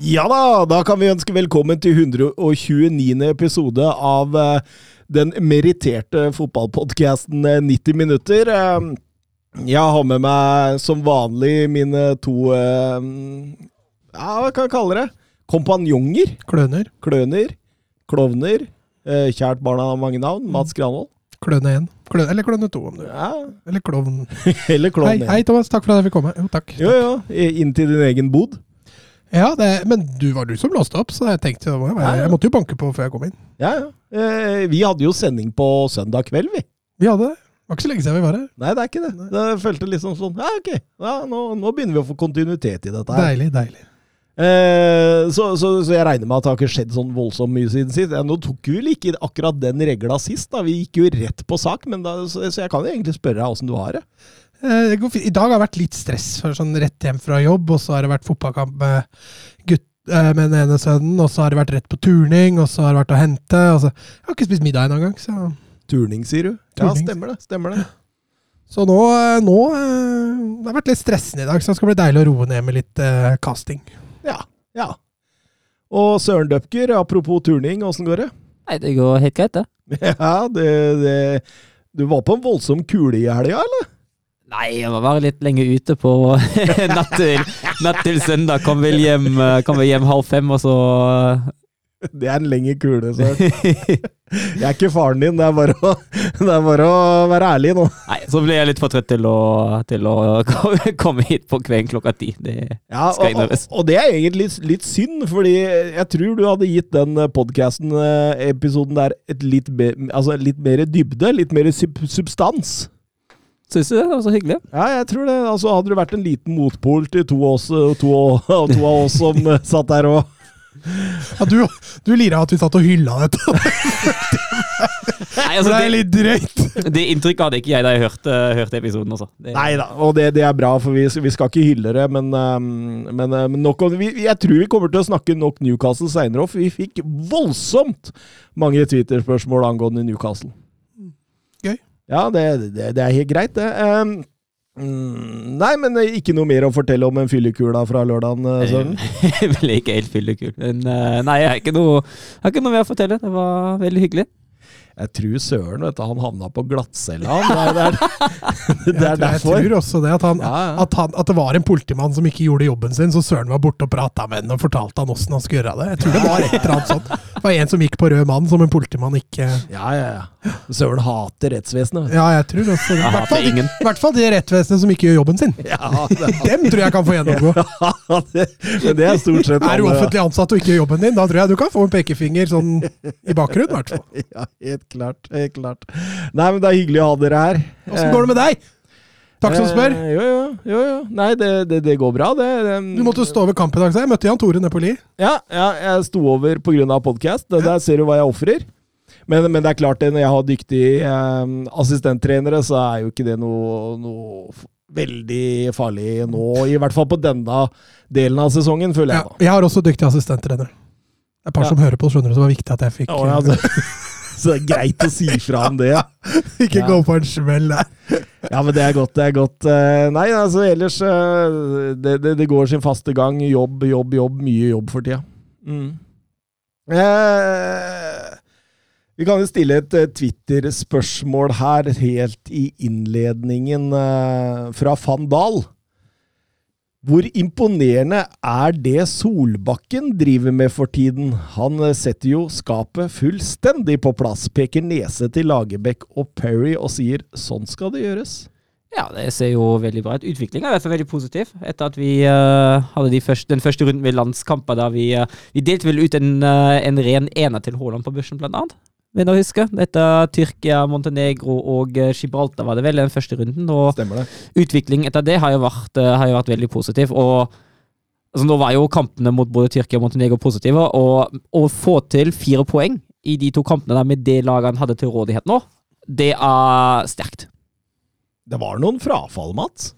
Ja da, da kan vi ønske velkommen til 129. episode av eh, den meritterte fotballpodkasten 90 minutter. Eh, Jeg har med meg som vanlig mine to eh, Ja, hva kan jeg kalle det? Kompanjonger. Kløner. Kløner. Klovner. Eh, Kjært barn har mange navn. Mats Granvold. Kløne 1. Kløne, eller Kløne 2, om du vil. Ja, Eller Klovn. eller Hei, klovn. hei, Thomas. Takk for at jeg fikk komme. Jo, takk. Jo, jo. Inn til din egen bod. Ja, det, Men du var du som låste opp, så jeg tenkte jeg, jeg måtte jo banke på før jeg kom inn. Ja, ja. Eh, Vi hadde jo sending på søndag kveld, vi. Vi hadde det. Det var ikke så lenge siden vi var her. Nei, det er ikke det. Det følte liksom sånn Ja, ok. Ja, nå, nå begynner vi å få kontinuitet i dette her. Deilig, deilig. Eh, så, så, så jeg regner med at det har ikke skjedd sånn voldsomt mye siden sist. Ja, nå tok vi vel ikke akkurat den regla sist, da. Vi gikk jo rett på sak, men da, så, så jeg kan jo egentlig spørre deg åssen du har det. Eh, det går fint. I dag har det vært litt stress, for sånn rett hjem fra jobb, og så har det vært fotballkamp med, gutt, eh, med den ene sønnen, og så har det vært rett på turning, og så har det vært å hente. Og så, jeg har ikke spist middag ennå engang, så, Turning, sier du? Ja, stemmer det. Stemmer det. så nå, eh, nå Det har vært litt stressende i dag, så det skal bli deilig å roe ned med litt uh, casting. Ja. ja. Og Søren Døpker, apropos turning, åssen går det? Nei, det går helt greit, det. Ja, det, det Du var på en voldsom kule i helga, eller? Nei, jeg var bare litt lenge ute på natt til, natt til søndag. Kom vel hjem, eh, kom vel hjem halv fem, og så Det er en lengre kule, Søren. Jeg er ikke faren din, det er bare å, det er bare å være ærlig nå. Nei, så ble jeg litt for trøtt til å, til å komme hit på kvelden klokka ti. Det Ja, skal og, og, og det er egentlig litt, litt synd, fordi jeg tror du hadde gitt den podkasten-episoden der et litt, be, altså litt mer dybde, litt mer sub substans. Syns du det? Det var så hyggelig. Ja, jeg tror det. Altså, hadde du vært en liten motpol til to, oss, to, to av oss som eh, satt der og Ja, du, du lirer at vi satt og hylla dette. Nei, altså, det er litt drøyt. det inntrykket hadde ikke jeg da jeg hørte, hørte episoden. Også. Det, Nei da, og det, det er bra, for vi, vi skal ikke hylle det, men, um, men, men nok om vi, Jeg tror vi kommer til å snakke nok Newcastle seinere òg, for vi fikk voldsomt mange Twitter-spørsmål angående Newcastle. Ja, det, det, det er helt greit, det. Um, mm, nei, men uh, ikke noe mer å fortelle om en fyllekula fra lørdagen, uh, Søren? Vel, ikke helt fyllekul. Men eh, nei, jeg har ikke noe, jeg har ikke noe mer å fortelle. Det var veldig hyggelig. Jeg tror Søren, vet du, han havna på glattcella. Det er, det er, det Jeg, er tror- jeg tror også det, at, han, Ja, ja. At, han, at det var en politimann som ikke gjorde jobben sin, så Søren var borte og prata med henne og fortalte han åssen han skulle gjøre det. Jeg tror det var et eller annet sånt. Det var en som gikk på rød mann, som en politimann ikke Ja, ja, ja. Søren hater rettsvesenet. Ja, jeg tror også det. I hvert fall, i hvert fall de rettsvesenet som ikke gjør jobben sin. Ja, det, Dem tror jeg kan få gjennomgå. det, det er stort sett Er du offentlig ansatt og ikke gjør jobben din, da tror jeg du kan få en pekefinger sånn i bakgrunnen, i hvert fall. Ja, helt klart. Helt klart. Nei, men det er hyggelig å ha dere her. Åssen går det med deg? Takk som spør. Eh, jo, jo, jo, jo. Nei, det, det, det går bra, det. Det- Du måtte stå over kamp i dag, så jeg møtte Jan Tore nede på Li. Ja, ja, jeg sto over pga. podkast. Der ser du hva jeg ofrer. Men, men det er klart, det, når jeg har dyktige eh, assistenttrenere, så er jo ikke det noe, noe veldig farlig nå. I hvert fall på denne delen av sesongen, føler jeg. Ja, jeg har også dyktig assistenttrenere. Det er et par Ja. som hører på, skjønner du, så det var viktig at jeg fikk Å, ja, så, det er greit å si fra om det. Ikke Ja. gå på en smell der. Ja, men det er godt, det er godt. Eh, Nei, altså ellers eh, det, det, det går sin faste gang. Jobb, jobb, jobb. Mye jobb for tida. Mm. Eh, vi kan jo stille et eh, Twitter-spørsmål her helt i innledningen eh, fra van Dahl. Hvor imponerende er det Solbakken driver med for tiden? Han eh, setter jo skapet fullstendig på plass, peker nese til Lagerbäck og Perry og sier 'sånn skal det gjøres'. Ja, det ser jo veldig bra ut. Utviklingen er i hvert fall veldig positiv. Etter at vi uh, hadde de første, den første runden med landskamper da vi, uh, vi delte vel ut en, uh, en ren ener til Haaland på børsen, blant annet. Vil å huske? Dette Tyrkia, Montenegro og eh, Gibraltar var det vel den første runden. Og utviklingen utvikling etter det har jo vært, eh, har jo vært veldig positiv. Og Altså, nå var jo kampene mot både Tyrkia og Montenegro positive, og å få til fire poeng i de to kampene der med det laget han hadde til rådighet nå, det er sterkt. Det var noen frafall, Mats.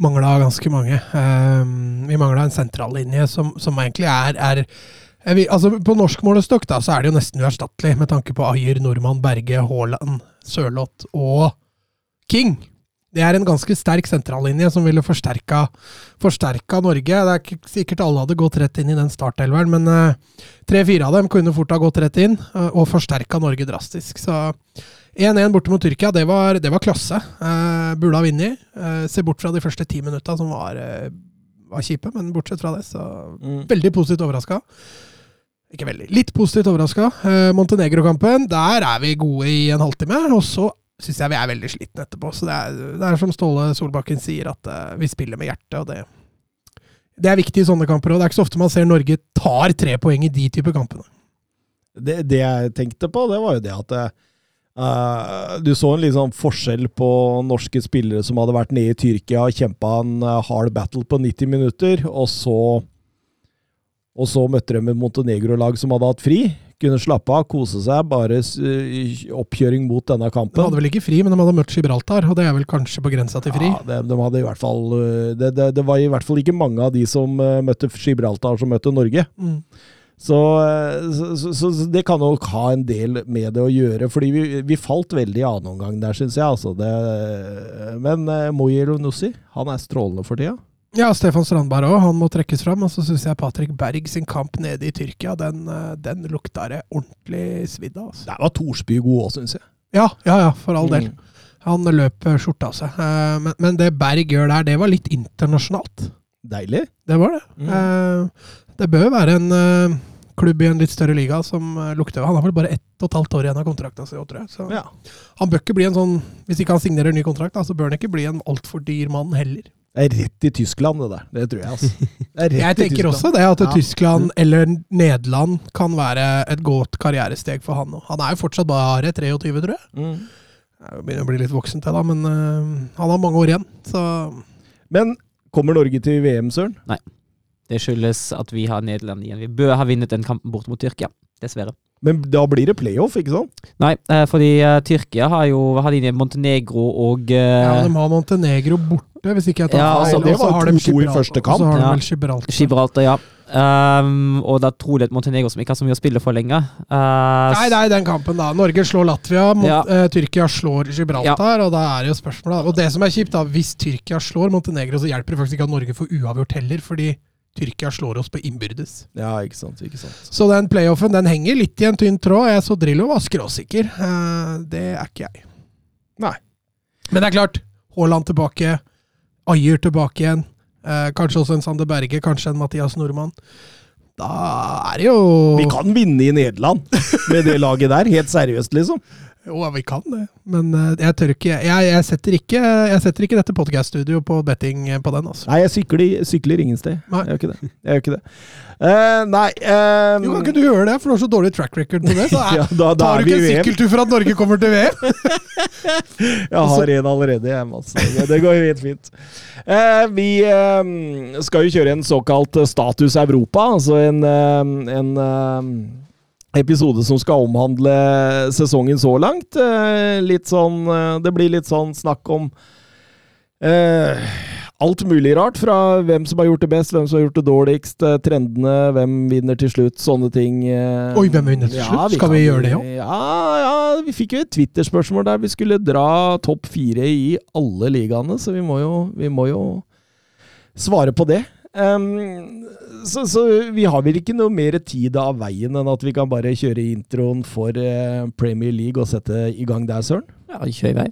Mangla ganske mange. Um, vi mangla en sentrallinje som, som egentlig er, er vil, altså På norsk målestokk da, så er det jo nesten uerstattelig, med tanke på Ayer, Nordmann, Berge, Haaland, Sørloth og King. Det er en ganske sterk sentrallinje som ville forsterka, forsterka Norge. Det er ikke sikkert alle hadde gått rett inn i den startelveren, men eh, tre-fire av dem kunne fort ha gått rett inn eh, og forsterka Norge drastisk. Så 1-1 borte mot Tyrkia, det var, det var klasse. Eh, burde ha vunnet. Eh, se bort fra de første ti minutta, som var, eh, var kjipe, men bortsett fra det, så veldig positivt overraska. Ikke veldig. Litt positivt overraska. Eh, Montenegro-kampen, der er vi gode i en halvtime. Og så syns jeg vi er veldig slitne etterpå. Så det er, det er som Ståle Solbakken sier, at eh, vi spiller med hjertet, og det det er viktig i sånne kamper, og det er ikke så ofte man ser Norge tar tre poeng i de typer kampene. Det, det jeg tenkte på, det var jo det at uh, du så en liksom forskjell på norske spillere som hadde vært nede i Tyrkia og kjempa en hard battle på 90 minutter, og så og så møtte de et Montenegro-lag som hadde hatt fri. Kunne slappe av, kose seg. Bare oppkjøring mot denne kampen. De hadde vel ikke fri, men de hadde møtt Gibraltar, og det er vel kanskje på grensa til fri. Ja, de, de hadde i hvert fall øh, det, det, det var i hvert fall ikke mange av de som øh, møtte Gibraltar, som møtte Norge. Mm. Så, så, så, så det kan nok ha en del med det å gjøre, fordi vi, vi falt veldig i annen omgang der, syns jeg. Altså. Det, men Moyelo Nussi, han er strålende for tida. Ja, Stefan Strandberg òg, han må trekkes fram. Og så syns jeg Patrick Berg sin kamp nede i Tyrkia, den, eh, den lukta det ordentlig svidd av. Altså. Der var Thorsby god òg, syns jeg. Ja, ja, ja, for all del. Mm. Han løp eh, skjorta av seg. Eh, Men, men det Berg gjør der, det var litt internasjonalt. Deilig. Det var det. Mm. Det bør være en klubb i en litt større liga som lukter Han har vel bare ett og et halvt år igjen av kontrakta si, tror jeg. Så Ja. han bør ikke bli en sånn Hvis ikke han signerer en ny kontrakt, da, så bør han ikke bli en altfor dyr mann heller. Det er rett i Tyskland, det der. Det tror jeg, altså. Det er rett Jeg tenker også det, at Ja. Tyskland eller Nederland kan være et godt karrieresteg for han nå. Han er jo fortsatt bare 23, tror jeg. Mm. Jeg begynner å bli litt voksen til da, men uh, han har mange år igjen. Så Men kommer Norge til VM, Søren? Nei. Det skyldes at vi har Nederland igjen. Vi bør ha vunnet den kampen bort mot Tyrkia. Dessverre. Men da blir det playoff, ikke sant? Nei, eh, fordi eh, Tyrkia har jo har de Montenegro og eh, ja, de har Montenegro borte, hvis ikke jeg tar Ja, feil. altså, det og så har de 2-2 i Gibraltar- første Og så har de vel Gibraltar. Gibraltar, ja. Um, og da tror jeg et Montenegro som ikke har så mye å spille for lenger. Uh, Nei, det er den kampen, da. Norge slår Latvia, mot, Ja. uh, Tyrkia slår Gibraltar, og da er det jo spørsmålet Og det som er kjipt, da, hvis Tyrkia slår Montenegro, så hjelper det faktisk ikke at Norge får uavgjort heller, fordi Tyrkia slår oss på innbyrdes. Ja, ikke sant. ikke sant. Så den playoffen den henger litt i en tynn tråd. Jeg så Drillo var skråsikker. Eh, det er ikke jeg. Nei. Men det er klart, Haaland tilbake, Ayer tilbake igjen. Eh, kanskje også en Sander Berge, kanskje en Mathias Nordmann. Da er det jo Vi kan vinne i Nederland med det laget der, helt seriøst, liksom. Jo, vi kan det. Men eh, jeg tør ikke Jeg, jeg, setter, ikke, jeg setter ikke dette podcast-studioet på betting eh, på den, altså. Nei, jeg sykler, sykler ingen sted. Nei. Jeg gjør ikke det. Jeg gjør ikke det. Uh, nei um, Jo, kan ikke du gjøre det, for du har så dårlig track record på det. Så er, ja, da, da tar du ikke en sykkeltur for at Norge kommer til VM? Jeg har en allerede, jeg, Mats. Det- går helt fint. Uh, vi eh, skal jo kjøre en såkalt Status Europa, altså en, eh, en episode som skal omhandle sesongen så langt. Eh, litt sånn eh, Det blir litt sånn snakk om eh, alt mulig rart, fra hvem som har gjort det best, hvem som har gjort det dårligst, eh, trendene, hvem vinner til slutt, sånne ting. Oi, hvem vinner til slutt? Skal vi kan- gjøre det også? Ja, ja, vi fikk jo et Twitter-spørsmål der vi skulle dra topp fire i alle ligaene, så vi må jo, vi må jo svare på det. Ehm, så, så vi har vel ikke noe mer tid av veien enn at vi kan bare kjøre introen for eh, Premier League og sette i gang der, Søren? ja, kjør i vei.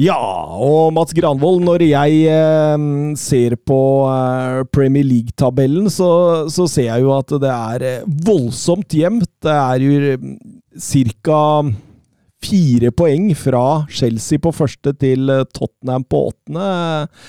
Ja, og Mats Granvold, når jeg eh, ser på eh, Premier League-tabellen, så, så, ser jeg jo at det er eh, voldsomt jevnt. Det er jo ca fire poeng fra Chelsea på første til eh, Tottenham på åttende.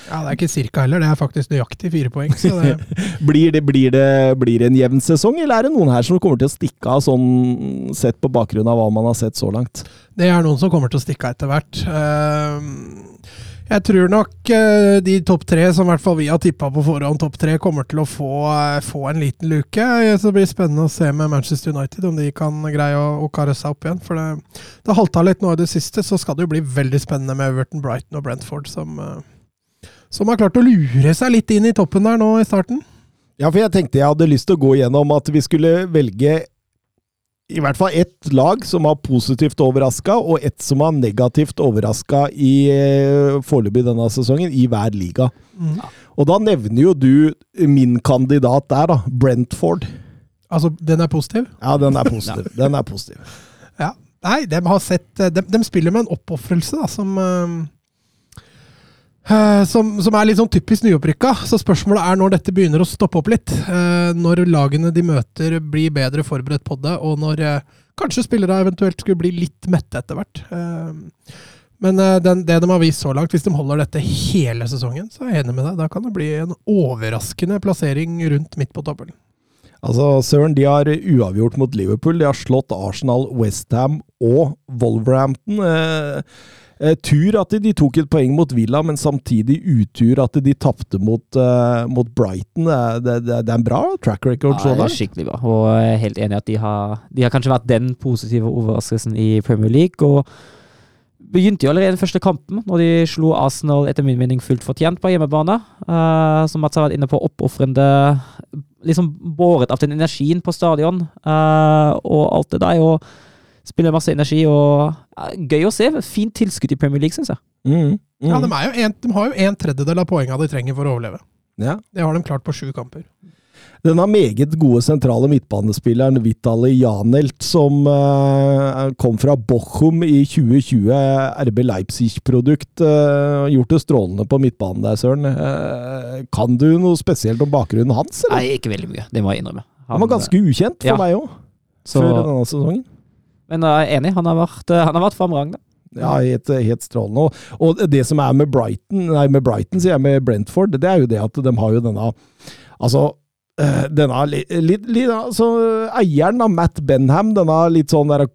Ja, Det er ikke cirka heller, det er faktisk nøyaktig fire poeng. Det... blir, det, blir, det, blir, det, en jevn sesong, eller er det noen her som kommer til å stikke av, sånn sett på bakgrunn av hva man har sett så langt? Det er noen som kommer til å stikke av etter hvert. Uh, jeg tror nok uh, de topp tre, som i hvert fall vi har tippa på forhånd, topp tre, kommer til å få, uh, få, en liten luke. Så det blir spennende å se med Manchester United om de kan greie å, å kare seg opp igjen. For det, det halta litt nå i det siste, så skal det jo bli veldig spennende med Everton, Brighton og Brentford, som, som har klart å lure seg litt inn i toppen der nå i starten. Ja, for jeg tenkte jeg hadde lyst til å gå gjennom at vi skulle velge i hvert fall ett lag som har positivt overraska, og ett som har negativt overraska i eh, foreløpig denne sesongen, i hver liga. Mm. Og da nevner jo du min kandidat der, da. Brentford. Altså, den er positiv? Ja, den er positiv. Den er positiv. ja. Nei, de har sett De, de spiller med en oppofrelse, da, som uh, Eh, som, som, er litt sånn typisk nyopprykka. Så spørsmålet er når dette begynner å stoppe opp litt. Uh, når lagene de møter blir bedre forberedt på det, og når uh, kanskje spillere eventuelt skulle bli litt mette etter hvert. men den, det de har vist så langt, hvis de holder dette hele sesongen, så er jeg enig med deg. Da kan det bli en overraskende plassering rundt midt på tabellen. Altså, Søren, de har uavgjort mot Liverpool. De har slått Arsenal, Westham og Wolverhampton. Eh, Eh, tur at de, tok et poeng mot Villa, men samtidig utur at de tapte mot, uh, mot, Brighton. Det, det, det, er en bra track record. Ja, det er skikkelig bra, og jeg er helt enig i at de har, de har kanskje vært den positive overraskelsen i Premier League. og begynte jo allerede den første kampen, når de slo Arsenal etter min mening fullt fortjent på hjemmebane. Uh, som Mats har vært inne på, oppofrende Liksom båret av den energien på stadion uh, og alt det der. og Spiller masse energi og Gøy å se. Fint tilskudd i Premier League, syns jeg. Mm, mm. Ja, de, en, de, har jo en tredjedel av poengene de trenger for å overleve. Ja. Det har de klart på sju kamper. Denne meget gode sentrale midtbanespilleren Vitali Janelt, som uh, kom fra Bochum i 2020, RB Leipzig-produkt, uh, gjort det strålende på midtbanen der, Søren. Uh, kan du noe spesielt om bakgrunnen hans? Eller? Nei, ikke veldig mye. Det må jeg innrømme. Han, han var ganske ukjent for ja. meg òg, før denne sesongen. Men jeg er enig, han har vært, eh, han har vært fremragende. Ja, helt, helt strålende. Og, det som er med Brighton, nei, med Brighton, sier jeg, med Brentford, det er jo det at de har jo denne Altså, eh, denne litt, litt, litt altså, Eieren av Matt Benham, denne litt sånn der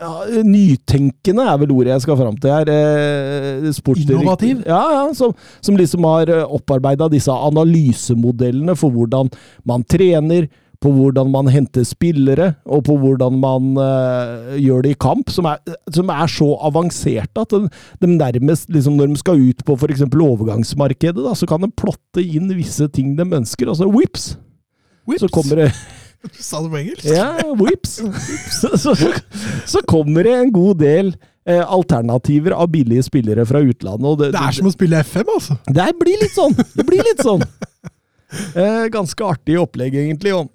ja, nytenkende er vel ordet jeg skal fram til her. Eh, Innovativ? Ja, ja som, som liksom har opparbeida disse analysemodellene for hvordan man trener, på hvordan man henter spillere, og på hvordan man uh, gjør det i kamp, som er, som er så avanserte at de, de nærmest, liksom når de skal ut på f.eks. overgangsmarkedet, da, så kan de plotte inn visse ting de ønsker. Altså whips! whips. Så kommer det Sa det på engelsk? Ja, whips. så, så, så, kommer det en god del eh, alternativer av billige spillere fra utlandet. Det, det, er som å spille FM, altså! Det blir litt sånn! Det blir litt sånn. Eh, ganske artig opplegg, egentlig. Og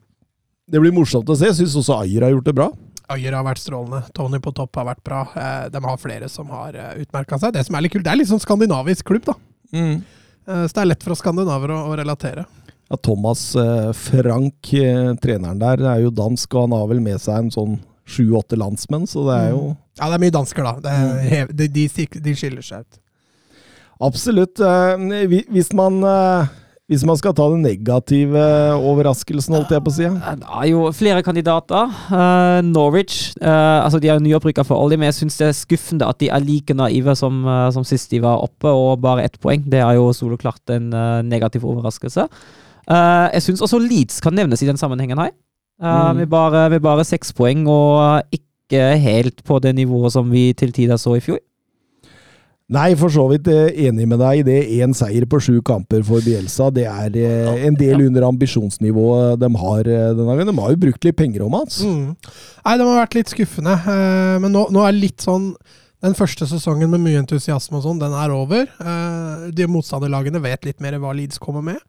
det blir morsomt å se. Jeg syns også Ayer har gjort det bra. Ayer har vært strålende. Tony på topp har vært bra. Eh, de har flere som har eh, utmerka seg. Det som er litt kult, det er litt sånn skandinavisk klubb, da. Mm. Eh, så det er lett for oss skandinaver å, å relatere. Ja, Thomas Frank, treneren der, er jo dansk, og han har vel med seg en sånn sju-åtte landsmenn, så det er jo mm. Ja, det er mye dansker, da. Er, de, de, de, skiller seg ut. Absolutt. Hvis man hvis man skal ta den negative overraskelsen, holdt jeg på å si? Det er jo flere kandidater. Uh, Norwich uh, altså de er nyopprykka for olje, men jeg syns det er skuffende at de er like naive som, uh, som sist de var oppe, og bare ett poeng. Det er jo soloklart en negativ overraskelse. jeg syns også Leeds kan nevnes i den sammenhengen her. Mm. Med, bare, med bare seks poeng, og ikke helt på det nivået som vi til tider så i fjor. Nei, for så vidt eh, enig med deg i det. Én seier på sju kamper for Bielsa, det er eh, en del under ambisjonsnivået de har eh, denne gangen. De har jo brukt litt penger om hans. Mm. Nei, det har vært litt skuffende. Men nå, nå er litt sånn den første sesongen med mye entusiasme og sånn, den er over. De motstanderlagene vet litt mer hva Leeds kommer med.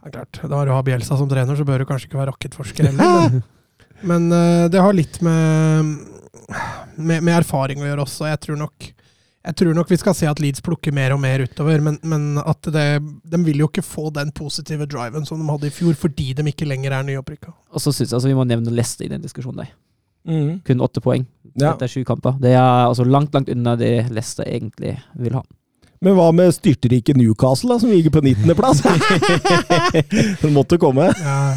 Det er klart, Da du har Bielsa som trener, så bør du kanskje ikke være rakettforsker heller. Men, men det har litt med, med, med erfaring å gjøre også. Jeg tror nok Jeg tror nok vi skal se at Leeds plukker mer og mer utover, men, men at det, de vil jo ikke få den positive driven som de hadde i fjor, fordi de ikke lenger er nyopprykka. Og så syns jeg altså, vi må nevne Leicester i den diskusjonen. der. Mm. Kun åtte poeng Ja. etter sju kamper. Det er altså langt, langt unna det Leicester egentlig vil ha. Men hva med styrterike Newcastle, da, som ligger på 19.-plass? Den måtte komme. Ja.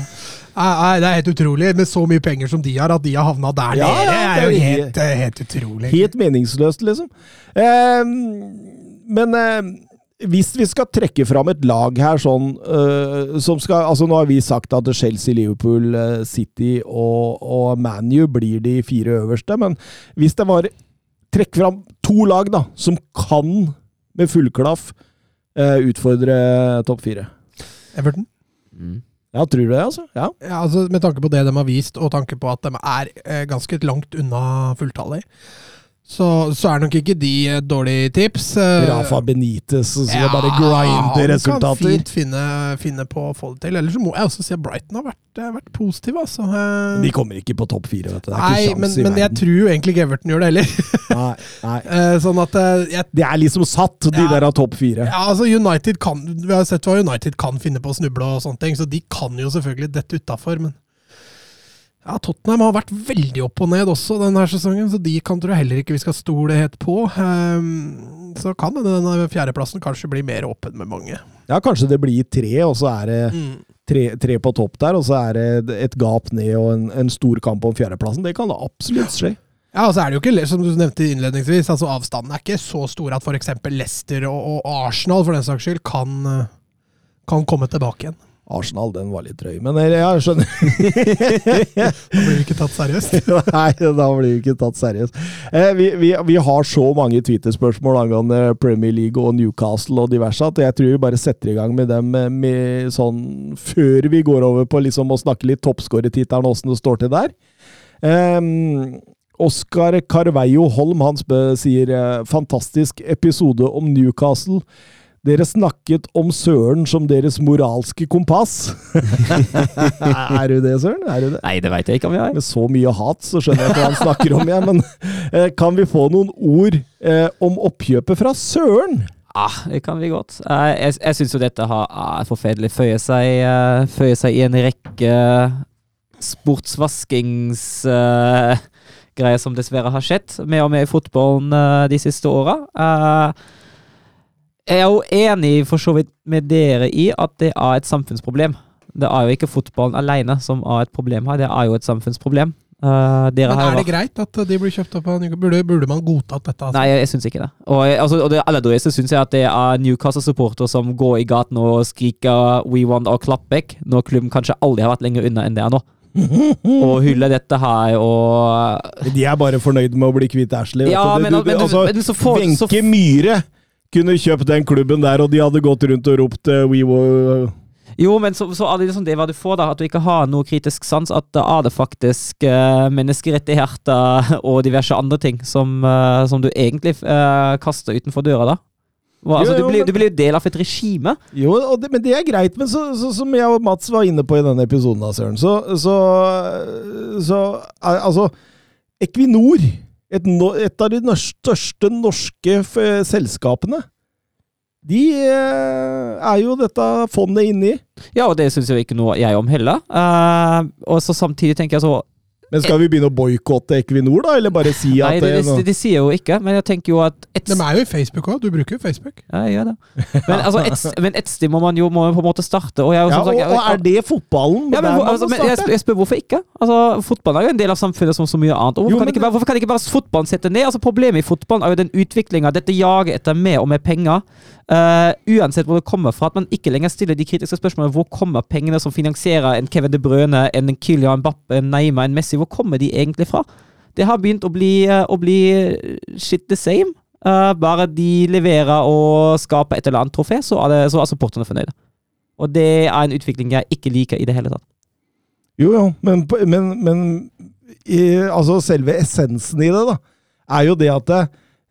Nei, nei, det er helt utrolig, med så mye penger som de har, at de har havna der Ja, nede. ja, det er jo helt, helt utrolig. Helt meningsløst, liksom. Eh, men eh, hvis vi skal trekke fram et lag her sånn eh, som skal Altså, nå har vi sagt at Chelsea, Liverpool, eh, City og, og ManU blir de fire øverste, men hvis det var Trekk fram to lag, da, som kan med full klaff eh, utfordre topp fire. Everton? Mm. Ja, tror du det, altså? Ja. Ja, altså Med tanke på det de har vist, og tanke på at de er eh, ganske langt unna fulltallet, så, så er nok ikke de et dårlig tips. Eh, Rafa Benitez som ja, bare grinder Han resultater. kan fint finne, finne på å få det til. Ellers så må jeg også si at Brighton har vært, eh, vært positiv, altså. Eh, De kommer ikke på topp fire, vet du. Det er Nei, ikke men, i men jeg tror jo egentlig ikke Everton gjør det heller. Nei, nei. Eh, sånn at eh, jeg Det er liksom satt, de Ja. der av topp fire. Ja, altså United kan Vi har sett hva United kan finne på å snuble og sånne ting, så de kan jo selvfølgelig dette utafor, men ja, Tottenham har vært veldig opp og ned også denne sesongen, så de kan tror jeg heller ikke vi skal stole helt på. Um, så kan denne fjerdeplassen kanskje bli mer åpen med mange. Ja, kanskje det blir tre, og så er det Mm. tre, tre på topp der, og så er det et gap ned og en, en stor kamp om fjerdeplassen. Det kan da absolutt skje. Ja, og så er det jo ikke, som du nevnte innledningsvis, altså avstanden er ikke så stor at f.eks. Leicester og, og Arsenal for den saks skyld kan, kan komme tilbake igjen. Arsenal, den var litt drøy, men jeg, skjønner. Da blir vi ikke tatt seriøst. Nei, da blir vi ikke tatt seriøst. Eh, vi, vi, vi har så mange Twitter-spørsmål angående Premier League og Newcastle og diverse at jeg tror vi bare setter i gang med dem eh, med sånn før vi går over på liksom å snakke litt toppskårertittelen, åssen det står til der. Eh, Oskar Carveio Holm han spør, sier eh, fantastisk episode om Newcastle. Dere snakket om Søren som deres moralske kompass. er du det, Søren? Er du det? Nei, det veit jeg ikke om jeg har. Med så mye hat, så skjønner jeg hva han snakker om, jeg. Men eh, kan vi få noen ord eh, om oppkjøpet fra Søren? Ah, det kan vi godt. Eh, jeg jeg syns jo dette har ah, forferdelig føyer seg, eh, føyer seg i en rekke sportsvaskingsgreier som dessverre har skjedd med og med i fotballen eh, de siste åra. Jeg er jo enig for så vidt med dere i at det er et samfunnsproblem. Det er jo ikke fotballen alene som er et problem her, det er jo et samfunnsproblem. Uh, dere Men er det greit at de blir kjøpt opp av Newcastle? Burde, burde man godtatt dette? Altså? Nei, jeg, jeg syns ikke det. Og, jeg- altså, og det aller dårligste syns jeg at det er Newcastle-supporter som går i gaten og skriker 'We want our clapback', når klubben kanskje aldri har vært lenger unna enn det er nå. Og hyller dette her og De er bare fornøyd med å bli kvitt Ashley. Ja, men, Du- du- men, du- altså, men så får Wenche Myhre kunne kjøpt den klubben der, og de hadde gått rundt og ropt eh, We were Jo, men så, så er det liksom det hva du får, da. At du ikke har noe kritisk sans. At da er det faktisk uh, menneskerettigheter og diverse andre ting som, uh, som du egentlig uh, kaster utenfor døra, da. Og, altså, Jo, jo, du, blir, men- du blir jo del av et regime. Jo, det, men det er greit. Men så, så, som jeg og Mats var inne på i denne episoden, da, Søren, så, så, så al- Altså, Equinor, et, et av de største norske selskapene, de eh, er jo dette fondet inni. Ja, og det syns jeg ikke noe jeg om heller. Uh, og så samtidig tenker jeg så Men skal vi begynne å boikotte Equinor, da? Eller bare si at det, det, det, det sier jo ikke, men jeg tenker jo at et, De er jo i Facebook òg. Du bruker jo Facebook. Ja, jeg gjør det. Men, altså, et, men et sted må man jo må på en måte starte. Og, jeg, ja, og, sagt, jeg- og er det fotballen? ja, men, hvor- altså, men jeg, spør, jeg spør hvorfor ikke? Altså, Fotballen er jo en del av samfunnet som så mye annet. Og hvorfor, Jo, kan ikke bare, hvorfor kan ikke bare fotballen sette ned? Altså Problemet i fotballen er jo den utviklinga, dette jager etter mer og mer penger. Eh, uansett hvor det kommer fra, at man ikke lenger stiller de kritiske spørsmålene. Hvor kommer pengene som finansierer en Kevin De Brøne, en Kylian Bappe, en Neymar, en Messi? Hvor kommer de egentlig fra? Det har begynt å bli, eh, å bli shit the same. Uh, bare de leverer og skaper et eller annet trofé, så er, det, så er supporterne fornøyde. Og det er en utvikling jeg ikke liker i det hele tatt. Jo, jo, men, men, men i, altså selve essensen i det, da, er jo det at det,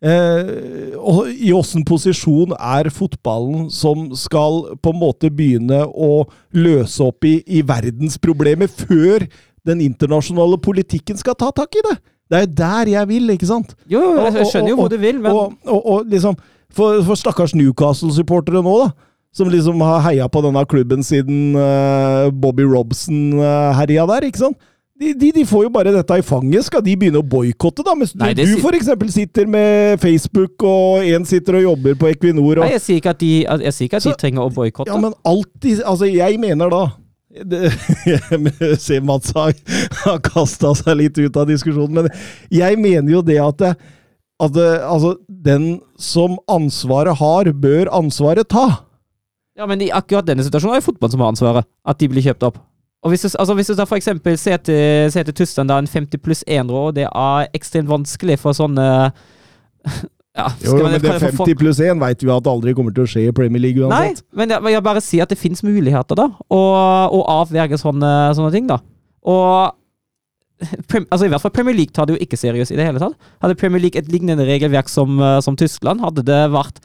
eh, og I åssen posisjon er fotballen som skal på en måte begynne å løse opp i, i verdensproblemer før den internasjonale politikken skal ta tak i det? Det er jo der jeg vil, ikke sant? Jo, jo, jeg, skjønner jo hvor du vil, men Og, og, og liksom, for, for stakkars Newcastle-supportere nå, da. Som liksom har heia på denne klubben siden eh, Bobby Robson uh, herja der, ikke sant? De, de, de får jo bare dette i fanget. Skal de begynne å boikotte, da? Mens Nei, du, du eksempel sitter med Facebook, og én sitter og jobber på Equinor. Og, Nei, jeg sier ikke at de, ikke at Så- de trenger å boikotte. ja, men alltid Altså, jeg mener da det, Se, Mats har, har kasta seg litt ut av diskusjonen, men jeg mener jo det at, at altså, den som ansvaret har, bør ansvaret ta. Ja, men i akkurat denne situasjonen er det fotballen som har ansvaret. At de blir kjøpt opp. Og hvis du, altså hvis du da for eksempel ser til, ser til Tyskland, da en 50 pluss 1-råd, det er ekstremt vanskelig for sånne Ja, Jo, man men det kalle 50 pluss 1 veit vi at det aldri kommer til å skje i Premier League Nei, uansett. men jeg, jeg bare sier at det finnes muligheter, da. Og, og avverge sånne, sånne ting, da. Og altså I hvert fall Premier League tar det jo ikke seriøst i det hele tatt. Hadde Premier League et lignende regelverk som, eh, som Tyskland, hadde det vært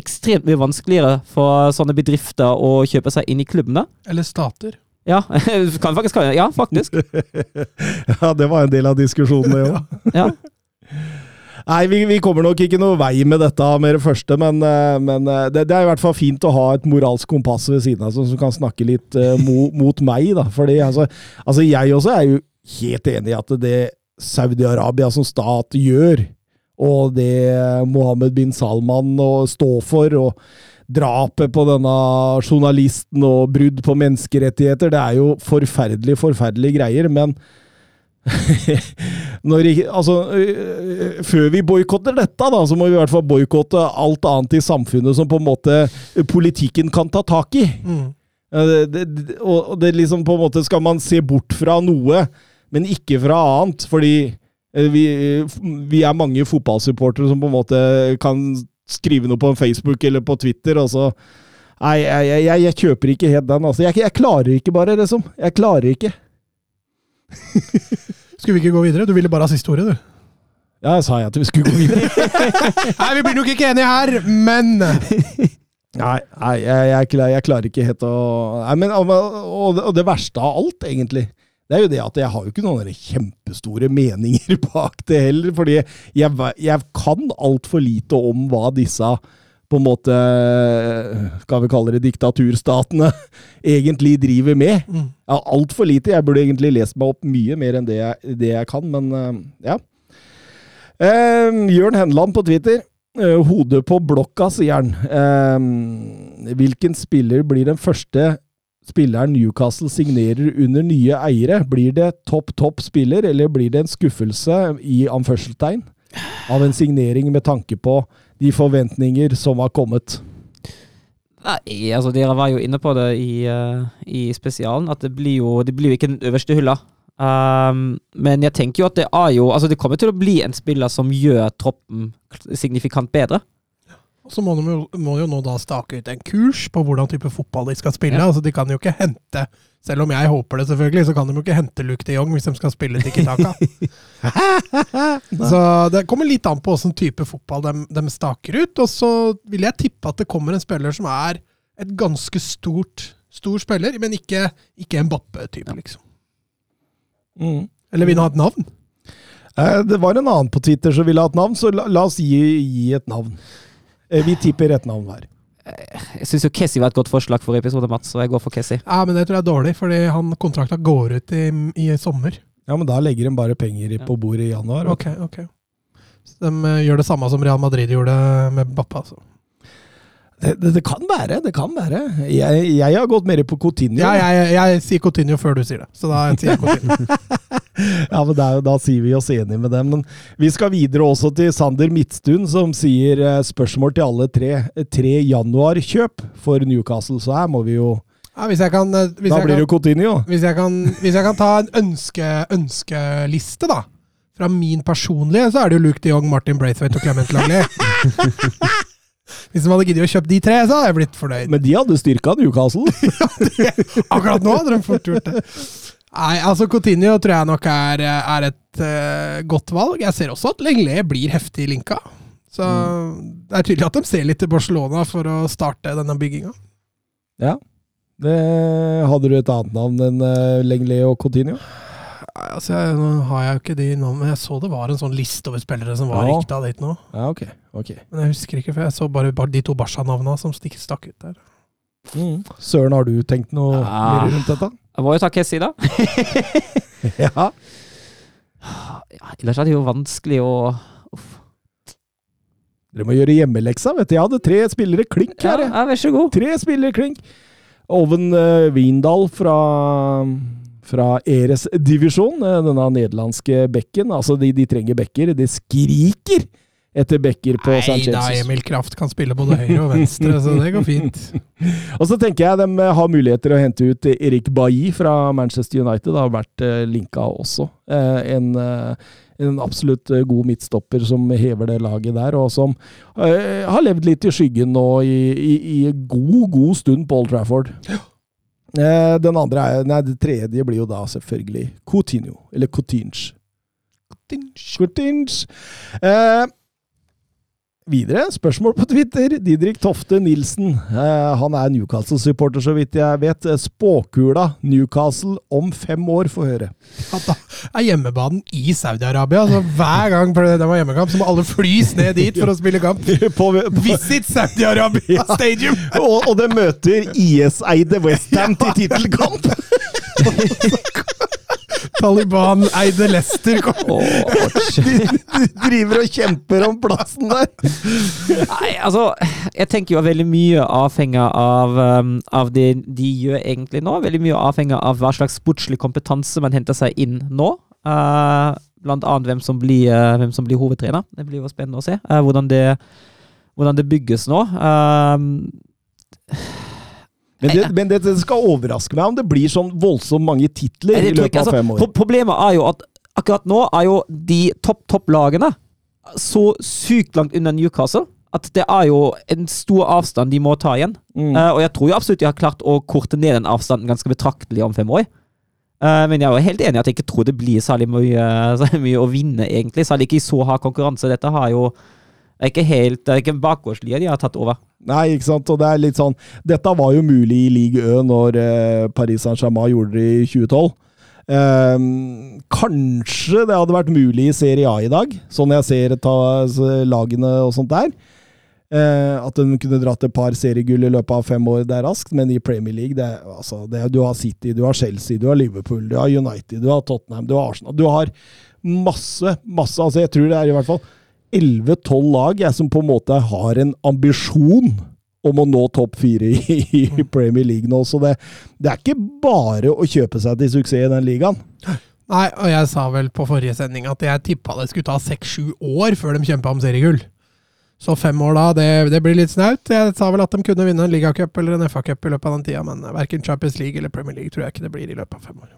ekstremt mye vanskeligere for sånne bedrifter å kjøpe seg inn i klubbene. Eller stater. Ja, kan faktisk Ja, faktisk. Ja, det var en del av diskusjonen, det òg. Ja. Nei, vi, vi kommer nok ikke noe vei med dette med det første, men, eh, men eh, det, det er i hvert fall fint å ha et moralsk kompass ved siden av som som kan snakke litt uh, mo, mot meg, da. Fordi altså, altså jeg også er jo helt enig i at det Saudi-Arabia som stat gjør, og det Mohammed bin Salman står for, og drapet på denne journalisten og brudd på menneskerettigheter, det er jo forferdelig, forferdelige greier, men når, altså, øh, før vi boikotter dette, da, så må vi i hvert fall boikotte alt annet i samfunnet som på en måte politikken kan ta tak i. Mm. Det, det, og det liksom på en måte skal man se bort fra noe, men ikke fra annet. Fordi eh, vi, vi er mange fotballsupportere som på en måte kan skrive noe på Facebook eller på Twitter, og så Nei, jeg, jeg, jeg, jeg kjøper ikke helt den. Altså. Jeg, klarer ikke, bare, liksom. Jeg klarer ikke. Skulle vi ikke gå videre? Du ville bare ha siste ordet, du. Ja, jeg sa jeg at vi skulle gå videre. Nei, vi blir nok ikke enige her, men Nei, nei jeg, klarer, ikke helt å nei, men, og, og det verste av alt, egentlig, det er jo det at jeg har jo ikke noen kjempestore meninger bak det heller. Fordi jeg, jeg kan altfor lite om hva disse på en måte Skal vi kalle det diktaturstatene egentlig driver med. Mm. Ja, Altfor lite. Jeg burde egentlig lest meg opp mye mer enn det jeg, det jeg kan, men eh, ja. Eh, Jørn Henland på Twitter. Eh, hodet på blokka, sier han. Eh, hvilken spiller blir den første spilleren Newcastle signerer under nye eiere? Blir det topp, topp spiller, eller blir det en skuffelse i anførselstegn av en signering med tanke på de forventninger som har kommet? Nei, altså dere var jo inne på det i, uh, i spesialen, at det blir jo, det blir jo ikke den øverste hylla. Um, men jeg tenker jo at det er jo Altså det kommer til å bli en spiller som gjør troppen signifikant bedre. Så må de jo, må jo nå da stake ut en kurs på hvordan type fotball de skal spille. Ja. Altså De kan jo ikke hente Selv om jeg håper det, selvfølgelig, så kan de jo ikke hente Luke de Jong hvis de skal spille Tiki Taka. så det kommer litt an på åssen type fotball de, de staker ut. Og så vil jeg tippe at det kommer en spiller som er et ganske stort stor spiller, men ikke, ikke en Bappe-type, liksom. Mm. Eller vil han ha et navn? Eh, Det var en annen på Twitter som ville ha et navn, så la, la oss gi, gi et navn. Eh, Vi tipper et navn hver. Jeg syns jo Kessie var et godt forslag for episode, Mats, så jeg går for Kessie. Ja, men det tror jeg er dårlig, fordi han kontrakta går ut i, i sommer. Ja, men da legger de bare penger på bordet i januar. Ok, ok. Så de eh, gjør det samme som Real Madrid gjorde med Bappa. altså. Det, det, det kan være, det kan være. Jeg, jeg har gått mer på Coutinho. Ja, jeg, jeg sier Coutinho før du sier det, så da sier jeg Coutinho. Ja, men er, Da sier vi oss enige med dem. Men vi skal videre også til Sander Midtstuen, som sier eh, spørsmål til alle tre. Tre januar-kjøp for Newcastle, så her må vi jo Ja, hvis jeg kan, eh, hvis Da blir det jo Coutinho. hvis jeg kan, hvis jeg kan ta en ønske, ønskeliste, da. Fra min personlige, så er det jo Luke de Jong, Martin Braithwaite og Clement Langley. Hvis de hadde giddet å kjøpe de tre, så hadde jeg blitt fornøyd. Men de hadde styrka Newcastle. Akkurat nå hadde de fort gjort det. Nei, altså Coutinho tror jeg nok er, er et uh, godt valg. Jeg ser også at Lenglet blir heftig linka. Så det er tydelig at de ser litt til Barcelona for å starte denne bygginga. Ja. Det, hadde du et annet navn enn uh, Lenglet og Coutinho? Altså, nå har jeg jo ikke de nå, men jeg så det var en sånn liste over spillere som var Ja. rykta dit nå. Ja, ok. ok. Men jeg husker ikke, for jeg så bare, bare de to Barca-navna som stikk, stakk ut der. Mm. Søren, har du tenkt noe Ja. mer rundt dette? Jeg må jo ta Kessi, da. Ja. Ja, ellers er det jo vanskelig å Uff. Dere må gjøre hjemmeleksa, vet du. Jeg hadde tre spillere klink her. ja, vær så god. Tre spillere klink. Oven uh, Vindal fra, fra Eres divisjon, eh, denne nederlandske bekken. Altså, de, de trenger bekker. De skriker etter bekker på St. Nei da, Emil Kraft kan spille både høyre og venstre, så det går fint. Og så tenker jeg de har muligheter å hente ut Erik Bailly fra Manchester United. Det har vært eh, linka også. Eh, en, eh, en absolutt eh, god midtstopper som hever det laget der, og som eh, har levd litt i skyggen nå i, i, i god, god stund på Old Trafford. Eh, den andre er, nei, det tredje blir jo da selvfølgelig Coutinho, eller Coutinge. Coutinge. Eh, Videre, spørsmål på Twitter. Didrik Tofte Nilsen. Eh, han er Newcastle-supporter, så vidt jeg vet. Eh, Spåkula Newcastle om fem år, får høre. At da er hjemmebanen i Saudi-Arabia. Så hver gang de har hjemmekamp, så må alle flys ned dit for å spille kamp. på, på, Visit Saudi-Arabia Stadium! og, og det møter IS-eide Westham til tittelkamp! Taliban-eide Leicester. kom. De driver og kjemper om plassen der. Nei, altså Jeg tenker jo veldig mye avhenger av, um, av det de gjør egentlig nå. Veldig mye avhenger av hva slags sportslig kompetanse man henter seg inn nå. Uh, blant annet hvem som blir, uh, hvem som blir hovedtrener. Det blir jo spennende å se uh, hvordan, det, hvordan det bygges nå. Um, Men det, men det, det skal overraske meg om det blir sånn voldsomt mange titler i løpet av fem Altså, år. pro- problemet er jo at akkurat nå er jo de topp-topp-lagene så sykt langt under Newcastle at det er jo en stor avstand de må ta igjen. Mm. Uh, og jeg tror jo absolutt de har klart å korte ned den avstanden ganske betraktelig om fem år. Uh, men jeg er jo helt enig i at jeg ikke tror det blir særlig mye, særlig mye å vinne, egentlig. Særlig ikke i så hard konkurranse. Dette har jo er ikke helt, det er ikke bakgårdslia de har tatt over. Nei, ikke sant. Og det er litt sånn Dette var jo mulig i Ligue Ø når eh, Paris Saint-Germain gjorde det i 2012. Ehm, kanskje det hadde vært mulig i Serie A i dag, sånn jeg ser ta, lagene og sånt der. Eh, at de kunne dratt et par seriegull i løpet av fem år der raskt, men i Premier League det, er- altså, det, er- Du har City, du har Chelsea, du har Liverpool, du har United, du har Tottenham, du har Arsenal. Du har masse, masse altså Jeg tror det er i hvert fall 11-12 lag jeg, som på en måte har en ambisjon om å nå topp fire i, i Premier League nå. Så det, det er ikke bare å kjøpe seg til suksess i den ligaen. Nei, og jeg sa vel på forrige sending at jeg tippa det skulle ta seks-sju år før de kjempa om seriegull. Så fem år da, det, det blir litt snaut. Jeg sa vel at de kunne vinne en ligacup eller en FA-cup i løpet av den tida, men verken Champions League eller Premier League tror jeg ikke det blir i løpet av fem år.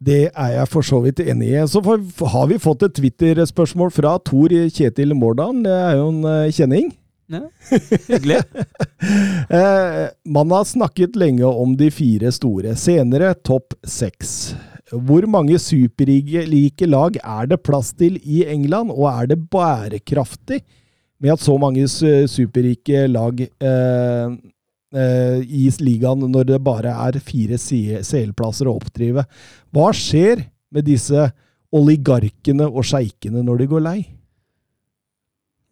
Det er jeg for så vidt enig i. Så har vi fått et Twitter-spørsmål fra Tor Kjetil Mårdalen. Det er jo en eh, kjenning. Ja. Hyggelig. Eh, man har snakket lenge om de fire store. Senere topp seks. Hvor mange superrike lag er det plass til i England, og er det bærekraftig med at så mange su- superrike lag eh, i ligaen når det bare er fire CL-plasser å oppdrive? Hva skjer med disse oligarkene og sjeikene når de går lei?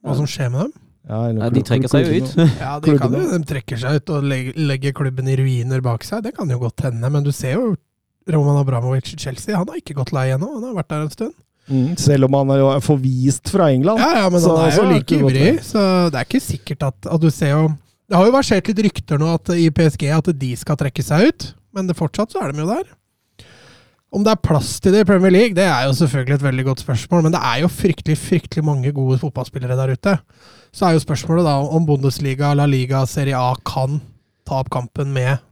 Hva som skjer med dem? Ja, Ja, de trekker seg jo ut. Ja, de, kan jo, de trekker seg ut og legger, klubben i ruiner bak seg. Det kan jo godt hende, men du ser jo Roman Abramovic i Chelsea. Han har ikke gått lei ennå. Han har vært der en stund. Mm, selv om han er jo forvist fra England. Ja, ja, men Så- han er jo er like ivrig, så det er ikke sikkert at, at du ser jo Det har jo versert litt rykter nå at, i PSG at de skal trekke seg ut, men det fortsatt så er de jo der. Om det er plass til det i Premier League, det er jo selvfølgelig et veldig godt spørsmål, men det er jo fryktelig fryktelig mange gode fotballspillere der ute. Så er jo spørsmålet da om Bundesliga, La Liga, Serie A kan ta opp kampen med,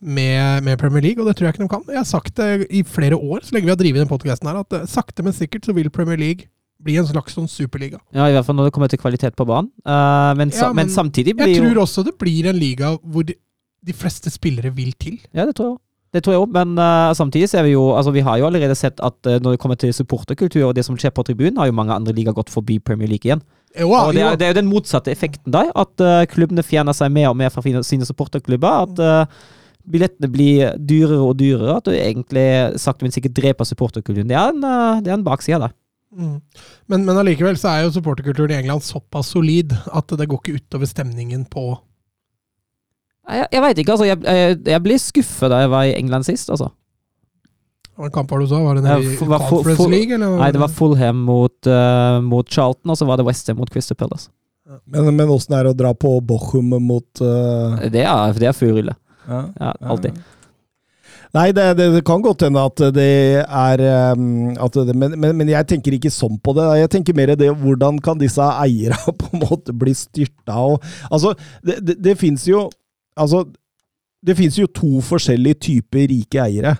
med, med Premier League, og det tror jeg ikke de kan. Jeg har sagt det i flere år, så lenge vi har drevet den podkasten her, at eh, sakte, men sikkert så vil Premier League bli en slags sånn superliga. Ja, I hvert fall når det kommer til kvalitet på banen. Uh, men, Ja, men, men samtidig blir Jeg tror også det blir en liga hvor de, de fleste spillere vil til. Ja, det tror jeg òg. Det tror jeg også, men uh, samtidig ser vi jo altså Vi har jo allerede sett at uh, når det kommer til supporterkultur og det som skjer på tribunen, har jo mange andre ligaer gått forbi Premier League igjen. Jo, Og det er, jo. det er jo den motsatte effekten der, at uh, klubbene fjerner seg mer og mer fra sine supporterklubber. At eh, billettene blir dyrere og dyrere, at du egentlig sakte, men sikkert dreper supporterkulturen. Det er en, det er en bakside det. Mm. Men, men allikevel så er jo supporterkulturen i England såpass solid at det går ikke utover stemningen på Jeg, jeg veit ikke, altså. Jeg, jeg, jeg ble skuffa da jeg var i England sist, altså. Hva kamp var det du sa? Var det Ja, nede i for- var Conference full, League? Eller? Nei, det var Fulham mot, uh, mot Charlton, og så var det Westham mot Christer Palace. Men, men åssen er det å dra på Bochum mot uh, Det er, det er furille. ja. Ja, alltid. Nei, det, det, det kan godt hende at det er um, at det, men, men, men jeg tenker ikke sånn på det. Jeg tenker mer det hvordan kan disse eierne på en måte bli styrta og Altså, det, det, det fins jo Altså, det fins jo to forskjellige typer rike eiere.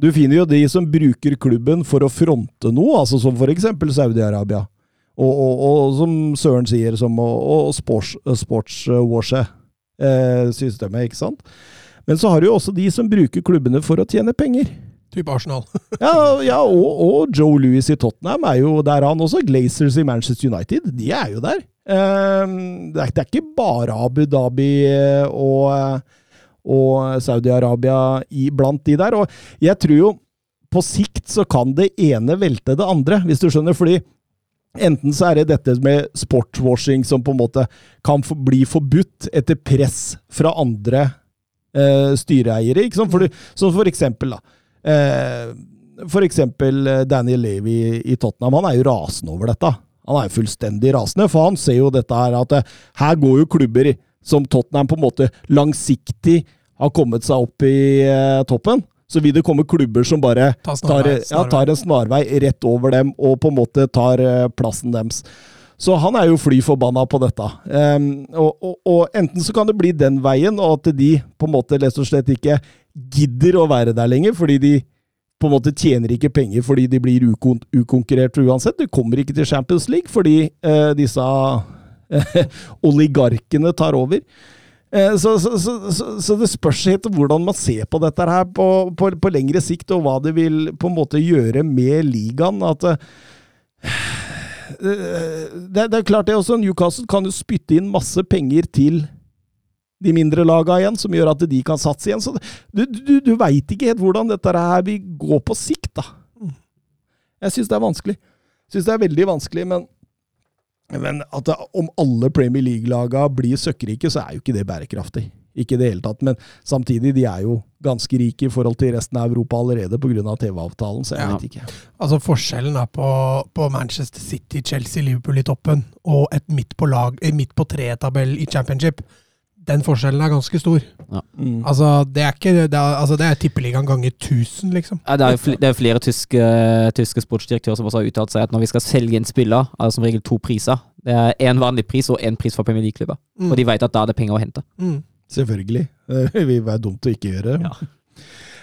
Du finner jo de som bruker klubben for å fronte noe, altså som for eksempel Saudi-Arabia. Og, og, og som Søren sier, som å, å sports, sportswashe eh, systemet, ikke sant? Men så har du jo også de som bruker klubbene for å tjene penger. Type Arsenal. Ja, ja og, og Joe Louis i Tottenham er jo der, han også. Glazers i Manchester United, de er jo der. Ehm, det, er, det er ikke bare Abu Dhabi eh, og, og Saudi-Arabia blant de der. Og jeg tror jo på sikt så kan det ene velte det andre, hvis du skjønner. fordi Enten så er det dette med sportswashing som på en måte kan bli forbudt etter press fra andre eh, styreeiere. ikke sant? For, som for eksempel, da. Eh, for eksempel eh, Daniel Levy i, Tottenham. Han er jo rasende over dette. Han er jo fullstendig rasende, for han ser jo dette her at eh, her går jo klubber som Tottenham på en måte langsiktig har kommet seg opp i eh, toppen. Så vil det komme klubber som bare Ta tar, snarvei, ja, tar en snarvei rett over dem og på en måte tar eh, plassen deres. Så han er jo fly forbanna på dette. Um, og, og, og enten så kan det bli den veien, og at de på en måte rett og slett ikke gidder å være der lenger, fordi de på en måte tjener ikke penger fordi de blir ukon ukonkurrert uansett. De kommer ikke til Champions League fordi uh, disse oligarkene tar over. Eh, Så, så, så, så, så det spørs helt hvordan man ser på dette her på, på, på lengre sikt, og hva det vil på en måte gjøre med ligaen. At eh, det, det er klart det også, Newcastle kan jo spytte inn masse penger til de mindre laga igjen, som gjør at de kan satse igjen. Så du, du, du veit ikke helt hvordan dette her vil gå på sikt, da. Jeg syns det er vanskelig. Syns det er veldig vanskelig, men men at det, om alle Premier League-laga blir søkkrike, så er jo ikke det bærekraftig. Ikke i det hele tatt. Men samtidig, de er jo ganske rike i forhold til resten av Europa allerede pga. TV-avtalen, så jeg Ja. vet ikke. Altså Forskjellen er på, på Manchester City, Chelsea, Liverpool i toppen, og et midt på, lag, eh, midt på tre-tabell i championship. Den forskjellen er ganske stor. Mm. Altså Det er ikke det er, altså, det er tippeligaen ganger 1000, liksom. Ja, det er jo fl det er flere tyske, tyske sportsdirektører som også har uttalt seg at når vi skal selge en spiller, er det som regel to priser. Det er én vanlig pris og én pris for Premier League-klubber. Mm. Og de vet at da er det penger å hente. Mm. Selvfølgelig. Det vil være dumt å ikke gjøre. Ja.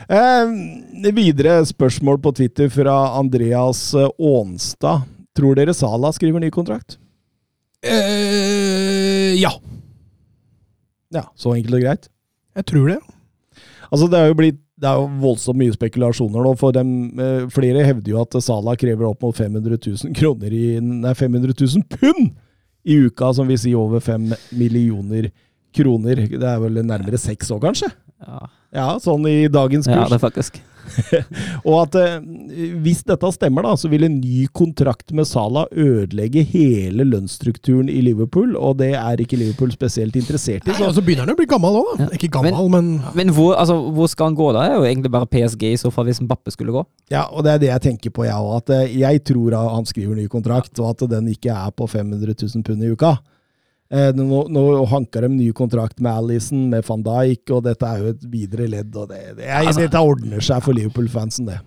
Eh, videre spørsmål på Twitter fra Andreas eh, Aanstad. Tror dere Sala skriver ny kontrakt? Eh, ja, Ja, så enkelt og greit. jeg tror det. Altså, det er jo blitt det er jo voldsomt mye spekulasjoner nå, for dem, eh, flere hevder jo at Sala krever opp mot 500 000 kroner i Nei, 500 000 pund i uka, som vil si over 5 millioner kroner. Det er vel nærmere seks år, kanskje? Ja, Ja, sånn i dagens kurs. ja det er faktisk. Og at eh, hvis dette stemmer, da, så vil en ny kontrakt med Sala ødelegge hele lønnsstrukturen i Liverpool, og det er ikke Liverpool spesielt interessert i. Så Nei, altså, begynner han å bli gammel òg, da. Ja. Ikke gammel, men, Men hvor, altså, hvor skal han gå da? Det er jo egentlig bare PSG i så fall, hvis Mbappe skulle gå. Ja, og det er det jeg tenker på, jeg òg. At eh, jeg tror han skriver ny kontrakt, og at den ikke er på 500 000 pund i uka. Eh, Nå, nå hanker de ny kontrakt med Alison, med van Dijk, og dette er jo et videre ledd. og det, det er, Altså- Dette ordner seg for Liverpool-fansen, det.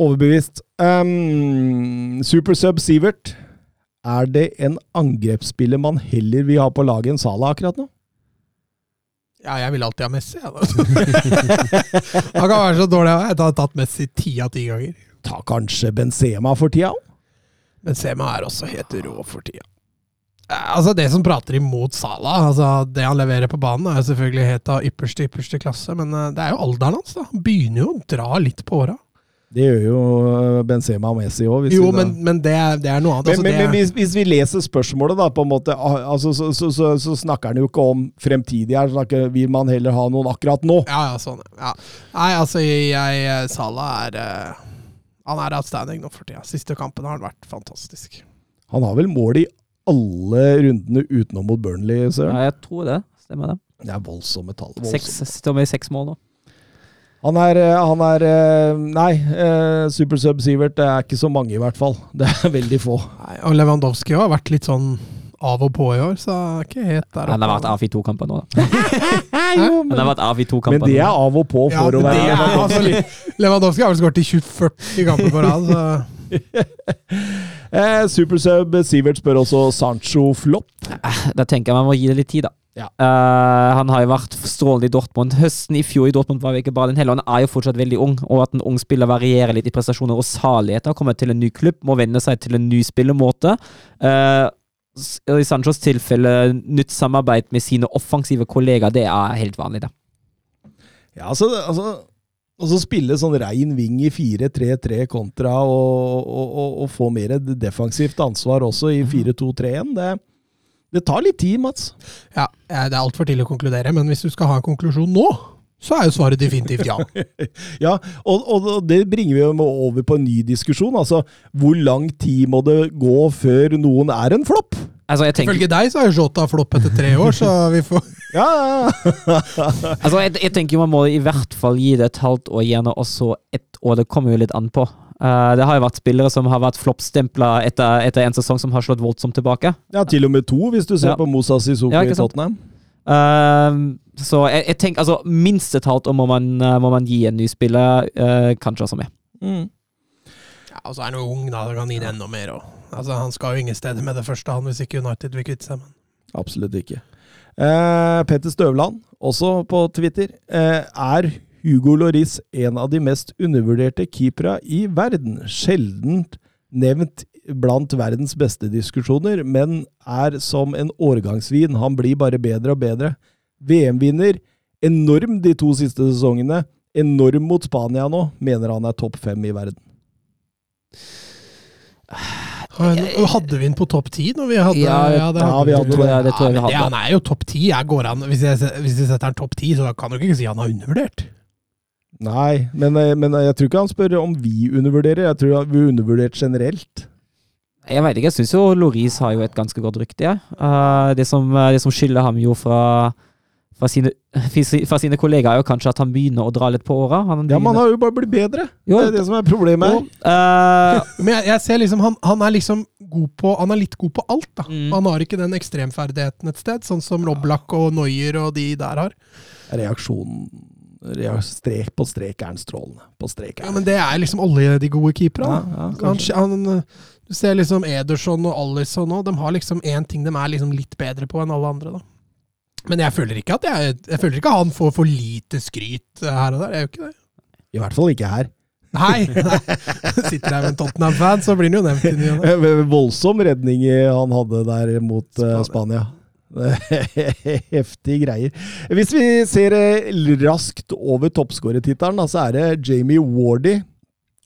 Overbevist. Um, Supersub Sivert. Er det en angrepsspiller man heller vil ha på laget enn Salah akkurat nå? ja, jeg vil alltid ha Messi. Da. han kan være så dårlig, jeg har tatt Messi ti av ti ganger. Ta kanskje Benzema for tida? òg? Benzema er også helt rå for tida. Eh, Altså Det som prater imot Salah, altså det han leverer på banen, er selvfølgelig helt av ypperste ypperste klasse, men eh, det er jo alderen hans. da Han begynner jo å dra litt på åra. Det gjør jo eh, Benzema og Messi òg. Jo, men, men det, er, det er noe annet. Men, Altså, men, men er, hvis, hvis vi leser spørsmålet, da, på en måte, ah, altså, så, så, så, så snakker han jo ikke om fremtidig her. Snakker, vil man heller ha noen akkurat nå? ja, ja, sånn. Ja. Nei, altså, jeg Salah er uh, Han er outstanding nå for tida. Siste kampen har han vært fantastisk. Han har vel mål i alle rundene utenom mot Burnley, Søren? Ja, jeg tror det. Stemmer det. Det er voldsomme tall. Voldsomme. står med seks mål nå. Han er, eh, han er eh, Nei, eh, Super Sub Sivert det er ikke så mange, i hvert fall. Det er veldig få. Nei, og Lewandowski har vært litt sånn av og på i år, så er ikke helt der Han har vært av i to kamper nå, da. Han har vært av i to Men kamper det er av og på Ja, å være er, altså, Lewandowski har vel skåret i 20-40 kamper på rad, så eh, Supersub Sivert spør også Sancho flopp. Da tenker jeg man må gi det litt tid, da. Ja. Uh, han har jo vært strålende i Dortmund. Høsten i fjor i Dortmund var jo ikke bare den heller. Han er jo fortsatt veldig ung, og at en ung spiller varierer litt i prestasjoner og saligheter, kommer til en ny klubb, må venne seg til en ny spillemåte. Uh, I Sanchos tilfelle nytt samarbeid med sine offensive kollegaer, det er helt vanlig, da. Ja, altså, altså Og så spille sånn rein ving i 4-3-3 kontra og, og, og, og få mer defensivt ansvar også i 4-2-3-1. Det, det tar litt tid, Mats. ja, det er altfor tidlig å konkludere, men hvis du skal ha en konklusjon nå, så er jo svaret definitivt ja. Ja, og, og det bringer vi jo over på en ny diskusjon. Altså, hvor lang tid må det gå før noen er en flopp? Altså, jeg tenker, Ifølge deg så er jo Jota flopp etter tre år, så vi får Ja, ja, ja. altså, jeg, jeg tenker man må i hvert fall gi det et halvt år, gjerne også ett år. Det kommer jo litt an på. Uh, det har jo vært spillere som har vært floppstempla etter, etter en sesong som har slått voldsomt tilbake. ja, til og med to, hvis du ser Ja. på Moussa Sissoko Ja, i? Tottenham. Uh, så jeg, jeg tenker altså minst et halvt år må man, eh, må man gi en ny spiller, uh, kanskje også med. Mm. Ja, og så er han jo ung, da. Da kan han gi det enda mer òg. Altså, han skal jo ingen steder med det første, han, hvis ikke United vil kvitte seg med. Absolutt ikke. Eh, Petter Støvland, også på Twitter. Eh, er Hugo Loris en av de mest undervurderte keepere i verden? Sjelden nevnt blant verdens beste diskusjoner, men er som en årgangsvin. Han blir bare bedre og bedre. VM-vinner. Enorm de to siste sesongene. Enorm mot Spania nå. Mener han er topp fem i verden. Hadde vi den på topp ti når vi hadde Ja, det ja, hadde vi hadde det, det tror jeg vi Ja, men det, han er jo topp ti. Jeg går an, hvis, jeg, hvis jeg setter han topp ti, så kan du ikke si han har undervurdert. Nei, men, eh, men jeg tror ikke han spør om vi undervurderer. Jeg tror vi er undervurdert generelt. Jeg vet ikke, jeg syns jo Loris har jo et ganske godt rykte. Ja. Eh, det, som, eh, det som skiller ham jo fra, fra, sine, fra sine kollegaer, er jo kanskje at han begynner å dra litt på åra. Ja, men han har jo bare blitt bedre. Jo. Det er det som er problemet her. eh, Men jeg, jeg ser liksom, han, han er liksom god på Han er litt god på alt, da. Mm. Han har ikke den ekstremferdigheten et sted, sånn som Roblak og Noyer og de der har. Reaksjonen Strek på strek er han strålende. På strek er Ja. Men det er liksom alle de gode keeperne. Ja, ja, han, han, du ser liksom Ederson og Alisson òg. De har liksom én ting de er liksom litt bedre på enn alle andre, da. Men jeg føler ikke at jeg, jeg føler ikke han får for lite skryt her og der. Jeg gjør ikke det. I hvert fall ikke her. Nei! nei. Sitter her med en Tottenham-fan, så blir han jo nevnt i ny. Eh, Voldsom redning han hadde der mot eh, Spania. Spania. Heftige greier. Hvis vi ser eh, raskt over toppskårertittelen, så er det Jamie Wardy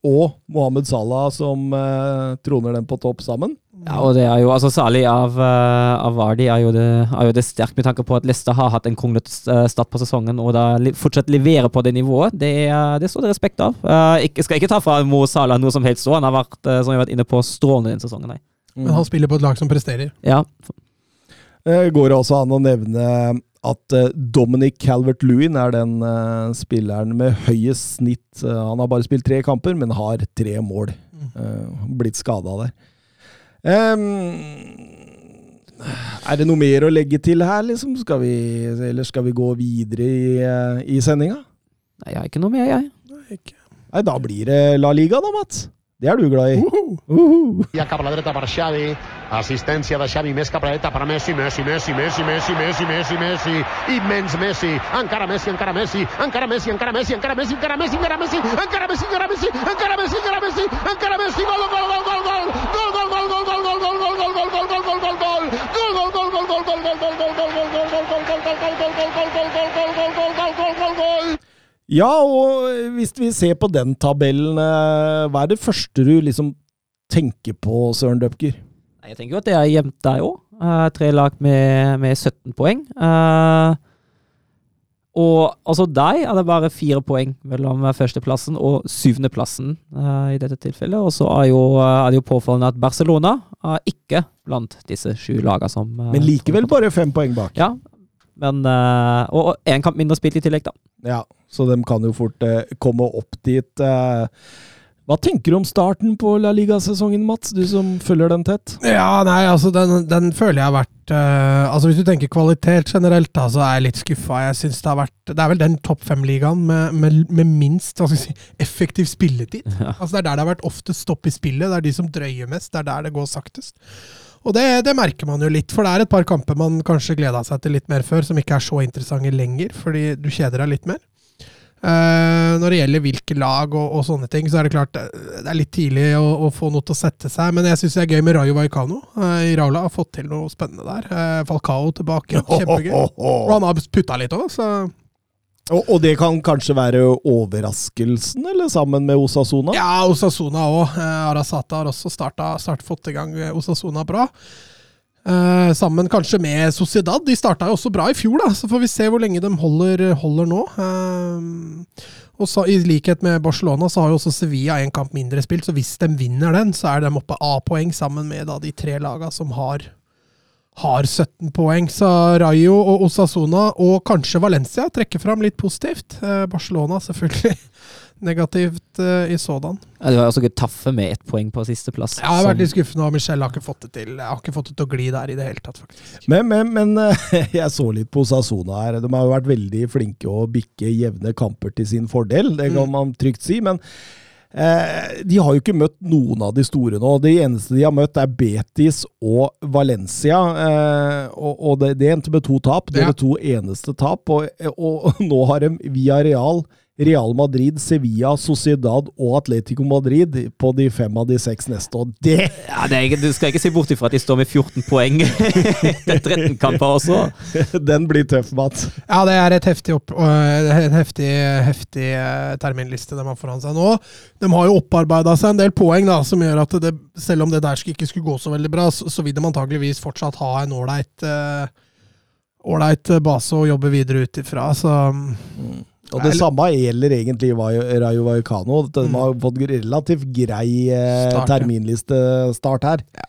og Mohammed Salah som eh, troner den på topp sammen. Ja, og det er jo altså Særlig av, uh, av Vardy er jo, det, er jo det sterkt med tanke på at Leicester har hatt en kronglete eh, start på sesongen, og da fortsatt leverer på det nivået. Det, er- det står det respekt av. Jeg ikke, skal ikke ta fra Mo Salah noe som helst òg. Han har vært, eh, som jeg har vært inne på, strålende denne sesongen. Nei. Men han spiller på et lag som presterer. Ja, Eh, går det også an å nevne at eh, Dominic Calvert-Lewin er den eh, spilleren med høyest snitt. Eh, han har bare spilt tre kamper, men har tre mål. Eh, blitt skada der. Ehm, er det noe mer å legge til her, liksom? Skal vi, eller skal vi gå videre i, eh, i sendinga? Nei, jeg har ikke noe mer, jeg. Nei, ikke. Nei, da blir det La Liga, da, Mats. Det er du glad i. Uh -huh. Uh cap assistència de Xavi més cap a la per Messi, Messi, Messi, Messi, Messi, Messi, Messi, Messi, immens Messi, encara Messi, encara Messi, encara Messi, encara Messi, encara Messi, encara Messi, encara Messi, encara Messi, encara Messi, encara Messi, encara Messi, encara Messi, gol, gol, gol, gol, gol, gol, gol, gol, gol, gol, gol, gol, gol, gol, gol, gol, gol, gol, gol. Ja, og hvis vi ser på den tabellen, eh, hva er det første du liksom tenker på, Søren Døpker? Jeg tenker jo at det er jevnt der òg. tre lag med, med 17 poeng. Uh, og altså der er det bare fire poeng mellom førsteplassen og syvendeplassen uh, i dette tilfellet. Og så er, jo, er det jo påfallende at Barcelona er ikke blant disse sju lagene som uh, Men likevel bare fem poeng bak. Ja, men uh, Og én kamp mindre spilt i tillegg, da. Ja, så de kan jo fort komme opp dit. Hva tenker du om starten på La Liga-sesongen, Mats? Du som følger den tett? Ja, nei, altså den, den føler jeg har vært uh, Altså Hvis du tenker kvalitet generelt, da, så er jeg litt skuffa. Jeg synes Det har vært Det er vel den topp fem-ligaen med, med, med, minst hva skal jeg si, effektiv spilletid. Ja. Altså Det er der det har vært oftest stopp i spillet. Det er de som drøyer mest. Det er der det går saktest. Og det, det, merker man jo litt, for det er et par kamper man kanskje gleda seg til litt mer før, som ikke er så interessante lenger, fordi du kjeder deg litt mer. Uh, når det gjelder hvilke lag og, og, sånne ting, så er det klart eh, det er litt tidlig å, å få noe til å sette seg. Men jeg syns det er gøy med Rayo Vallecano uh, i Raula. Har fått til noe spennende der. Falcao tilbake, kjempegøy. Og han har putta litt òg, så og, og, det kan kanskje være overraskelsen, eller sammen med Osasona? Ja, Osasona òg. Arasata har også starta, start, fått i gang Osasona bra. Uh, sammen kanskje med Sociedad. De starta jo også bra i fjor, da, så får vi se hvor lenge de holder, holder nå. Uh, og så, I likhet med Barcelona så har jo også Sevilla en kamp mindre spilt, så hvis de vinner den, så er de oppe A-poeng sammen med da, de tre lagene som har, har 17 poeng. Så Rayo og Osasona, og kanskje Valencia, trekker fram litt positivt. Uh, Barcelona selvfølgelig negativt uh, i sådan. Ja, du har altså ikke taffe med ett poeng på sisteplass. Jeg har vært litt skuffende, og Michelle har ikke fått det til. Jeg har ikke fått det til å gli der i det hele tatt, faktisk. Men, men, men jeg så litt på Sasona her. De har jo vært veldig flinke å bikke jevne kamper til sin fordel, det kan mm. man trygt si. men Eh, de har jo ikke møtt noen av de store nå. Det eneste de har møtt, er Betis og Valencia. Eh, og, og det, det, endte med to tap. Det er ja. de to eneste tap. Og, og, og nå har de via Real Real Madrid, Sevilla, Sociedad og Atletico Madrid på de fem av de seks neste. Og det ja, det er, Du skal ikke se bort ifra at de står med 14 poeng etter 13 kamper også. Den blir tøff, Mats. Ja, det er et heftig opp, en heftig, heftig eh, terminliste de har foran seg nå. De har jo opparbeida seg en del poeng, da, som gjør at det, selv om det der ikke skulle gå så veldig bra, så, så vil de antageligvis fortsatt ha en ålreit uh, base å jobbe videre ut ifra. Så mm. Og det samme gjelder egentlig Rayo Vallecano. De mm. har fått relativt grei eh, terminlistestart her. Ja.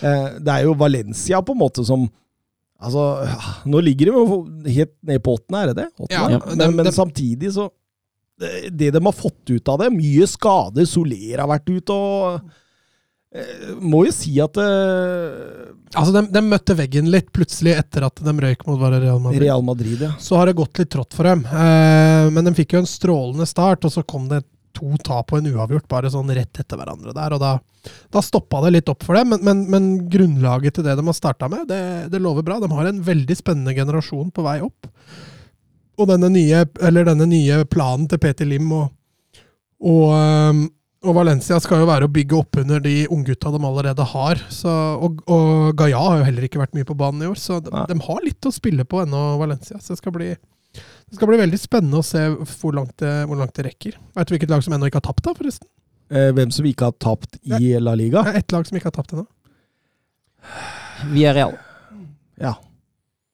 Eh, det er jo Valencia på en måte som Altså, nå ligger de jo helt ned på åttende, er det det? Ja, men, men, men samtidig så Det de har fått ut av det, mye skader, Soler har vært ute og Eh, må jo si at uh, Altså, de, de, møtte veggen litt plutselig etter at de røyk mot Real Madrid. Real Madrid ja. Så har det gått litt trått for dem. Uh, men de fikk jo en strålende start, og så kom det to tap og en uavgjort bare sånn rett etter hverandre der. og Da, da stoppa det litt opp for dem, men, men, men grunnlaget til det de har starta med, det, det, lover bra. De har en veldig spennende generasjon på vei opp. Og denne nye, denne nye planen til Peter Lim og, og og Valencia skal jo være å bygge opp under de unggutta de allerede har. Så, og, og Gaia har jo heller ikke vært mye på banen i år, så de, de har litt å spille på ennå, Valencia. Så det skal, bli, det skal bli veldig spennende å se hvor langt det, hvor langt det rekker. Veit du hvilket lag som ennå ikke har tapt, da, forresten? Eh, hvem som ikke har tapt i La Liga? Det er ett lag som ikke har tapt ennå. Vi er real. Ja.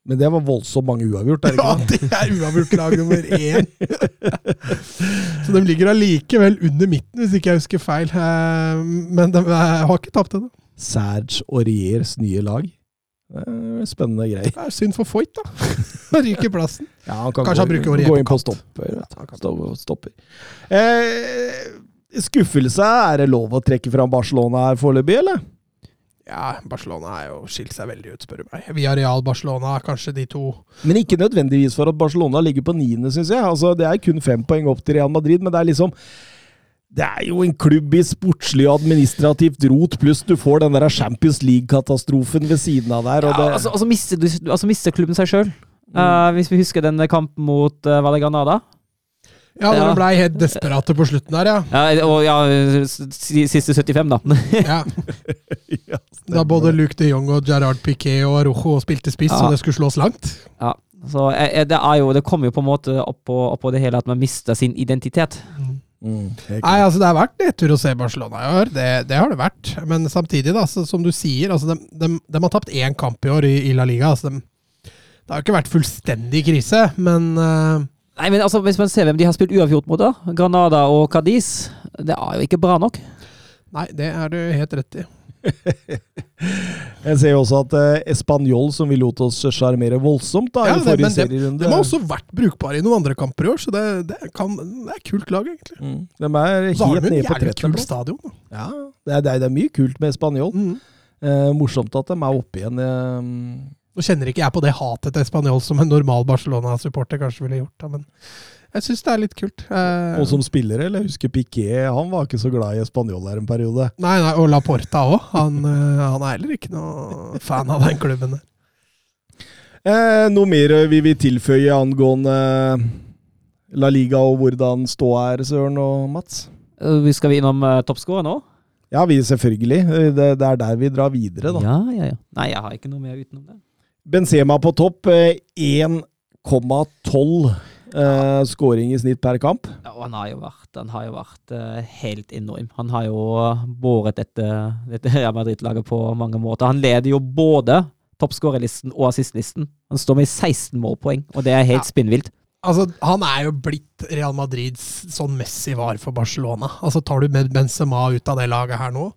Men det var voldsomt mange uavgjort. Er ja, det er uavgjort lag nummer én! så de ligger allikevel under midten, hvis ikke jeg husker feil. Eh, men de har ikke tapt ennå. Serge Auriers nye lag. Spennende greier. Det er synd for Foyt, da. Han ryker plassen. Ja, han kan Kanskje gå, han bruker Aurier gå inn på stopper. stopper. Eh, skuffelse, er det lov å trekke fram Barcelona her foreløpig, eller? Ja, Barcelona har jo skilt seg veldig ut, spør du meg. Via Real Barcelona, kanskje de to Men ikke nødvendigvis for at Barcelona ligger på niende, syns jeg. Altså, det er kun fem poeng opp til Real Madrid, men det er liksom det er jo en klubb i sportslig og administrativt rot, pluss du får den der Champions League-katastrofen ved siden av der. ja, det... altså, altså, mister, altså, mister, klubben seg sjøl. Mm. Uh, hvis vi husker den kampen mot uh, Valle Valle ja, når ja. de blei helt desperate på slutten der, ja. ja og ja, siste 75, da. ja. Da både Luke de Jong og Gerard Piquet og Arojo spilte spiss, ja. så det skulle slås langt. Ja. Så eh, eh, det er jo Det kommer jo på en måte oppå på, opp det hele at man mister sin identitet. Mm, helt Nei, altså Det har vært nedtur å se Barcelona i år, det, det har det vært. Men samtidig, da, så, som du sier, altså de, de, de har tapt én kamp i år i, i La Liga. Altså de, det har jo ikke vært fullstendig krise, men eh, Nei, men altså, Hvis man ser hvem de har spilt uavgjort mot, da Granada og Cadiz, det er jo ikke bra nok. Nei, det er du helt rett i. Jeg ser jo også at eh, Español, som vi lot oss sjarmere voldsomt da, Ja, i forrige det- serierunde De har også vært brukbare i noen andre kamper i år, så det, det, kan, det er et kult lag, egentlig. mm, De er helt nede på jævlig 30. kult stadion. Da. Ja, det er, det, er, det er mye kult med Español. Mm. Eh, morsomt at de er oppe igjen. Eh, Nå kjenner ikke jeg på det hatet til Spanjol som en normal Barcelona-supporter kanskje ville gjort, da, men jeg syns det er litt kult. Eh, og som spillere, eller jeg husker Piquet, han var ikke så glad i Spanjol der en periode. Nei, nei, og Laporta òg. Han, eh, han er heller ikke noe fan av den klubben der. Eh, noe mer vi vil tilføye angående La Liga og hvordan ståa er, Søren og Mats? Eh, Vi skal vi innom uh, toppskårer nå? Ja, vi selvfølgelig. Eh, Det, det er der vi drar videre, da. Ja, ja, ja. Nei, jeg har ikke noe mer utenom det. Benzema på topp. eh, 1,12 skåring scoring i snitt per kamp. Ja, og han har jo vært, han har jo vært eh, helt enorm. Han har jo eh, båret dette, dette Real Madrid-laget på mange måter. Han leder jo både toppskårerlisten og assistlisten. Han står med 16 målpoeng, og det er helt Ja. spinnvilt. Altså, Han er jo blitt Real Madrids sånn Messi var for Barcelona. Altså, Tar du med Benzema ut av det laget her nå,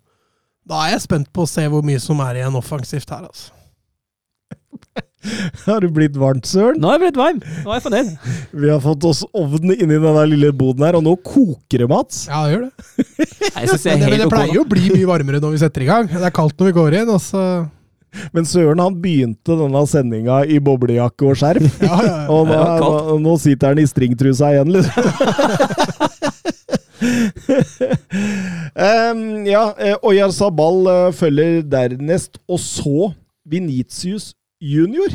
da er jeg spent på å se hvor mye som er igjen offensivt her. altså. Har du blitt varmt, Søren? Nå er jeg blitt varm! Nå er jeg fornøyd. Vi har fått oss ovn inni denne lille boden her, og nå koker det, Mats. Ja, det gjør det. Jeg synes det Men det, men det pleier jo å bli mye varmere når vi setter i gang. Det er kaldt når vi går inn, og så Men Søren han begynte denne sendinga i boblejakke og skjerf. Ja, ja, ja. Og nå, nå, nå sitter han i stringtrusa igjen, liksom. um, ja, eh, Oyar Sabal eh, følger dernest, og så Venitius junior.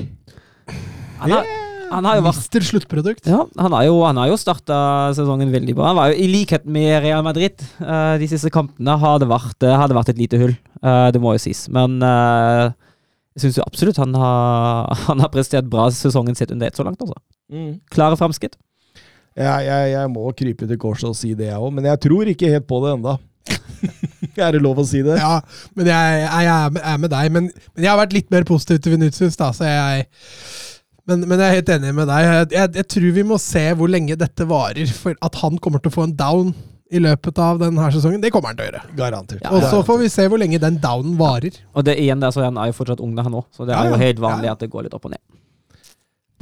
Han har, han har jo vært Mister sluttprodukt. ja, han har jo, han har jo starta sesongen veldig bra. Han var jo I likhet med Real Madrid uh, de siste kampene har det vært, eh, har det vært et lite hull. Uh, det må jo sies. Men uh, jeg syns absolutt han har, han har prestert bra sesongen sitt under ett så langt. altså. Klare framskritt. Ja, jeg, jeg må krype til korset og si det, jeg òg, men jeg tror ikke helt på det enda. er det lov å si det? Ja, men jeg, jeg, er med- er med deg. Men, men jeg har vært litt mer positiv til Vinicius, da, så jeg men, men jeg er helt enig med deg. Jeg, jeg, jeg tror vi må se hvor lenge dette varer. For at han kommer til å få en down i løpet av denne sesongen, det kommer han til å gjøre. Garantert. Ja, Og så får vi se hvor lenge den downen varer. Og det igjen der, så han er jo fortsatt ung, han òg, så det Ja, er jo helt vanlig Ja. at det går litt opp og ned.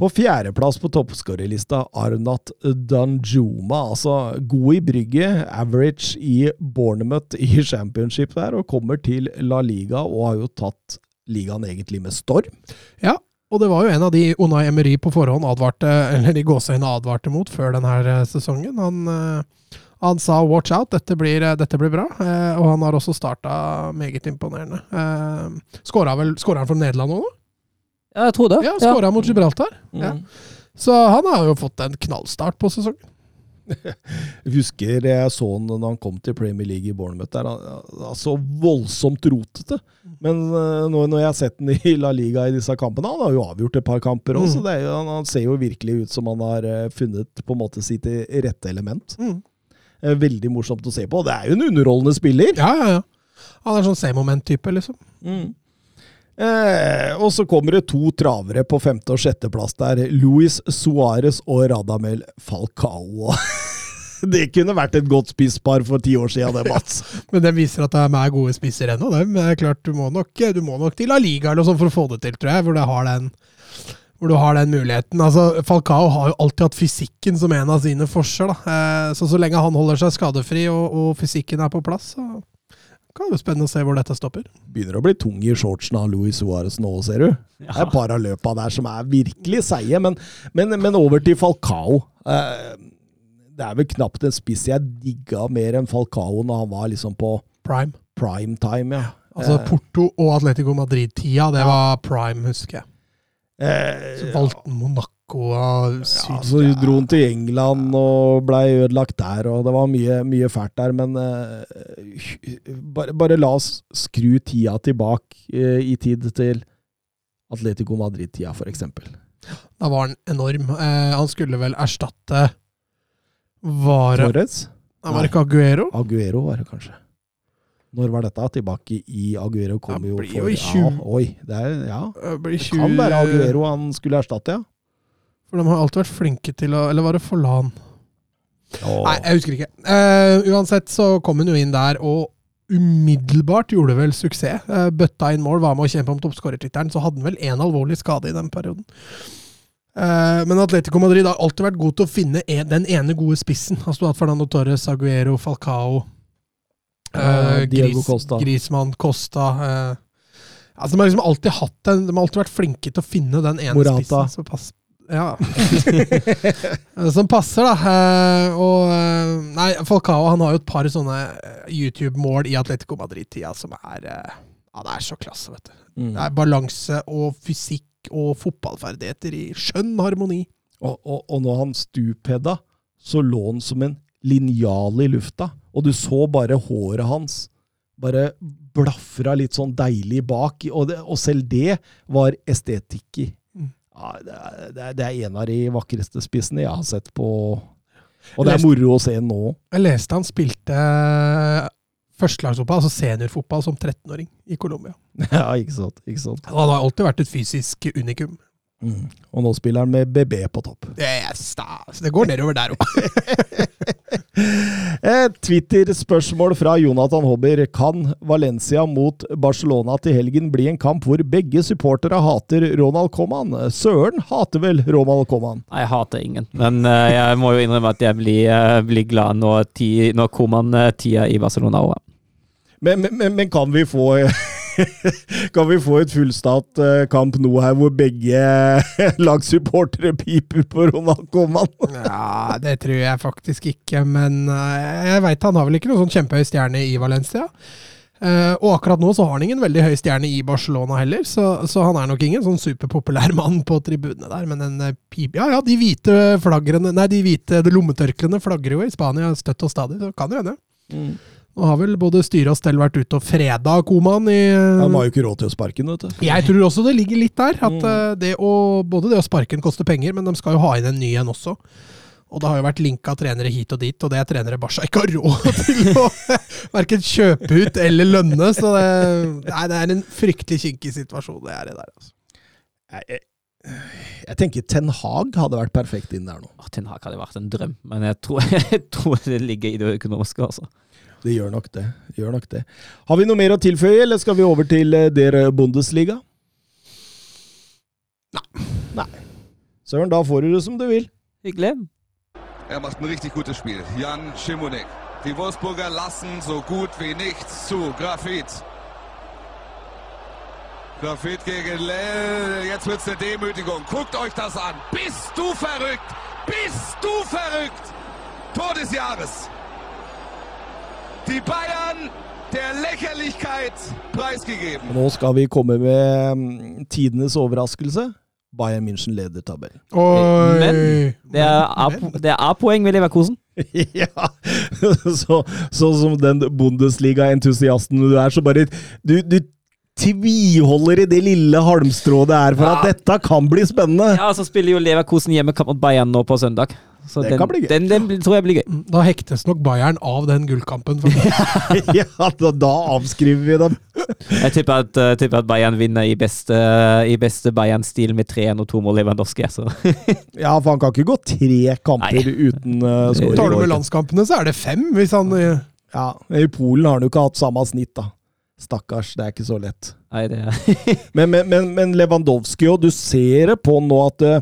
På fjerdeplass på toppskårerlista Arnat Danjuma. Altså god i brygget, average i Bournemouth i championship der, og kommer til La Liga og har jo tatt ligaen egentlig med storm. Ja, og det var jo en av de Unai Emery på forhånd advarte, eller de gåseøynene advarte mot før denne sesongen. Han, eh, han sa 'watch out, dette blir, eh, dette blir bra', eh, og han har også starta meget imponerende. Eh, Skåra han for Nederland òg, nå? Ja, jeg tror det. Ja, skåra mot Gibraltar. Ja. Mm. Så han har jo fått en knallstart på sesongen. Jeg husker jeg så han når han kom til Premier League i Bournemouth. Der, han, så voldsomt rotete. Men eh, nå når jeg har sett han i La Liga i disse kampene Han har jo avgjort et par kamper òg, Mm. så det han, han ser jo virkelig ut som han har eh, funnet på en måte sitt eh, rette element. Mm. Veldig morsomt å se på. Det er jo en underholdende spiller. Ja, ja, ja. Han er sånn C-moment-type, liksom. Mm. Eh, og så kommer det to travere på femte- og sjetteplass der. Luis Suárez og Radamel Falcao. det kunne vært et godt spisspar for ti år siden, det, Mats. Men den viser at de er gode spisser ennå, dem. Men det er klart, du må, nok, du må nok til La Liga eller sånt for å få det til, tror jeg. Hvor har den, hvor du har den muligheten. Altså, Falcao har jo alltid hatt fysikken som en av sine forser. Da. Eh, Så så lenge han holder seg skadefri og, og fysikken er på plass, så kan det bli spennende å se hvor dette stopper. Begynner å bli tung i shortsen av Luis Suárez nå, ser du. Det er et par av løpa der som er virkelig seige, men, men, men over til Falcao. Eh, det er vel knapt en spiss jeg digga mer enn Falcao når han var liksom på Prime. prime time, ja. Altså Eh, Porto og Atletico Madrid-tida, det var prime, husker jeg. Eh, Så valgte han Monaco og Ja, Syd... så dro han til England og blei ødelagt der, og det var mye, mye fælt der. Men eh, bare, bare la oss skru tida tilbake eh, i tid til Atletico Madrid-tida, eksempel. Da var han enorm. Eh, han skulle vel erstatte Vare Torres? Nei, var det ikke Aguero? Aguero var det kanskje. Når var dette? Tilbake i Aguero kom jo for jo i ja, 20. Oi, det er, ja. det, 20, Det kan være Aguero han skulle erstatte, ja. For de har alltid vært flinke til å Eller var det Forlan? Oh. Nei, jeg husker ikke. Uh, uansett så kom hun jo inn der, og umiddelbart gjorde vel suksess. Uh, bøtta inn mål, var med å kjempe om toppskårertittelen. Så hadde han vel én alvorlig skade i den perioden. Uh, men Atletico Madrid har alltid vært god til å finne en, den ene gode spissen. Altså, du har hatt Fernando Torres, Aguero, Falcao Gris- Costa. Grismann, Costa eh, altså, De har liksom alltid hatt en, de har alltid vært flinke til å finne den ene Morata. spissen som passer. Ja. som passer, da. Eh, og Nei, Falcao han har jo et par sånne YouTube-mål i Atletico Madrid-tida som er Ja, det er så klasse, vet du. Mm. Det er balanse og fysikk og fotballferdigheter i skjønn harmoni. Og, og, og når han stupheada, så lå han som en linjal i lufta. Og du så bare håret hans bare blafra litt sånn deilig bak. Og, det, og selv det var estetikk i. Mm. Ja, det, er, det, er, det er en av de vakreste spissene jeg har sett på Og det er moro å se nå. Jeg leste han spilte førstelagsfotball, altså seniorfotball, som 13-åring i Colombia. Ja, ikke sant. Ikke sant. Han har alltid vært et fysisk unikum. Mm. Og nå spiller han med BB på topp. Yes, da. Så det går nedover der òg. Twitter-spørsmål fra Jonathan Hobber. Kan Valencia mot Barcelona til helgen bli en kamp hvor begge supportere hater Ronald Coman? Søren hater vel Ronald Coman? Nei, Jeg hater ingen, men uh, jeg må jo innrømme at jeg blir, uh, blir glad når, ti, når Koman-tida i Barcelona er over. Men, men, men, men kan vi få Kan vi få et fullstat eh, kamp nå her hvor begge lagsupportere piper på Ronald Coman? Ja, det tror jeg faktisk ikke, men eh, jeg veit han har vel ikke noen sånn kjempehøy stjerne i Valencia. Uh, og akkurat nå så har han ingen veldig høy stjerne i Barcelona heller, så, så han er nok ingen sånn superpopulær mann på tribunene der. Men en eh, pip... Ja ja, de hvite flagrene Nei, de hvite lommetørklærne flagrer jo i Spania støtt og stadig, så kan det hende. Nå har vel både styre og stell vært ute og freda Koman i eh, Han har jo ikke råd til å sparke den, vet du. Jeg tror også det ligger litt der. At Mm. eh, det å, både det å sparke den koster penger, men de skal jo ha inn en ny en også. Og det har jo vært linka trenere hit og dit, og det er trenere Barca ikke har råd til å verken kjøpe ut eller lønne. Så det, nei, det er en fryktelig kinkig situasjon det er i der. Altså. Jeg, jeg, jeg tenker Ten Hag hadde vært perfekt inn der nå. Ten Hag hadde vært en drøm, men jeg tror, jeg tror det ligger i det økonomiske. altså. Det gjør nok det. gjør nok det. Har vi noe mer å tilføye, eller skal vi over til eh, dere Bundesliga? Nei. Nei. Søren, da får du det som du vil. Hyggelig. Er macht ein richtig gutes Spiel. Jan Schimonek. Die Wolfsburger lassen so gut wie nichts zu. Grafit. Grafit gegen Lell. Jetzt wird's eine Demütigung. Guckt euch das an. Bist du verrückt? Bist du verrückt? Tor des Jahres. Die Bayern der Lächerlichkeit preisgegeben. Nå skal vi komme med mm, tidenes overraskelse. Bayern München leder tabellen. Oi! Men Det er det er A-poeng ved Leverkosen. ja, så, så som den Bundesliga-entusiasten du er, så bare Du, du tviholder i det lille halmstrået det er for at dette kan bli spennende! Ja, så spiller jo Leverkosen hjemmekamp mot Bayern nå på søndag. Så Det den, kan bli gøy. Den, den den, tror jeg blir gøy. Da hektes nok Bayern av den gullkampen. Ja, da, da avskriver vi dem. Jeg tipper at, uh, tipper at Bayern vinner i beste, uh, beste Bayern-stil med 3-1 og 2 mål Lewandowski. Så. Ja, for han kan ikke gå tre kamper Nei. uten uh, skåring. tar du med landskampene, så er det fem. Hvis han uh... Ja, I Polen har han jo ikke hatt samme snitt, da. Stakkars, det er ikke så lett. Nei, det er Men, men, men, men Lewandowski, og du ser det på nå at det,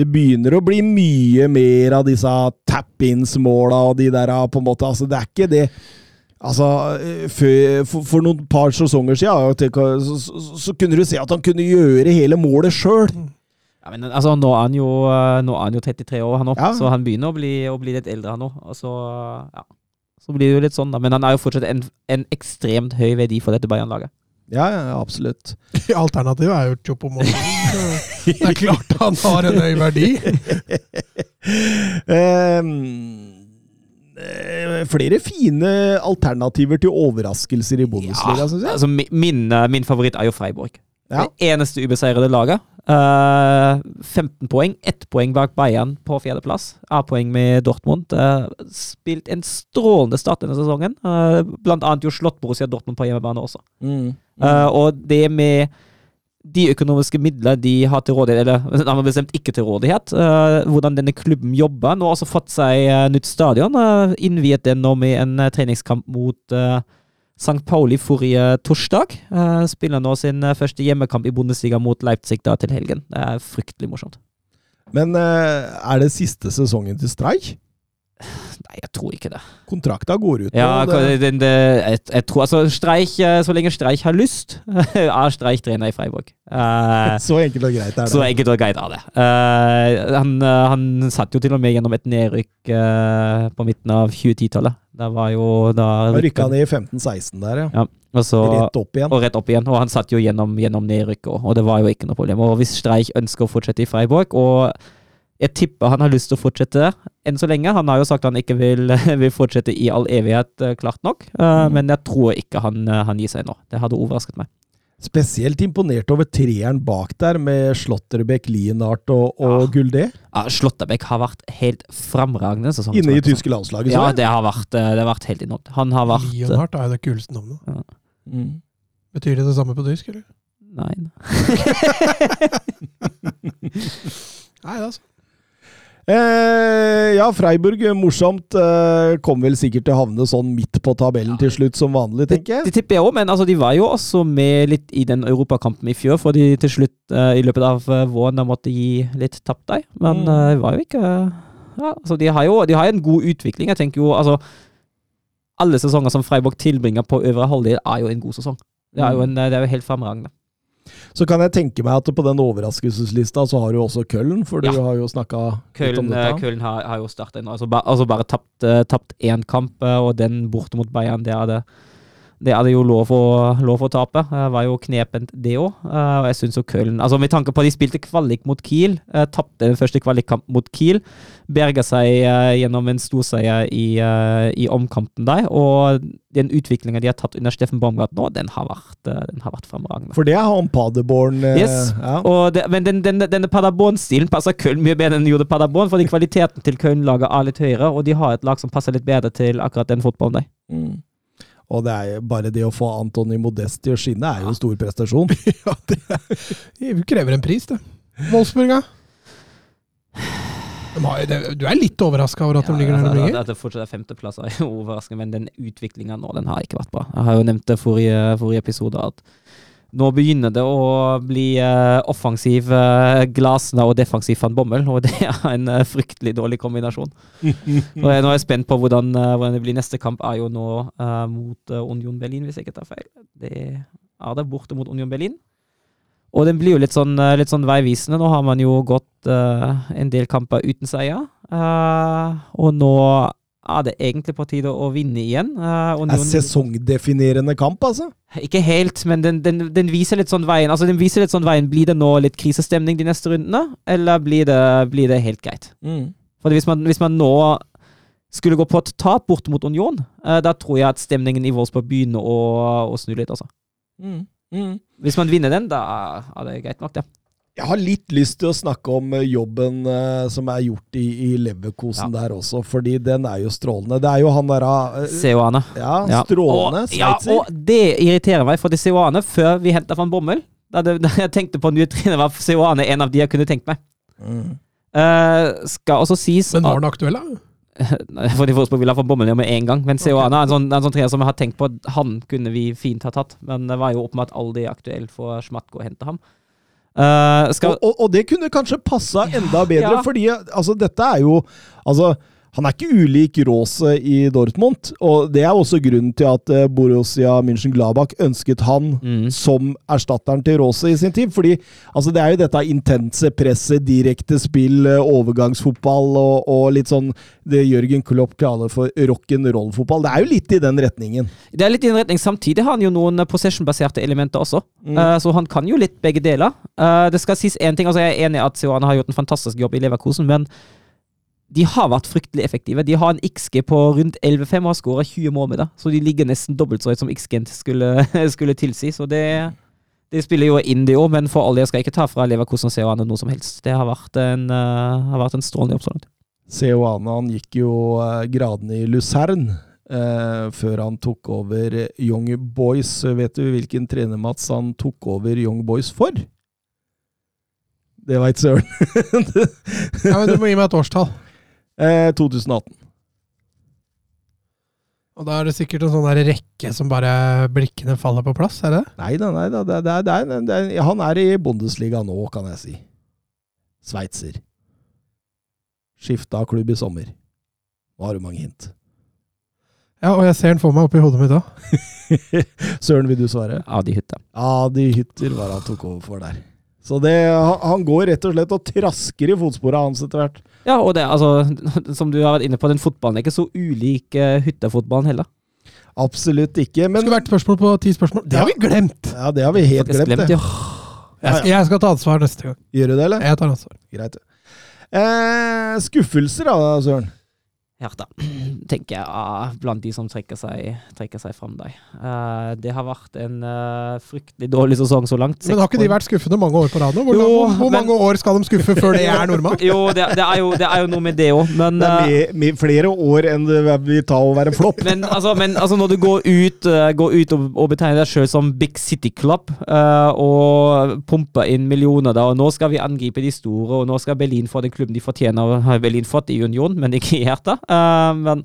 det begynner å bli mye mer av disse tap-ins-måla og de der, på en måte. Altså, det er ikke det Altså, for, for, for noen par sesonger siden så, så, så kunne du se at han kunne gjøre hele målet sjøl. ja, men altså, nå, er han jo, eh, nå er han jo 33 år, han opp, Ja. så han begynner å bli, å bli litt eldre, han òg. Og så, ja. Så blir det jo litt sånn, da. Men han er jo fortsatt en, en ekstremt høy verdi for dette Bayern-laget. Ja, ja, absolutt. Alternativet er jo Chopomoting. Det er klart han har en høy verdi. um, flere fine alternativer til overraskelser i Bundesliga, Ja, synes jeg. altså, min, eh, min favoritt er jo Freiburg. Ja. Det eneste ubeseirede laget. Uh, 15 poeng, ett poeng bak Bayern på fjerdeplass. A-poeng med Dortmund. Uh, spilt en strålende start denne sesongen. Uh, blant annet jo slått Borussia Dortmund på hjemmebane også. Mm. Eh, og det med de økonomiske midler de har til rådighet, eller nærmere bestemt ikke til rådighet, eh, hvordan denne klubben jobber. Nå har også fått seg eh, nytt stadion. Innviet den nå med en eh, treningskamp mot uh, St. Pauli forrige torsdag. Eh, spiller nå sin eh, første hjemmekamp i Bundesliga mot Leipzig da til helgen. Det er fryktelig morsomt. Men eh, er det siste sesongen til Streich? Nei, jeg tror ikke det. Kontrakta går ut. Ja, den, det, jeg, jeg tror altså Streich, eh, Så lenge Streich har lyst, er Streich trener i Freiburg. Uh, så enkelt og greit er det. Så enkelt og greit er det. Uh, han, han satt jo til og med gjennom et nedrykk uh, på midten av 2010-tallet. Det var jo da rykka han ned i 15-16 der, ja. Ja, og, så, Rett opp igjen. og rett opp igjen. Og han satt jo gjennom, gjennom nedrykket og det var jo ikke noe problem. Og hvis Streich ønsker å fortsette i Freiburg, og jeg tipper han har lyst til å fortsette enn så lenge. Han har jo sagt han ikke vil, vil fortsette i all evighet, eh, klart nok. Eh, Mm. Men jeg tror ikke han, eh, han gir seg nå. Det hadde overrasket meg. Spesielt imponert over treeren bak der, med Slotterbeck, Lienart og, og Ja. Guldé. Ja, Slotterbeck har vært helt fremragende Sånn, Inne i tyske landslaget, Ja, så det har vært, det har vært helt enormt. Han har vært eh, er jo det kuleste navnet. Mm. Betyr det det samme på tysk, eller? Nei. Nei, altså. Eh, ja, Freiburg, morsomt. Eh, kom vel sikkert til å havne sånn midt på tabellen til slutt, som vanlig, tenker tenker det det tipper jeg òg, men altså, de var jo også med litt i den europakampen i fjor, for de til slutt eh, i løpet av uh, våren måtte gi litt tapt deg. Men Mm. eh, det var jo ikke ja, altså, de har jo de har en god utvikling. Jeg tenker jo altså Alle sesonger som Freiburg tilbringer på øvre halvdel, er jo en god sesong. Det er jo, en, det er jo helt fremragende. Så kan jeg tenke meg at på den overraskelseslista så har du også Köln, for Ja. du har jo snakka litt om Köln, eh, dette. Köln har, har jo startet nå. Altså, ba, altså bare tapt eh, tapt én kamp, eh, og den borte mot Bayern, det er det det hadde jo lov å, lov å tape. Det var jo knepent, det òg. Og jeg syns jo Køllen Altså Med tanke på at de spilte kvalik mot Kiel, uh, tapte den første kvalikkamp mot Kiel, berga seg eh, gjennom en storseier i, eh, i omkampen der, og den utviklinga de har tatt under Steffen Baumgart nå, den har vært, eh, den har vært fremragende. For det er han Paderborn eh, Yes. ja. Det, men den, den, denne Paderborn-stilen passer Køllen mye bedre enn den gjorde Paderborn, fordi kvaliteten til Køllen-laget er litt høyere, og de har et lag som passer litt bedre til akkurat den fotballen der. Mm. Og det er bare det å få Antony Modest til å skinne, er jo en stor prestasjon. Ja, det det krever en pris, det. Wolfsburga? De har, du er litt overraska over at de ligger der de altså, ligger? At det fortsatt er femteplass er overraskende, men den utviklinga nå, den har ikke vært bra. Jeg har jo nevnt det forrige, forrige episode, at nå begynner det å bli eh, offensiv Glasna og defensiv van Bommel, og det er en eh, fryktelig dårlig kombinasjon. og nå er jeg spent på hvordan, eh, hvordan det blir. Neste kamp er jo nå uh, mot eh, Union Berlin, hvis jeg ikke tar feil. Det er det borte mot Union Berlin. Og den blir jo litt sånn, eh, litt sånn veivisende. Nå har man jo gått uh, en del kamper uten seier. Uh, og nå er det egentlig på tide å vinne igjen. Uh, Det er sesongdefinerende kamp, altså. ikke helt, men den, den, den viser litt sånn veien. Altså, den viser litt sånn veien. Blir det nå litt krisestemning de neste rundene, eller blir det, blir det helt greit? For hvis man, hvis man nå skulle gå på et tap bort mot Union, uh, da tror jeg at stemningen i Wolfsburg begynner å, å snu litt, altså. Hvis man vinner den, da er det greit nok, det. Jeg har litt lyst til å snakke om eh, jobben eh, som er gjort i, i Leverkosen der også, fordi den er jo strålende. Det er jo han derre uh, Seoane. Ja, Ja. strålende Og, ja, sveitser. og det irriterer meg, for det Seoane, før vi henta van Bommel da, det, da jeg tenkte på nye trener, var Seoane en av de jeg kunne tenkt meg. Mm. Eh, skal også sies Men var den aktuell, da? Fordi Wolfsburg ville ha fått Bommel med en gang. Men Seoane er en sånn, en sånn trener som jeg har tenkt på at han kunne vi fint ha tatt. Men det var jo åpenbart aldri aktuelt for Schmatko å hente ham. Eh, skal, Og, og, og det kunne kanskje passa enda bedre, ja. fordi altså, dette er jo Altså, han er ikke ulik Rose i Dortmund, og det er også grunnen til at eh, Borussia München-Gladbach ønsket han Mm. som erstatteren til Rose i sin tid. Fordi altså, det er jo dette intense presset, direkte spill, eh, overgangsfotball og, og litt sånn det Jørgen Klopp kaller for rock'n'roll-fotball. Det er jo litt i den retningen. Det er litt i den retning. Samtidig har han jo noen possession-baserte elementer også. Mm. Uh, så han kan jo litt begge deler. Uh, det skal sies én ting. altså Jeg er enig i at Sioane har gjort en fantastisk jobb i Leverkosen, men de har vært fryktelig effektive. De har en XG på rundt 11,5 og har skåra 20 mål med det. Så de ligger nesten dobbelt så høyt som XG-en skulle, skulle tilsi. Så det, det, spiller jo inn det òg, men for all del skal jeg ikke ta fra Leverkosen og Seoane noe som helst. Det har vært en, uh, har vært en strålende jobb så langt. Seoane han gikk jo uh, gradene i Luzern uh, før han tok over Young Boys. Vet du hvilken trener Mats han tok over Young Boys for? Det veit søren. Ja, men Du må gi meg et årstall. 2018. Og da er det sikkert en sånn der rekke som bare blikkene faller på plass, er det? Nei da, nei da. Det, det, det, det, han er i Bundesliga nå, kan jeg si. Sveitser. Skifta klubb i sommer. Nå har du mange hint. Ja, og jeg ser den for meg oppi hodet mitt òg. Søren, vil du svare? Adi Hytte. Adi hytter var han tok over for der. Så det, han, går rett og slett og trasker i fotsporet hans etter hvert. Ja, og det, altså, som du har vært inne på, den fotballen er ikke så ulik uh, hyttefotballen heller. Absolutt ikke, Det men skulle vært spørsmål på ti spørsmål. Det har vi glemt! Ja, det har vi helt glemt. glemt, det. ja. Jeg skal, jeg skal ta ansvar neste gang. Gjør du det, eller? Jeg tar ansvar. Greit. Eh, skuffelser, da, Søren? Hjerta, tenker jeg, ah, blant de som trekker seg, trekker seg fram der. Uh, det har vært en uh, fryktelig dårlig sesong så langt. Men har ikke de vært skuffende mange år på rad nå? Hvor, Jo, hvor, men- mange år skal de skuffe før det er normalt? Jo, det, det, er jo, det er jo noe med det òg, men Det er eh, flere år enn det vil ta å være flopp. men, altså, men altså, når du går ut, eh, går ut og, og betegner deg sjøl som Big City Club eh, og pumper inn millioner, da, og nå skal vi angripe de store, og nå skal Berlin få den klubben de fortjener, har Berlin fått i Union, men ikke i hjertet. Eh, men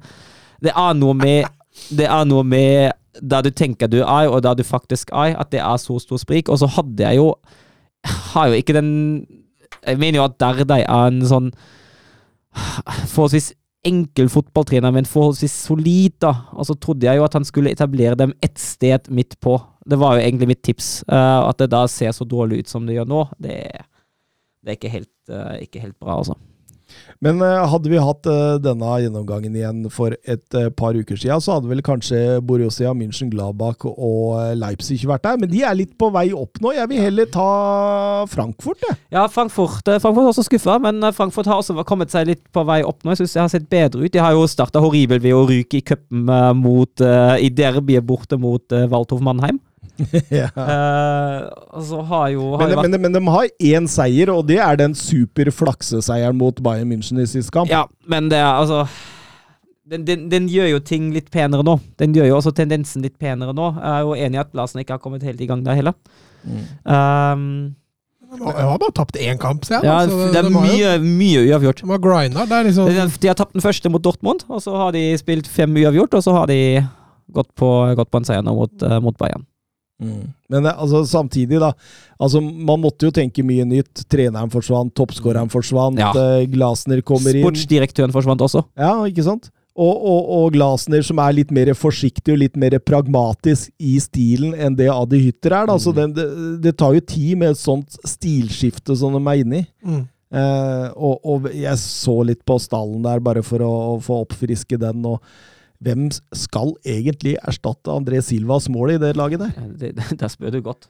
det er noe med Det er noe med der du tenker du er, og der du faktisk er, at det er så stor sprik. Og så hadde jeg jo Har jo ikke den Jeg mener jo at Dardai er en sånn forholdsvis enkel fotballtrener, men forholdsvis solid, da. Og så trodde jeg jo at han skulle etablere dem ett sted midt på. Det var jo egentlig mitt tips. Uh, at det da ser så dårlig ut som det gjør nå, det, det er ikke helt, uh, ikke helt bra, altså. Men eh, hadde vi hatt eh, denne gjennomgangen igjen for et eh, par uker siden, så hadde vel kanskje Borussia München, Gladbach og Leipzig Leipzig vært der. Men de er litt på vei opp nå. Jeg vil heller ta Frankfurt, jeg. Ja, Frankfurt, Frankfurt er også skuffa, men Frankfurt har også kommet seg litt på vei opp nå. Jeg syns det har sett bedre ut. De har jo starta horribelt ved å ryke i cupen i derbyet borte mot Waldhof Mannheim. ja. uh, og så har jo, har Men, jo vært men, men de har én seier, og det er den super flakseseieren mot Bayern München i sist kamp. Ja, men det er altså den, den, den gjør jo ting litt penere nå. Den gjør jo også tendensen litt penere nå. Jeg er jo enig i at Larsen ikke har kommet helt i gang der heller. Um, De har bare tapt én kamp, ser jeg. ja, altså, så det er de mye, jo- mye, uavgjort. De har grinda. Det er liksom De, de har tapt den første mot Dortmund, og så har de spilt fem uavgjort, og så har de gått på, gått på en seier nå mot, eh, mot Bayern. Mm. Men eh, altså, samtidig, da. Altså, man måtte jo tenke mye nytt. Treneren forsvant, toppskåreren forsvant, Ja. eh, Glasner kommer inn. Sportsdirektøren forsvant også. Ja, ikke sant? Og, og, og Glasner som er litt mer forsiktig og litt mer pragmatisk i stilen enn det Adi Hytter er. Da. Så den, det, det tar jo tid med et sånt stilskifte som de er inne i. mm. Eh, og, og jeg så litt på stallen der, bare for å, å få oppfriske den. og hvem skal egentlig erstatte André Silvas mål i det laget der? Det, det, der spør du godt.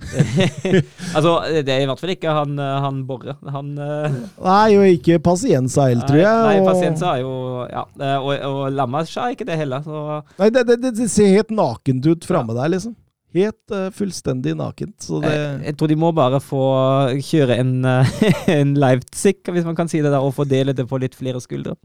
altså, det er i hvert fall ikke han, han Borre. Han eh, Nei, og ikke Pasienza heller, tror jeg. Nei, og- er jo Ja, eh, og, og Lammas er ikke det heller. Så Nei, det, det, ser helt nakent ut framme der, liksom. Helt uh, fullstendig nakent. Så det jeg, jeg tror de må bare få kjøre en, uh, en Leipzig, hvis man kan si det der, og fordele det på litt flere skuldre.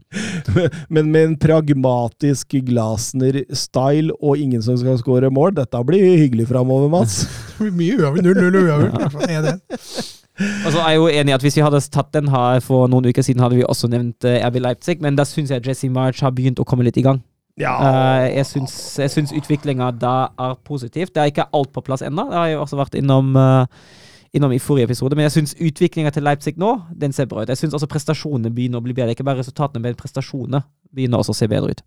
Men med en pragmatisk Glasner-style og ingen som skal skåre mål, dette blir hyggelig framover, Mats. Det blir mye uavgjort. 0-0 uavgjort. 1-1. Og så er jeg jo enig i at hvis vi hadde tatt den her for noen uker siden, hadde vi også nevnt eh, RB Leipzig, men da syns jeg Jesse March har begynt å komme litt i gang. Ja, Eh, jeg syns, jeg syns utviklinga da er positivt. Det er ikke alt på plass ennå. Det har jeg også vært innom, eh, innom i forrige episode. Men jeg syns utviklinga til Leipzig nå, den ser bra ut. Jeg syns også prestasjonene begynner å bli bedre. Ikke bare resultatene, men prestasjonene begynner også å se bedre ut.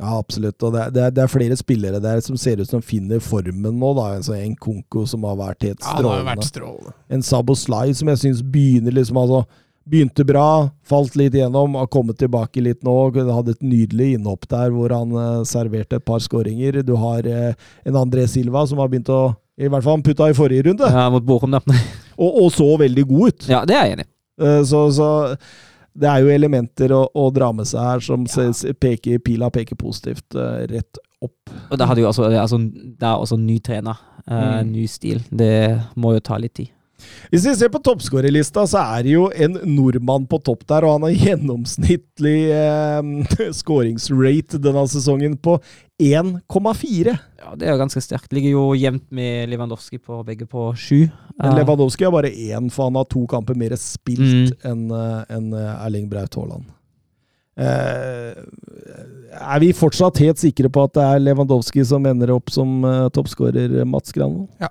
ja absolutt. Og det er, det, er, det er flere spillere der som ser ut som finner formen nå. da. Altså, en Konko som har vært helt Ja, det har strålende. vært strålende. En Sabo Sly som jeg syns begynner liksom altså Begynte bra, falt litt gjennom, har kommet tilbake litt nå. Hadde et nydelig innhopp der hvor han eh, serverte et par skåringer. Du har eh, en André Silva som har begynt å I hvert fall han putta i forrige runde, Ja, mot Bochum, da. og, og så veldig god ut. Ja, det er jeg enig i. Eh, så, så det er jo elementer å, å dra med seg her som ja. peker, pila peker positivt eh, rett opp. Og da hadde jo også, altså, det er også ny trener. Eh, Mm. Ny stil. Det må jo ta litt tid. Hvis vi ser på toppskårerlista, så er det jo en nordmann på topp der, og han har gjennomsnittlig eh, skåringsrate denne sesongen på 1,4. Ja, Det er jo ganske sterkt. Ligger jo jevnt med Lewandowski på begge på sju. Men Eh, Lewandowski har bare én, for han har to kamper mer spilt Mm. enn en eh, Erling Braut Haaland. Eh, er vi fortsatt helt sikre på at det er Lewandowski som ender opp som eh, toppskårer, Mats Granvold? Ja.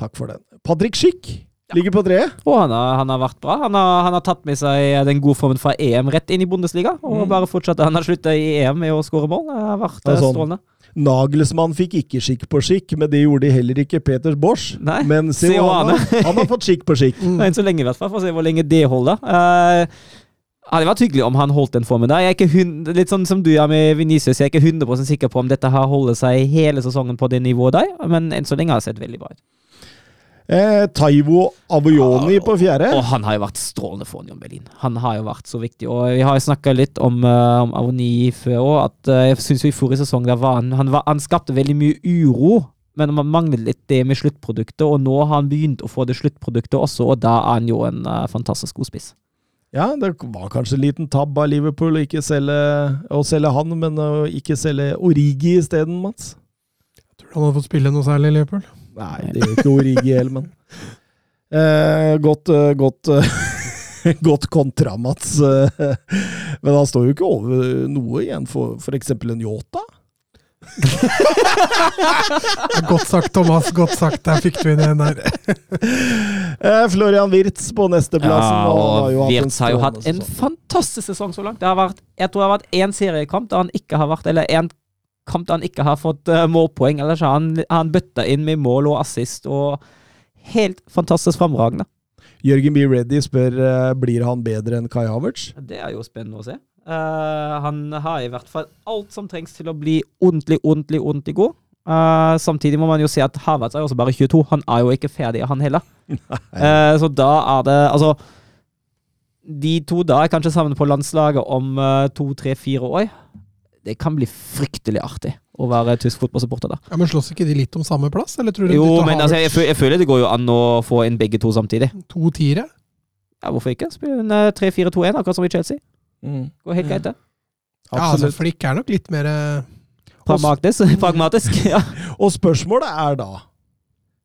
Takk for den. Patrick Schick ligger på treet. Og han har, han har vært bra. Han har, han har tatt med seg den gode formen fra EM rett inn i Bundesliga. Og Mm. bare fortsatt. Han har slutta i EM med å skåre mål. Det har vært eh, sånn. strålende. Nagelsmann fikk ikke skikk på skikk, men det gjorde heller ikke Peters Bosch. Nei, Men se hva Seoane, har. han har fått skikk på skikk. Mm. Enn så lenge, i hvert fall. For å se hvor lenge det holder. Uh, hadde vært hyggelig om han holdt den formen der. Jeg er ikke hund, litt sånn som du er med Venicius, jeg er ikke 100 sikker på om dette har holdt seg hele sesongen på det nivået der, men enn så lenge har det sett veldig bra ut. Eh, Taivo Avojoni på fjerde. Og han har jo vært strålende for Union Berlin. Han har jo vært så viktig. Og vi har jo snakka litt om, uh, om Avoni før òg, at uh, jeg syns i forrige sesong der var han, han, var, han skapte veldig mye uro. Men man manglet litt det med sluttproduktet, og nå har han begynt å få det sluttproduktet også, og da er han jo en uh, fantastisk god spiss. Ja, det var kanskje en liten tabb av Liverpool å ikke selge, å selge han, men å ikke selge Origi isteden, Mats. Tror du han hadde fått spille noe særlig i Liverpool? Nei, det gjør ikke Origi heller, men eh, Godt, eh, godt eh, Godt kontra, Mats. Eh, Men han står jo ikke over noe igjen for f.eks. en Yota. Godt sagt, Thomas. Godt sagt. Der fikk du inn en der. Eh, Florian Wirtz på nesteplassen. Ja, jo Wirtz har jo hatt en fantastisk sesong så langt. Det har vært, jeg tror det har vært én seriekamp der han ikke har vært Eller én kamp der han ikke har fått uh, målpoeng. Ellers har han, han bøtta inn med mål og assist, og helt fantastisk fremragende. Jørgen B. Reddy spør eh, blir han bedre enn Kai Havertz. Det er jo spennende å se. Uh, han har i hvert fall alt som trengs til å bli ordentlig, ordentlig, ordentlig god. Uh, samtidig må man jo se at Havertz er jo også bare 22. Han er jo ikke ferdig, han heller. Uh, så da er det Altså De to da er kanskje sammen på landslaget om eh, to, tre, fire år. Det kan bli fryktelig artig å være tysk fotballsupporter da. Ja, men Slåss ikke de litt om samme plass? Eller tror du Jo, men altså, jeg, jeg føler det går jo an å få inn begge to samtidig. to tiere? Ja, Hvorfor ikke? Spille en eh, 3-4-2-1, akkurat som i Chelsea. Mm. Går helt greit, det. Ja, altså, Flikk er nok litt mer eh, Pragmatisk. Pragmatisk. ja. Og spørsmålet er da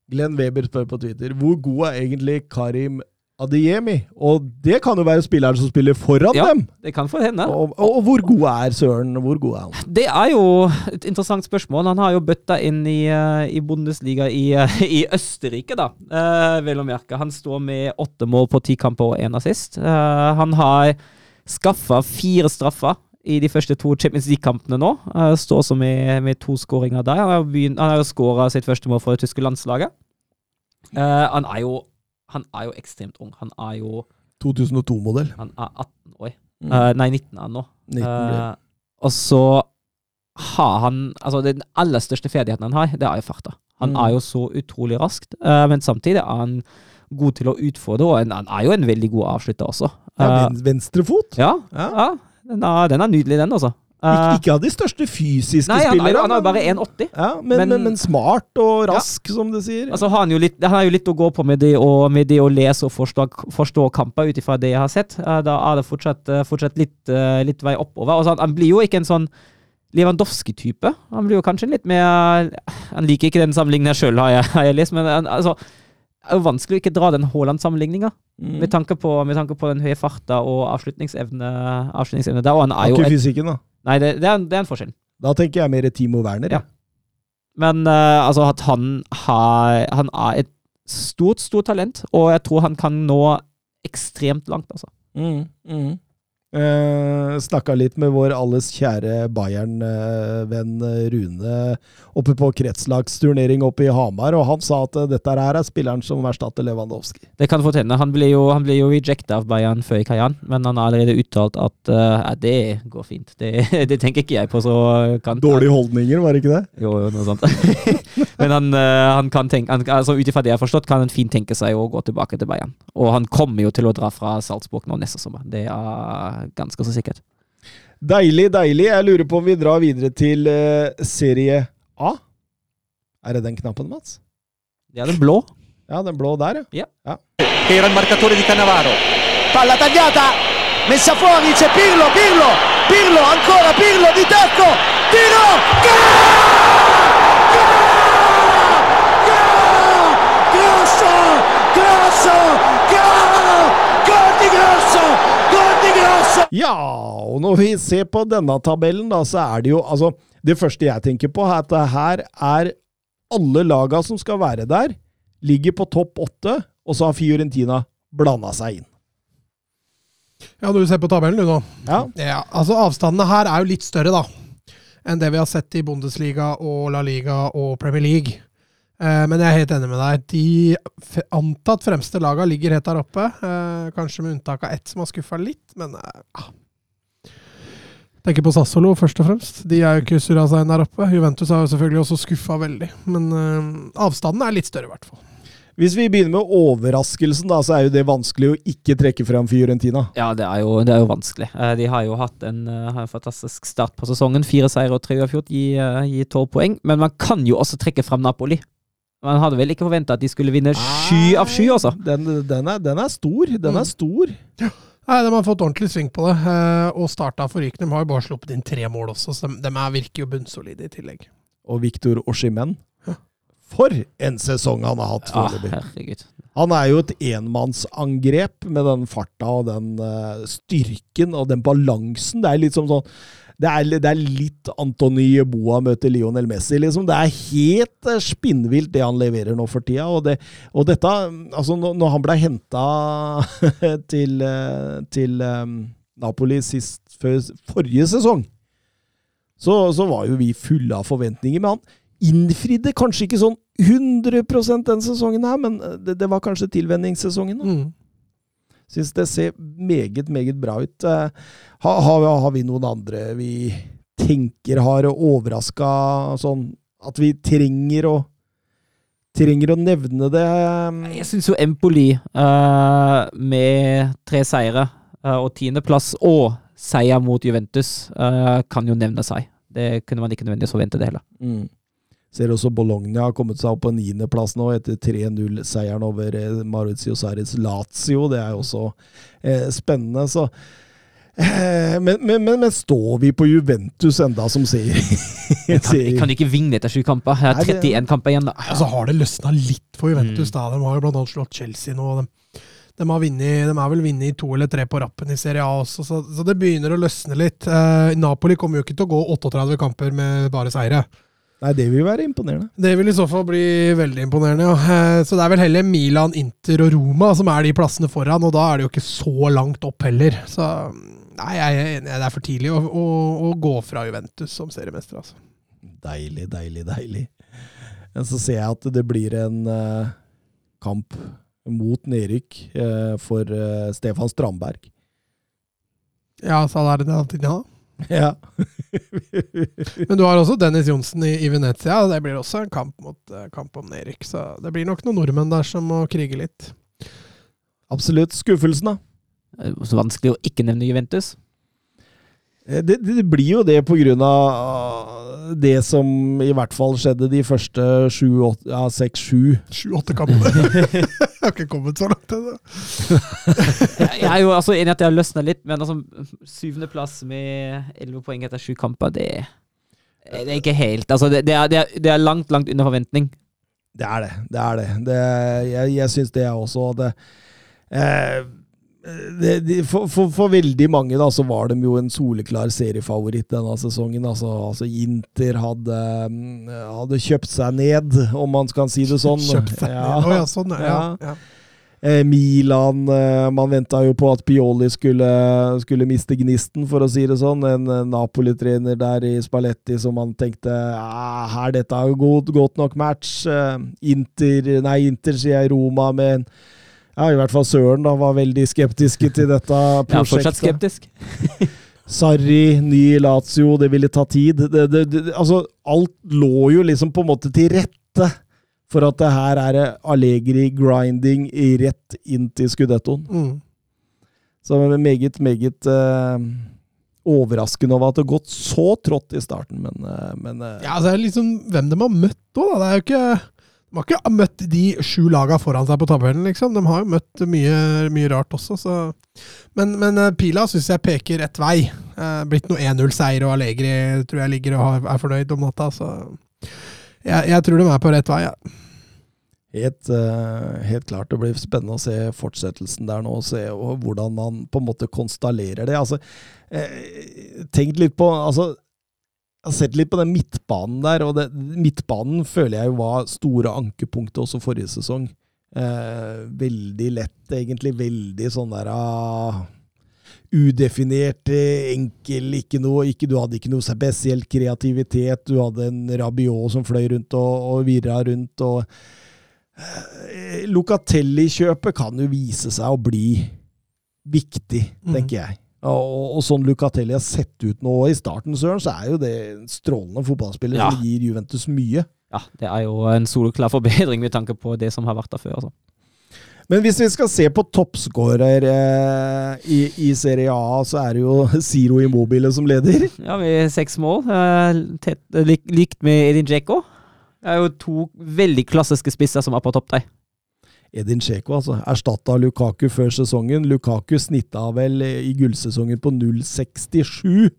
Glenn Weber spør på Twitter hvor god er egentlig Karim Adeyemi? Og det kan jo være spilleren som spiller foran Ja. dem. Det kan for hende. Og, og, og hvor god er Søren? Hvor god er han? Det er jo et interessant spørsmål. Han har jo bøtta inn i, eh, i Bundesliga i, eh, i Østerrike, da. eh, vel å merke. Han står med åtte mål på ti kamper og én assist. Eh, han har skaffa fire straffer i de første to Champions League-kampene nå. Eh, står også med, med to skåringer der. Han har, jo skåra sitt første mål for det tyske landslaget. Eh, han er jo han er jo ekstremt ung. Han er jo 2002-modell. han er 18 år. Mm. Uh, nei, 19 er han nå. 19 uh. Eh, og så har han Altså, den aller største ferdigheten han har, det er jo farta. Han Mm. er jo så utrolig raskt, uh, men samtidig er han god til å utfordre, og en, han er jo en veldig god avslutter også. Ja, venstrefot. ja, Ja. ja den, er, den er nydelig, den, altså. Eh, ikke av de største fysiske nei, han er, spillerne. han er jo bare 1,80. Ja, men, men, Men- men smart og rask, som du sier. Altså han, jo litt, han har jo litt å gå på med det å, med det å lese og forstå, forstå kamper ut ifra det jeg har sett. Eh, Da er det fortsatt, eh, fortsatt litt, litt vei oppover. Altså, han, blir jo ikke en sånn Lewandowski-type. Han blir jo kanskje litt mer Han liker ikke den sammenligninga sjøl, har, har jeg lest, men altså det er jo vanskelig å ikke dra den Haaland-sammenligninga, Mm. med, tanke på- med tanke på den høye farta og avslutningsevne, avslutningsevne der. Og han er jo ikke et, fysikken, da. Nei, det, det, er, en- det er en forskjell. Da tenker jeg mer Timo Werner. Ja. Men uh, altså at han har Han er et stort, stort talent, og jeg tror han kan nå ekstremt langt, altså. Mm, mm. Eh, Snakka litt med vår alles kjære Bayern-venn Rune oppe på kretslagsturnering oppe i Hamar, og han sa at eh, dette her er spilleren som erstatter Lewandowski. Det kan fort hende. Han blir jo, han blir jo rejecta av Bayern før i Kajan, men han har allerede uttalt at eh, det går fint. Det, det tenker ikke jeg på, så kan Dårlige holdninger, var det ikke det? Jo, jo, noe sånt. men han, eh, han kan tenke han, altså, Ut ifra det jeg har forstått, kan han fint tenke seg å gå tilbake til Bayern. Og han kommer jo til å dra fra Salzburg nå neste sommer. Det er ganske så sikkert. Deilig, deilig. Jeg lurer på om vi drar videre til eh, serie A. Er det den knappen, Mats? Det er den blå. Ja, den blå der, ja. ja. era il marcatore di Cannavaro. Palla tagliata, messa fuori, c'è Pirlo, Pirlo, Pirlo, ancora Pirlo di tacco, tiro, Grosso, grosso, gol di Grosso, gol di Grosso! Ja, og når vi ser på denne tabellen, da, så er det jo altså Det første jeg tenker på, er at det her er alle laga som skal være der, ligger på topp åtte, og så har Fiorentina blanda seg inn. Ja, du ser på tabellen, du nå. Ja, Ja, altså Avstandene her er jo litt større, da. Enn det vi har sett i Bundesliga og La Liga og Premier League. Eh, men jeg er helt enig med deg. De antatt fremste laga ligger helt der oppe. Eh, kanskje med unntak av ett som har skuffa litt, men eh, ja. Tenker på Sassolo først og fremst. De er jo ikke surra seg inn der oppe. Juventus har jo selvfølgelig også skuffa veldig. Men avstanden er litt større, i hvert fall. Hvis vi begynner med overraskelsen, da, så er jo det vanskelig å ikke trekke frem Fiorentina. Ja, det er jo, det er jo vanskelig. De har jo hatt en, har en fantastisk start på sesongen. Fire seire og tre uavgjort gir gi tolv poeng. Men man kan jo også trekke frem Napoli. Man hadde vel ikke forventa at de skulle vinne sky av sky, altså. Den, den, er, den er stor. Den Mm. er stor. Nei, De har fått ordentlig sving på det, eh, og starta forrykende. De har jo bare sluppet inn tre mål også, så de, de er, virker jo bunnsolide i tillegg. Og Victor Oshimen. For en sesong han har hatt foreløpig. herregud. Han er jo et enmannsangrep med den farta og den eh, styrken og den balansen. Det er litt som sånn det er, det er litt Antony Boa møter Lionel Messi, liksom. Det er helt eh, spinnvilt det han leverer nå for tida. Og, det, og dette Altså, når, han ble henta til, eh, til eh, Napoli sist før forrige sesong, så, så var jo vi fulle av forventninger. Men han innfridde kanskje ikke sånn 100% den sesongen her, men det, det var kanskje tilvenningssesongen. da. Mm. Syns det ser meget, meget bra ut. Eh, Har, har, vi- har vi noen andre vi tenker har overraska sånn at vi trenger å Trenger å nevne det? Jeg syns jo Empoli, uh, med tre seire uh, og tiendeplass og seier mot Juventus, uh, kan jo nevne seg. Det kunne man ikke nødvendigvis forvente det heller. Mm. Ser også Bologna har kommet seg opp på niendeplass nå, etter 3-0-seieren over Maruzio Maurizio Sarris Lazio. Det er jo også eh, spennende, så eh, men, men, men, men står vi på Juventus enda som ser Jeg kan, jeg kan ikke vinne etter sju kamper. Jeg har 31 kamper igjen. da. Ja, så har det løsna litt for Juventus. Mm. da. De har jo blant annet slått Chelsea nå. og De, de, har vunnet, de har vel vunnet to eller tre på rappen i Serie A også, så, så det begynner å løsne litt. Eh, Napoli kommer jo ikke til å gå 38 kamper med bare seire. Nei, det vil være imponerende. Det vil i så fall bli veldig imponerende, ja. Eh, Så det er vel heller Milan, Inter og Roma som er de plassene foran, og da er det jo ikke så langt opp heller. Så nei, jeg er enig, det er for tidlig å, å, å gå fra Juventus som seriemester, altså. Deilig, deilig, deilig. Men så ser jeg at det blir en uh, kamp mot nedrykk uh, for uh, Stefan Strandberg. Ja, er det alltid, ja. Men du har også Dennis Johnsen i, i Venezia. og Det blir også en kamp, mot, eh, kamp om nedrykk. Så det blir nok noen nordmenn der som må krige litt. Absolutt. Skuffelsen, da. Er Så vanskelig å ikke nevne Juventus. Eh, Det, det blir jo det på grunn av det som i hvert fall skjedde de første sju, åtte, ja, seks, sju. Sju-åtte kamper. har ikke kommet så langt ennå. Jeg er jo altså enig i at jeg har løsna litt, men altså, syvendeplass med elleve poeng etter sju kamper, det, det er ikke helt Altså, det, det, er, det, er, det er langt, langt under forventning. Det er det. Det er det. det jeg jeg syns det, jeg også. Det, eh, det, de, for, for, for veldig mange da, så var de jo en soleklar seriefavoritt denne sesongen. Altså, altså Inter hadde, mm, hadde kjøpt seg ned, om man kan si det sånn. Kjøpt seg Ja. ned. oh, ja, sånn, ja. Ja. Eh, Milan eh, Man venta jo på at Pioli skulle, skulle miste gnisten, for å si det sånn. En eh, Napoli-trener der i Spalletti som man tenkte ah, her, dette er jo godt, godt nok match. Eh, Inter Nei, Inter, sier jeg, Roma med en ja, I hvert fall Søren da var veldig skeptiske til dette Jeg er fortsatt skeptisk. Sarri, ny Lazio, det ville ta tid. Det, det, det, altså, alt lå jo liksom på en måte til rette for at det her er Allegri grinding rett inn til skudettoen. Mm. Så meget, meget eh, overraskende over at det har gått så trått i starten, men, eh, men eh, Ja, altså, det er liksom hvem de har møtt òg, da. Det er jo ikke De har ikke møtt de sju laga foran seg på tabellen, liksom. De har jo møtt mye, mye rart også, så Men, men eh, pila syns jeg peker rett vei. Eh, blitt noe 1-0-seier, og Allegri tror jeg ligger og er fornøyd om natta, så jeg, jeg tror de er på rett vei, ja. Helt, eh, helt klart. Det blir spennende å se fortsettelsen der nå, og se hvordan man på en måte konstallerer det. Altså, tenk litt på altså, Jeg har sett litt på den midtbanen der, og det, midtbanen føler jeg jo var store ankepunktet også forrige sesong. Eh, veldig lett, egentlig. Veldig sånn der ah, Udefinert, enkel, ikke noe ikke, Du hadde ikke noe spesiell kreativitet. Du hadde en Rabiot som fløy rundt og, og virra rundt. og Eh, Locatelli-kjøpet kan jo vise seg å bli viktig, Mhm. tenker jeg. Og, og sånn Lucatelli har sett ut nå i starten, Søren, så er jo det en strålende fotballspiller Ja. som gir Juventus mye. Ja, det er jo en soloklar forbedring med tanke på det som har vært der før. Altså. Men hvis vi skal se på toppskårer eh, i, i Serie A, så er det jo Ziro Immobile som leder. Ja, med seks mål. eh, tett, lik, likt med Edin Dzeko. Det er jo to veldig klassiske spisser som er på topp der. Edin Dzeko altså, erstatta Lukaku før sesongen. Lukaku snitta vel i gullsesongen på 0,67,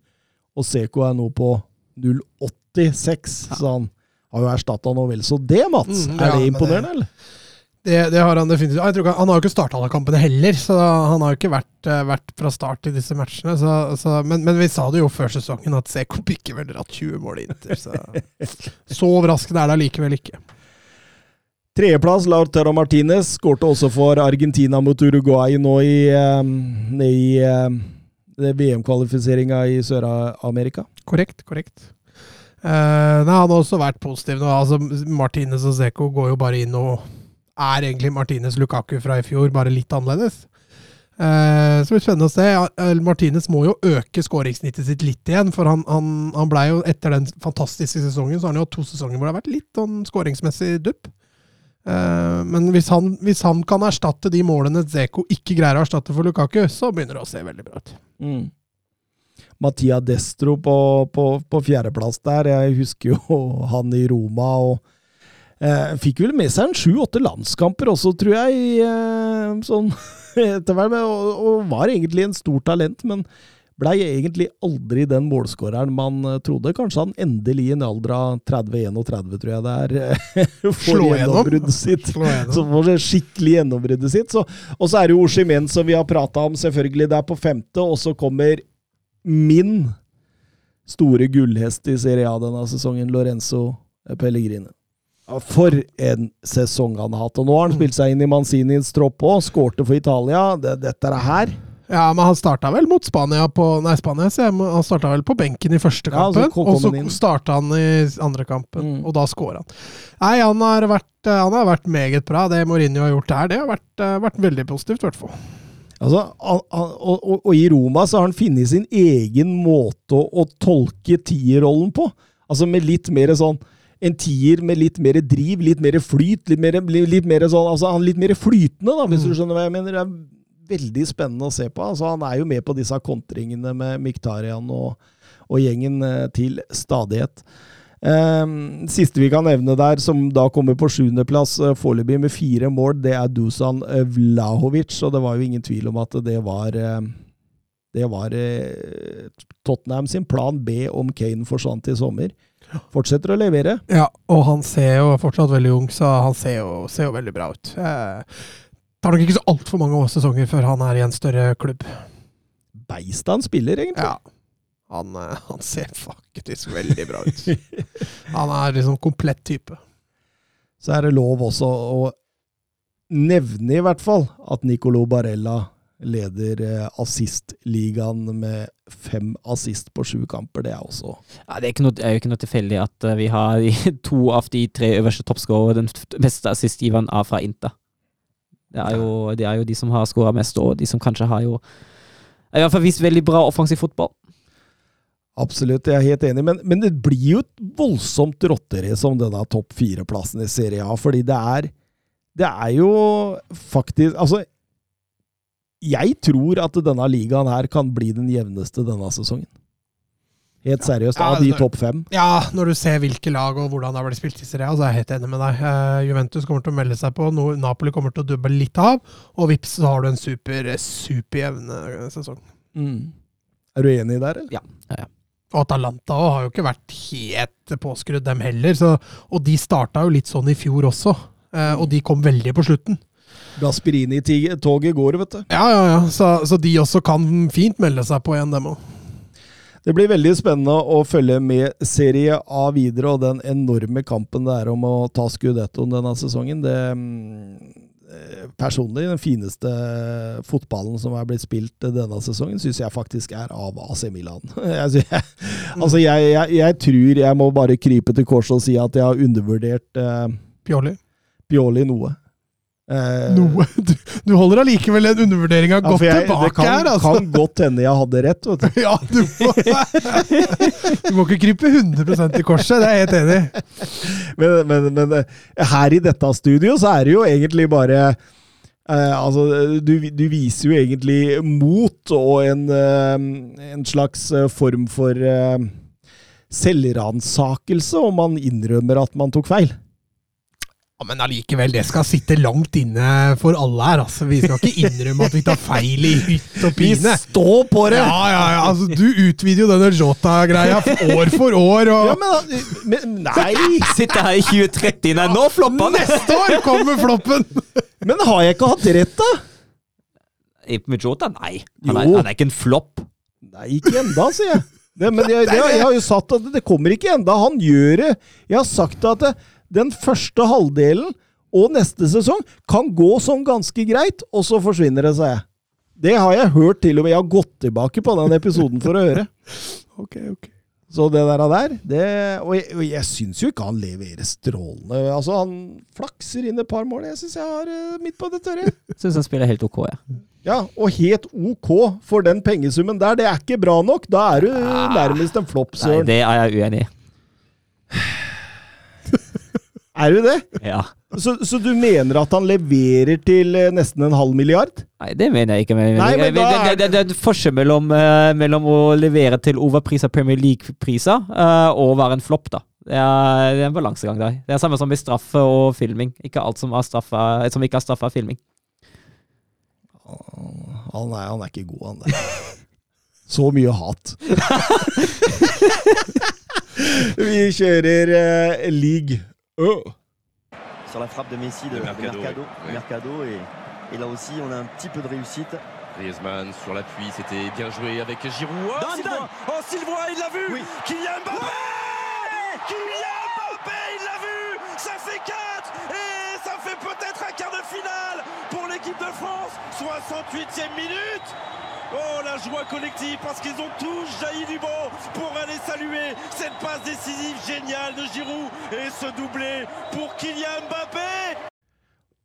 og Seko er nå på 0,86. Så han har jo erstatta noe vel så det, Mats. Mm, er ja, det imponerende, eller? Det, det har han definitivt. Jeg tror ikke, han har jo ikke starta alle kampene heller, så han har jo ikke vært, eh, vært fra start i disse matchene. Så, så, men, men vi sa det jo før sesongen at Seko ikke vel dratt 20 mål i Inter. Så, så overraskende er det allikevel ikke. Tredjeplass, Lautaro Martinez, skårte også for Argentina mot Uruguay nå i, i VM-kvalifiseringa i Sør-Amerika. Korrekt, korrekt. Uh, nei, han også vært positiv nå. Altså, Martinez og Seko går jo bare inn og er egentlig Martinez Lukaku fra i fjor, bare litt annerledes. Uh, så det blir spennende å se. Eh, Martinez må jo øke skåringssnittet sitt litt igjen, for han, han, han blei jo etter den fantastiske sesongen, så har han jo hatt to sesonger hvor det har vært litt sånn skåringsmessig dupp. Eh, men hvis han, hvis han kan erstatte de målene Zeko ikke greier å erstatte for Lukaku, så begynner det å se veldig bra ut. Mm. Mattia Destro på, på, på fjerdeplass der. Jeg husker jo han i Roma. og eh, Fikk vel med seg en sju-åtte landskamper også, tror jeg, eh, sånn etter hvert. Og, og var egentlig en stor talent, men blei egentlig aldri den målskåreren man eh, trodde. Kanskje han endelig i en alder av 30-31, tror jeg det er, eh, får gjennombruddet sitt. Så får skikkelig gjennombruddet sitt. Så, og så er det jo Oshimen som vi har prata om, selvfølgelig. Det er på femte, og så kommer min store gullhest i Serie A denne sesongen, Lorenzo Pellegrine. For en sesong han har hatt. Og nå har han spilt seg inn i Manzinis tropp òg, skårte for Italia. Det, dette er her. Ja, men han starta vel mot Spania på Nei, Spania, så jeg. Han starta vel på benken i første Ja, kampen, kom og så starta han i andre kampen, Mm. og da scora han. Nei, han har, vært, eh, han har vært meget bra. Det Mourinho har gjort her, det har vært, eh, vært veldig positivt, i hvert fall. Altså, han, han, og, og, i Roma så har han funnet sin egen måte å, å tolke tierrollen på. Altså med litt mer sånn En tier med litt mer driv, litt mer flyt, litt mer, litt mer sånn Altså han litt mer flytende, da, hvis du skjønner hva jeg mener. Det er veldig spennende å se på. Altså Han er jo med på disse kontringene med Miktarian og, og gjengen eh, til stadighet. Um, siste vi kan nevne der, som da kommer på sjuendeplass uh, foreløpig med fire mål, det er Dusan eh, Vlahovic. Og det var jo ingen tvil om at det var Det var Tottenham sin plan B om Kane forsvant i sommer. Fortsetter å levere. Ja, og han ser jo fortsatt veldig ung, så han ser jo, ser jo veldig bra ut. Eh, tar nok ikke så altfor mange sesonger før han er i en større klubb. Beist han spiller, egentlig. Ja. Han, eh, han ser faktisk veldig bra ut. Han er liksom komplett type. Så er det lov også å nevne, i hvert fall, at Nicolo Barella leder eh, assistligaen med fem assist på sju kamper. Det er også Ja, det er, ikke noe, det er jo ikke noe tilfeldig at eh, vi har to av de tre øverste toppskårere. Den beste assistgiveren er fra Inter. Det er, jo, det er jo de som har skåra mest, og de som kanskje har jo I hvert fall vist veldig bra offensiv fotball. Absolutt, jeg er helt enig, men, men det blir jo et voldsomt rotterace om denne topp fire-plassen i Serie A, fordi det er Det er jo faktisk Altså, jeg tror at denne ligaen her kan bli den jevneste denne sesongen. Helt seriøst. Ja, Av de topp fem. Ja, når du ser hvilke lag og hvordan det har blitt spilt i Serie A, så er jeg helt enig med deg. Eh, Juventus kommer til å melde seg på, no Napoli kommer til å dubbe litt av, og vips, så har du en super, superjevn sesong. sesong. Er du enig der, eller? Og Atalanta har jo ikke vært helt påskrudd, dem heller. Så, og de starta jo litt sånn i fjor også, eh, og de kom veldig på slutten. Gasperini-toget går, vet du. Ja, ja, ja. Så, så de også kan fint melde seg på igjen, dem òg. Det blir veldig spennende å følge med Serie A videre, og den enorme kampen det er om å ta skudettoen denne sesongen. Det mm, eh, Personlig, den fineste fotballen som er blitt spilt denne sesongen, syns jeg faktisk er av AC Milan. Jeg, jeg, altså, jeg, jeg, jeg tror jeg må bare krype til korset og si at jeg har undervurdert eh, Pioli. Pioli noe. Eh, Noe. Du, du holder allikevel en undervurdering av ja, godt jeg, tilbake kan, her, altså. kan godt hende jeg hadde rett, vet du. Ja, du må, du må ikke krype 100 i korset, det er jeg helt enig i. Men, men, men eh, her i dette studio så er det jo egentlig bare eh, altså, du, du viser jo egentlig mot og en, eh, en slags eh, form for eh, selvransakelse om man innrømmer at man tok feil. Ja, men allikevel, det skal sitte langt inne for alle her. Altså. Vi skal ikke innrømme at vi tar feil i hytt og Vi står på det! Ja, ja, ja. Altså, du utvider jo denne Jota-greia år for år, og Ja, men, men Nei! Sitter her i 2030, nei, nå flopper han! neste år kommer floppen! Men har jeg ikke hatt rett, da? Med Jota? Nei. Han er, han er ikke en flopp. Nei, ikke enda, sier jeg. Det, men jeg, jeg, jeg har jo sagt at det kommer ikke enda. Han gjør det. Jeg har sagt at det, den første halvdelen og neste sesong kan gå sånn ganske greit, og så forsvinner det, sa jeg. Det har jeg hørt til og med. Jeg har gått tilbake på den episoden for å høre. Ok, ok. Så det der, der det, Og jeg, og jeg syns jo ikke han leverer strålende. Altså, Han flakser inn et par mål. Jeg syns jeg har eh, midt på det tørre. Syns han spiller helt ok, ja. Ja, og helt ok for den pengesummen der. Det er ikke bra nok. Da er du nærmest en flopp, Nei, det er jeg uenig i. Er du det? Ja. Så, så du mener at han leverer til eh, nesten en halv milliard? Nei, det mener jeg ikke. Men, Nei, men det, da det, er- det, det er en forskjell mellom, uh, mellom å levere til overpriser Premier League-priser uh, og være en flopp, da. Det er, det er en balansegang der. Det er samme som med straffe og filming. Ikke alt som, er straffe, som ikke er straffe, er filming. Han er, han er ikke god, han der. Så mye hat. Vi kjører uh, league Ø. sur la frappe de Messi de, De de Mercado, Mercado, et, et là aussi on a un petit peu de réussite. Griezmann sur l'appui, c'était bien joué avec Giroud. Oh, Sylvain Oh, Sylvain, il l'a vu Oui. Kylian Mbappé Kylian Mbappé, il l'a vu Ça fait 4 Et ça fait peut-être un quart de finale pour l'équipe de France 68e minute Oh, la joie collective parce qu'ils ont tous jailli du banc pour aller saluer cette passe décisive géniale de Giroud et ce doublé pour Kylian Mbappé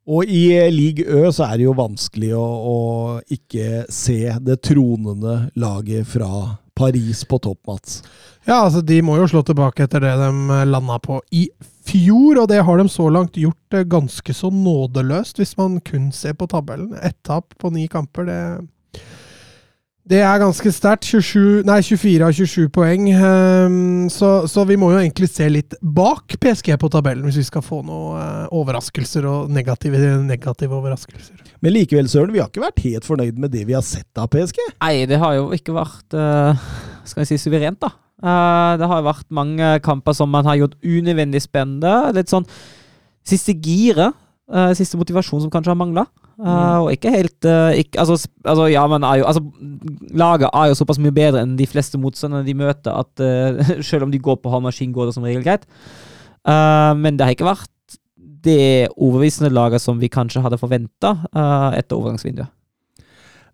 Og i Ligue league Ø så er det jo vanskelig å, å ikke se det tronende laget fra Paris på topp, Mats. Ja, altså de må jo slå tilbake etter det de landa på i fjor, og det har de så langt gjort eh, ganske så nådeløst, hvis man kun ser på tabellen. Ett tap på ni kamper, det det er ganske sterkt. 24 av 27 poeng. ehm, så, så vi må jo egentlig se litt bak PSG på tabellen, hvis vi skal få noen eh, overraskelser og negative, negative overraskelser. Men likevel, Søren, vi har ikke vært helt fornøyd med det vi har sett av PSG. Nei, det har jo ikke vært eh, Skal vi si suverent, da. Eh, det har jo vært mange kamper som man har gjort unødvendig spennende. Litt sånn siste giret. eh, siste motivasjon som kanskje har mangla. Og ikke helt uh, ikke, altså, altså, ja, men er jo, altså, Laget er jo såpass mye bedre enn de fleste motstanderne de møter, at uh, selv om de går på halv maskin, går det som regel greit. Men det har ikke vært det overbevisende laget som vi kanskje hadde forventa etter overgangsvinduet.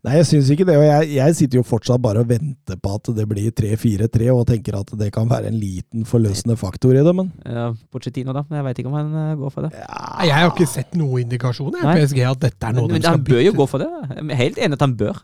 Nei, jeg syns ikke det. Og jeg, jeg sitter jo fortsatt bare og venter på at det blir 3-4-3, og tenker at det kan være en liten forløsende faktor i det, men ja, Pochettino, da. Jeg veit ikke om han eh, går for det. Ja. Jeg har ikke sett noen indikasjon i PSG at dette er noe Men, de skal bytte. han bør jo gå for det. Jeg er helt enig at han bør.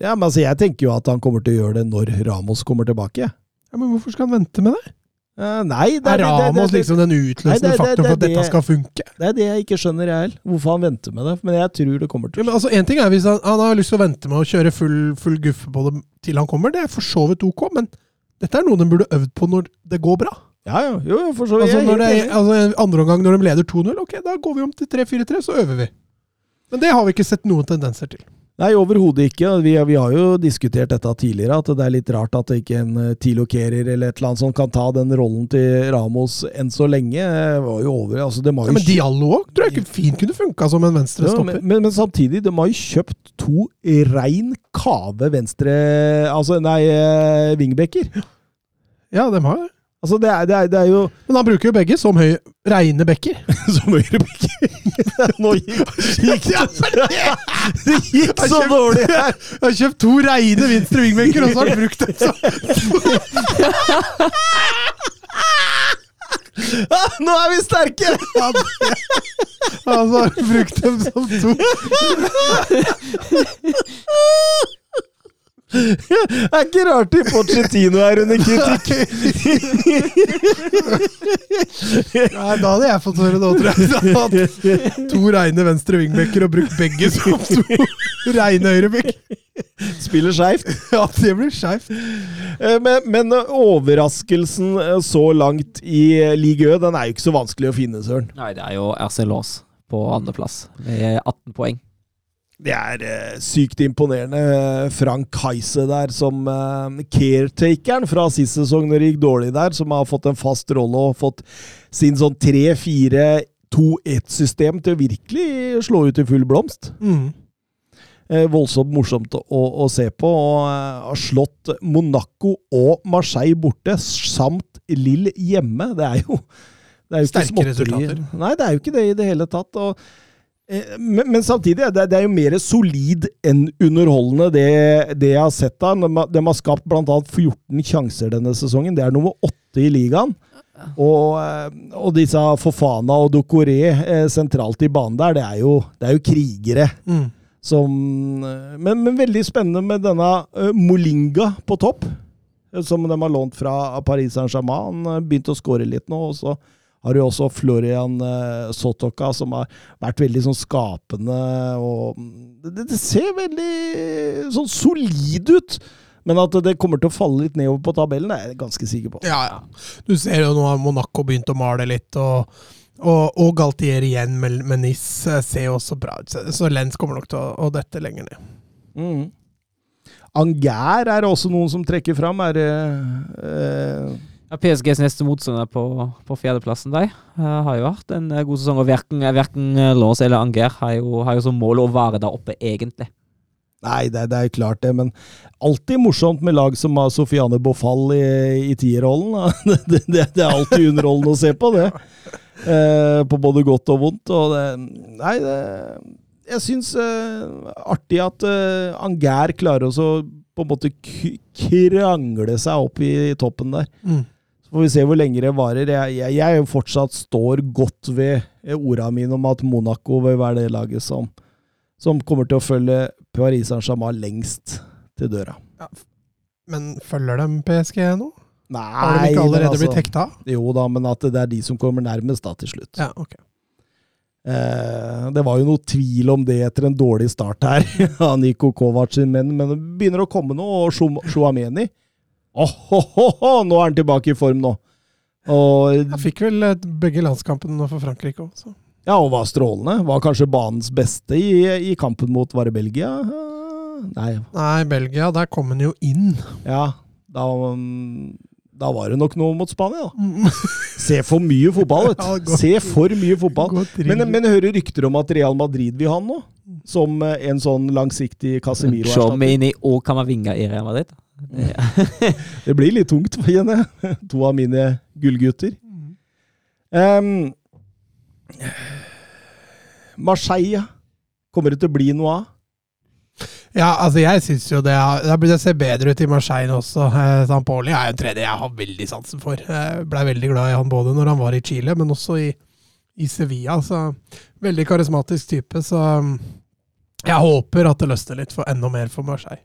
Ja, men altså, jeg tenker jo at han kommer til å gjøre det når Ramos kommer tilbake. Ja, men hvorfor skal han vente med det? Eh, nei, det Er det- det- Ramos det- liksom den utløsende det- det- faktoren for det- at dette skal funke? Det er det jeg ikke skjønner, jeg heller. Hvorfor han venter med det. Men jeg tror det kommer til Ja, altså, en ting er Hvis han, han har lyst til å vente med å kjøre full, full guffe på det til han kommer, det er for så vidt ok, men Dette er noe de burde øvd på når det går bra. Ja, ja, jo, jo, for så vidt. Altså, er når det, altså Andre omgang når de leder 2-0, ok, da går vi om til 3-4-3, så øver vi. Men det har vi ikke sett noen tendenser til. Nei, overhodet ikke. Vi, vi har jo diskutert dette tidligere, at det er litt rart at ikke en Tilokerer eller et eller annet sånt kan ta den rollen til Ramos enn så lenge. Det var jo over, altså de har Ja, men Diallo òg tror jeg ikke fint kunne funka som en venstre Ja, stopper. men, men, men samtidig, de har jo kjøpt to rein kave venstre Altså, nei, vingbekker. Ja, de har det. Altså, det er, det, er, det er jo Men han bruker jo begge som høy, reine bekker. som høyrebacker. Nå gikk, gikk det Det gikk så dårlig her! Jeg har kjøpt to reine venstre wingbacker, og så har han brukt dem som Nå er vi sterke! Han har brukt dem som to Det er ikke rart de Pochettino er under kritikk. Nei, da hadde jeg fått høre det òg, tror jeg. Hadde hatt To reine venstre wingbacker og brukt begge som to reine høyreback. Spiller skeivt. Ja, det blir skeivt. Eh, Men, men overraskelsen eh, så langt i Ligue Ø, den er jo ikke så vanskelig å finne, Søren. Nei, det er jo RC Lås på andreplass med 18 poeng. Det er eh, sykt imponerende. Frank Kajse der som eh, caretakeren fra sist sesong når det gikk dårlig der, som har fått en fast rolle og fått sin sånn 3-4-2-1-system til å virkelig slå ut i full blomst. Mm. Eh, voldsomt morsomt å, å se på. Og eh, har slått Monaco og Marseille borte, samt Lill hjemme. Det er jo, det er jo ikke Sterke småtteri. resultater. Nei, det er jo ikke det i det hele tatt. Og, eh, men, men samtidig, det, det er jo mer solid enn underholdende, det, det jeg har sett da. De, har- skapt bl.a. 14 sjanser denne sesongen. Det er nummer åtte i ligaen. Og, eh, og disse Fofana og Dokoré eh, sentralt i banen der, det er jo, det er jo krigere. Mm. Som, eh, men, men veldig spennende med denne eh, Molinga på topp, eh, som de har lånt fra Paris Saint-Germain. Han har begynt å skåre litt nå. og så har du også Florian eh, Sotoka, som har vært veldig sånn skapende. og Det, det ser veldig sånn solid ut. Men at det kommer til å falle litt nedover på tabellen, er jeg ganske sikker på. Ja, ja. Du ser jo nå har Monaco begynt å male litt, og, og, og Galtier igjen med, med Nis eh, ser jo også bra ut. Så- Lens kommer nok til å, å dette lenger ned. Mm. Angær er også noen som trekker fram. Er det eh, Ja, PSGs neste motstander på, på fjerdeplassen der eh, har jo vært en eh, god sesong. Og verken, verken eh, Lås eller Anger har jo, har jo som mål å være der oppe, egentlig. Nei, det, det er klart det, men alltid morsomt med lag som har Sofiane Bofall i, i tierrollen. Det, det, det er alltid underholdende å se på, det. Eh, på både godt og vondt. Og det, nei, det, jeg syns eh, artig at eh, Anger klarer også på en måte krangle seg opp i toppen der. Mm. Får vi se hvor lenge det varer. Jeg, jeg, jeg fortsatt står godt ved orda mine om at Monaco vil være det laget som, som kommer til å følge Paris Saint-Germain lengst til døra. Men følger dem PSG nå? Nei, Har de ikke allerede altså- blitt hekta? Jo da, men at det er de som kommer nærmest da til slutt. Ja, ok. Eh, det var jo noe tvil om det etter en dårlig start her av Niko Kovac sin menn, men det begynner å komme noe, og Shou- Ho, Nå er han tilbake i form nå! Og, Jeg fikk vel eh, begge landskampene for Frankrike òg, så ja, og var strålende. Var kanskje banens beste i, i kampen mot Var det Belgia? Nei, Nei, Belgia, der kom han jo inn. ja. Da, da var det nok noe mot Spania, da. Se for mye fotball, vet du. Se for mye fotball. Men, men hører rykter om at Real Madrid vil ha han nå. Som eh, en sånn langsiktig Casemiro-erstatter. Chomini og Kamavinga i Real Madrid. Det, Det blir litt tungt, kjenner jeg. To av mine gullgutter. Um, Marseille. Kommer det til å bli noe av? Ja, altså jeg syns jo det Da blir- det ser bedre ut i Marseille også. Eh, Sampoli er jo en tredje jeg har veldig sansen for. Jeg blei veldig glad i han både når han var i Chile, men også i, i Sevilla. Så veldig karismatisk type. Så um, jeg håper at det løsner litt for enda mer for Marseille.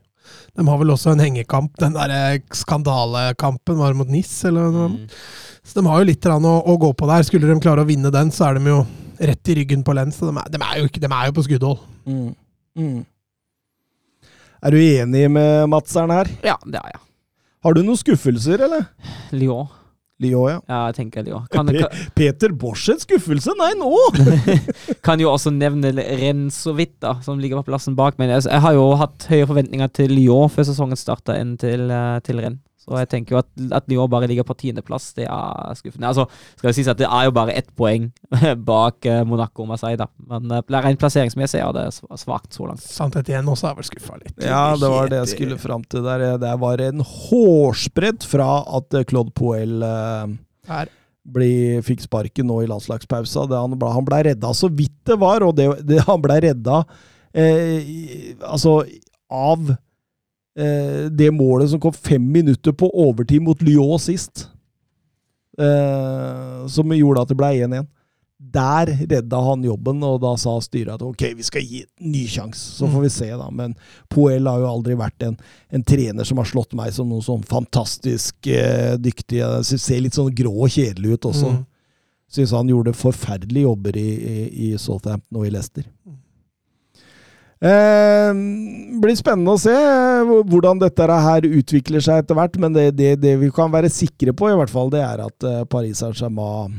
De har vel også en hengekamp. Den der skandalekampen var mot NIS, eller noe. mm. Så de har jo litt å, å gå på der. Skulle de klare å vinne den, så er de jo rett i ryggen på Lens. Så de er, de er, jo, ikke, de er jo på skuddhold. Mm. Er du enig med Madseren her? Ja, det er jeg. Har du noen skuffelser, eller? Lyon. Lyon, ja. Ja, jeg tenker Lyon. Kan, Pe kan, Peter Bosch en skuffelse? Nei, nå! kan jo også nevne vidt, da, som ligger på plassen bak. Men jeg, jeg har jo hatt høye forventninger til Lyon før sesongen starta enn til, eh, til Rennes. Så jeg tenker jo at, at Lyon bare ligger på tiendeplass, det er skuffende. Altså, skal det sies at det er jo bare ett poeng bak eh, Monaco og Marseille, da. Men uh, rent plasseringsmessig er det sv- svakt så langt. Sant igjen også er vel skuffa litt. Ja, det var det jeg skulle fram til der. Det var en hårsbredd fra at eh, Claude Poel eh, bli, fikk sparken nå i landslagspausa. Det, han, ble, han ble redda så vidt det var, og det, det, han ble redda eh, i- altså av eh, det målet som kom fem minutter på overtid mot Lyon sist. Eh, som gjorde at det ble 1-1. Der redda han jobben, og da sa styret at ok, vi skal gi en ny sjanse. Så får vi se, da. Men Poel har jo aldri vært en, en trener som har slått meg som noe sånn fantastisk eh, dyktig. Ser litt sånn grå og kjedelig ut også. Mm. Syns han gjorde forferdelige jobber i, i, i Southampton og i Leicester. Eh, blir spennende å se eh, hvordan dette her utvikler seg etter hvert, men det, det, det vi kan være sikre på, i hvert fall, det er at eh, Paris Saint-Germain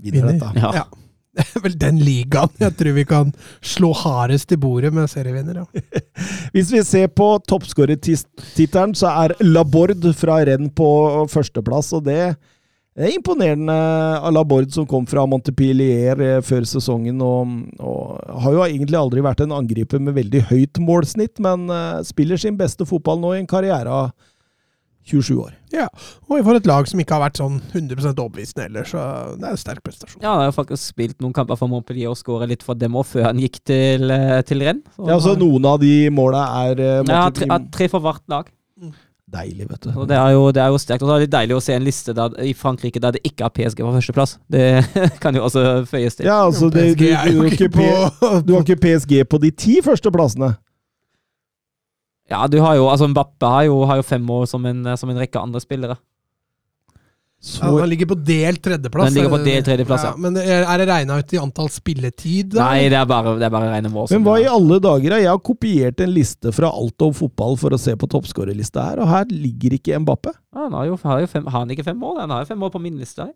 vinner Vinner. dette. Ja. Ja. Det er vel den ligaen jeg tror vi kan slå hardest i bordet med serievinner. Ja. Hvis vi ser på toppskårertittelen, så er Laborde fra renn på førsteplass, og det det er imponerende av Laborde som kom fra Montepillier eh, før sesongen, og, og har jo egentlig aldri vært en angriper med veldig høyt målsnitt, men eh, spiller sin beste fotball nå i en karriere av 27 år. Ja. Og for et lag som ikke har vært sånn 100 overbevisende ellers, så det er en sterk prestasjon. Ja, han har faktisk spilt noen kamper for Montpellier og skåra litt for dem òg, før han gikk til, eh, til renn. Så Ja, så Noen av de måla er eh, ja, tre, tre for hvert lag. Deilig, vet du. Og det er jo, det er jo sterkt. Og det er litt deilig å se en liste der, i Frankrike der det ikke er PSG på førsteplass. Det kan jo også føyes til. Ja, altså, det, du, du, har ikke ikke på- du har ikke PSG på de ti førsteplassene. Ja, du har jo, altså Mbappe har jo, har jo fem år som en, som en rekke andre spillere. Så, Ja, han ligger på delt tredjeplass. Den ligger på delt tredjeplass, ja. Men er det regna ut i antall spilletid? da? Nei, det er bare, det er bare rene mål. Men hva i alle dager? er- Jeg har kopiert en liste fra alt om fotball for å se på toppskårerlista her, og her ligger ikke Mbappe. Ja, han har jo, har jo fem, har han ikke fem mål? Han har jo fem mål på min liste. her.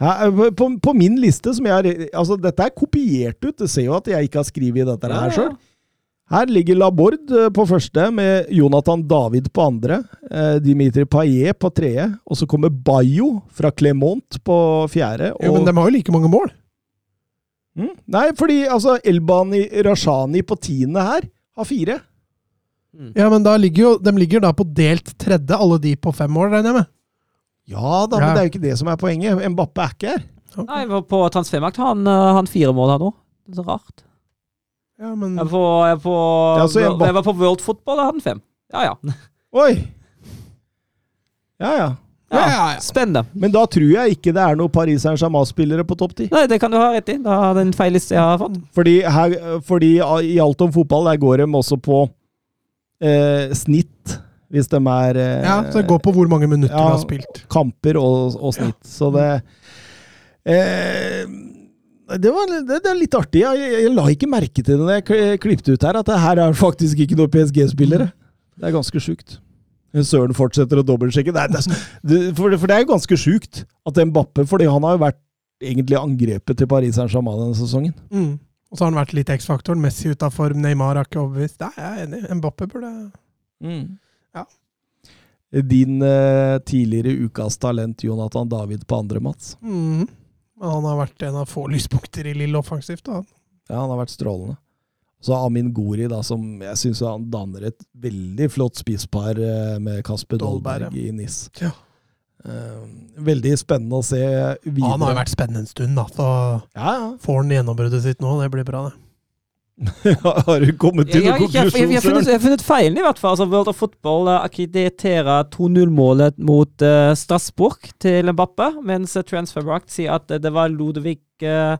Her, på, på min liste, som jeg har Altså, dette er kopiert ut. Du ser jo at jeg ikke har skrevet dette Ja, her ja. Her ligger Laborde eh, på første, med Jonathan David på andre. Eh, Dimitri Payet på tredje. Og så kommer Bayo fra Clermont på fjerde. Jo, men de har jo like mange mål. Mm? Nei, fordi altså Elbani Rashani på tiende her har fire. Ja, men da ligger jo, de ligger da på delt tredje, alle de på fem mål, regner jeg med. Ja da, Ja. men det er jo ikke det som er poenget. Mbappe er ikke her. Nei, på transfermakt har han, uh, han fire mål her nå. Det er så rart. Ja, men Jeg, er på, jeg, på, Ja, så jeg jeg var på World Football, da hadde han fem. Ja, ja. Oi! Ja, ja. Ja, ja, ja. Spennende. Men da tror jeg ikke det er noen Paris Saint-Germain-spillere på topp ti. Nei, det kan du ha rett i. Da er det en feil liste jeg har fått. Fordi, her, fordi i alt om fotball, der går de også på eh, snitt, hvis de er eh, ja, så det går på hvor mange minutter ja, de har spilt. kamper og, og snitt. Så det eh, det, var, det, det er litt artig. Jeg, jeg, jeg la ikke merke til det da jeg kli- klippet ut her, at det her er faktisk ikke noen PSG-spillere. Det er ganske sjukt. Søren fortsetter å dobbeltsjekke. Det det for, det- for det er jo ganske sjukt at Mbappe fordi han har jo vært egentlig angrepet til Paris Saint-Germain denne sesongen. Mm. Og så har han vært litt X-faktoren. Messi ut av form, Neymar har ikke overbevist. Nei, jeg er enig. Mbappe burde Ja. Din eh, tidligere ukas talent Jonathan David på andre, Mats. mm. Men han har vært en av få lyspunkter i Lille offensivt. da. Ja, han har vært strålende. Så Amin Gori, da, som jeg syns han danner et veldig flott spisspar eh, med Kasper Dolberg, Dolberg i NIS. Ja. Eh, veldig spennende å se videre. Han har jo vært spennende en stund, da. Så Ja, ja. får han gjennombruddet sitt nå. Det blir bra, det. har du kommet til noen konklusjon, jeg, har funnet, feilen, i hvert fall. Altså, World of Football eh, akkrediterer 2-0-målet mot uh, Strasbourg til Mbappe, mens uh, Transfermarkt sier at eh, det var Ludvig uh,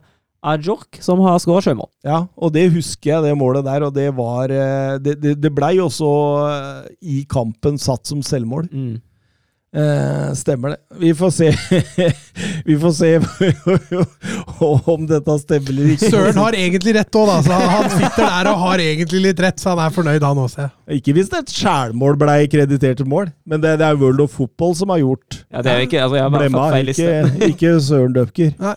Ajork som har skåret sjømål. Ja, og det husker jeg, det målet der. Og det var eh, Det, det, det blei også uh, i kampen satt som selvmål. Mm. Eh, stemmer det. Vi får se Vi får se om dette stemmer eller ikke. Søren har egentlig rett òg, da. Så han, sitter der og har egentlig litt rett, så han er fornøyd, han også. Ikke hvis et skjælmål blei kreditert til mål, men det, det er World of Football som har gjort Ja, det er ikke altså, Jeg har bare fått feil ikke, ikke Søren Døpker. Nei.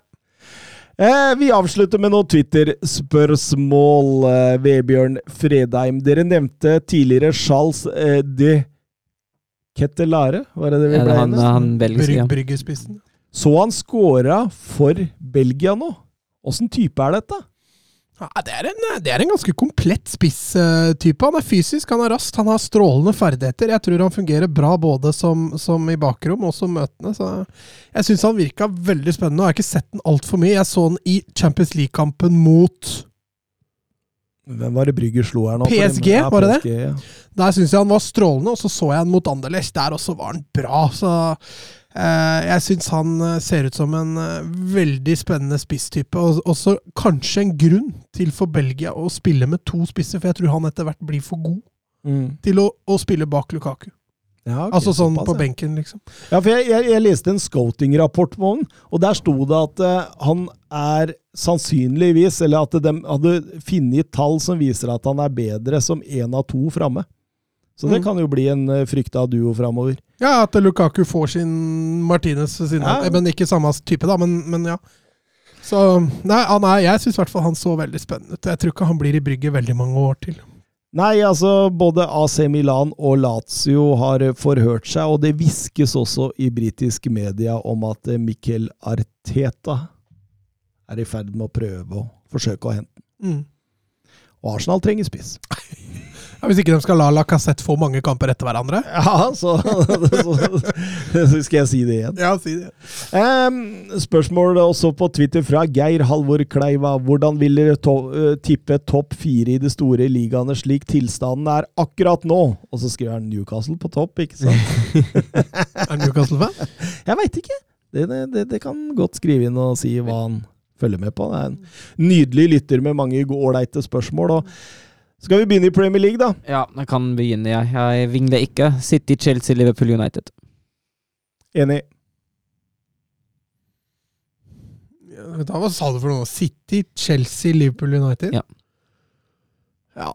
Eh, vi avslutter med noen Twitter-spørsmål. Eh, Vebjørn Fredheim, dere nevnte tidligere Charles eh, de Kettelare, var det det vi Ja, ble han, enige? han belgiske. Brygg, bryggespissen. Så han scora for Belgia nå? Åssen type er dette? Ja, det, er en, det er en ganske komplett spisstype. Han er fysisk, han er rask, han har strålende ferdigheter. Jeg tror han fungerer bra både som, som i bakrom og som møtende. Så jeg syns han virka veldig spennende. og Jeg har ikke sett den altfor mye. Jeg så den i Champions League-kampen mot Hvem var det Brygger slo her nå? PSG, Ja, var det det? Ja. Der syns jeg han var strålende, og så så jeg han mot Anderlecht. Der også var han bra. Så eh, jeg syns han eh, ser ut som en eh, veldig spennende spisstype. Og også kanskje en grunn til for Belgia å spille med to spisser, for jeg tror han etter hvert blir for god Mm. til å, å spille bak Lukaku. Ja, okay, altså sånn på benken, liksom. Ja, for jeg, jeg, jeg leste en scouting-rapport på han, og der sto det at uh, han er sannsynligvis, eller at de hadde funnet tall som viser at han er bedre som én av to framme. Så det Mm. kan jo bli en uh, frykta duo framover. Ja, at Lukaku får sin Martinez ved siden av. Ja. Men ikke samme type, da, men, men ja. Så nei, han er, jeg syns i hvert fall han så veldig spennende ut. Jeg tror ikke han blir i brygget veldig mange år til. Nei, altså både AC Milan og Lazio har eh, forhørt seg, og det hviskes også i britisk media om at Mikkel Arteta er i ferd med å prøve å forsøke å hente den. Mm. Og Arsenal trenger spiss. Ja, hvis ikke de skal la Lacassette få mange kamper etter hverandre. Ja, så, så, så skal jeg si det igjen. Ja, si det. Um, spørsmål også på Twitter fra Geir Halvor Kleiva. Hvordan vil dere to eh, tippe topp fire i de store ligaene slik tilstanden er akkurat nå? Og så skriver han Newcastle på topp, ikke sant? Er Newcastle-fan? Jeg veit ikke. Det, det, det, det kan godt skrive inn og si hva han følger med på. Det er en nydelig lytter med mange ålreite spørsmål. Og skal vi begynne i Premier League, da? Ja, jeg kan begynne, jeg. Jeg vingler ikke. City, Chelsea, Liverpool, United. Enig. Da, hva sa du for noe? City, Chelsea, Liverpool, United? Ja. Ja.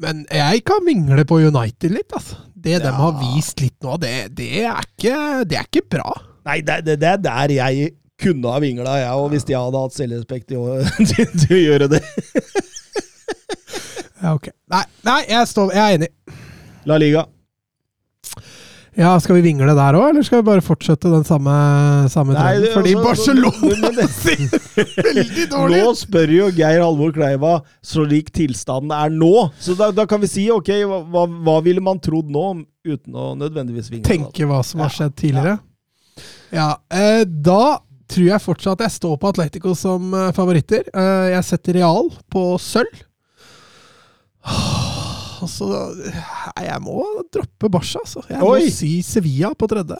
Men jeg kan vingle på United litt, altså. Det de har vist litt nå, det, det, er, ikke, det er ikke bra. Nei, det, det, det er der jeg kunne ha vingla, jeg òg, hvis jeg hadde hatt selvrespekt til, til å gjøre det. Ja, ok. Nei, nei jeg, står, jeg er enig. La Liga. Ja, Skal vi vingle der òg, eller skal vi bare fortsette den samme, samme Nei, det- Fordi altså, Barcelona ser veldig dårlig Nå spør jo Geir Halvor Kleiva så lik tilstanden er nå. Så da, da kan vi si ok, hva, hva, ville man trodd nå, uten å nødvendigvis vingle? Tenke hva som har skjedd tidligere. Ja, eh, Da tror jeg fortsatt jeg står på Atletico som eh, favoritter. Eh, jeg setter Real på sølv. Altså, jeg må droppe Barca, altså. Jeg må si Sevilla på tredje.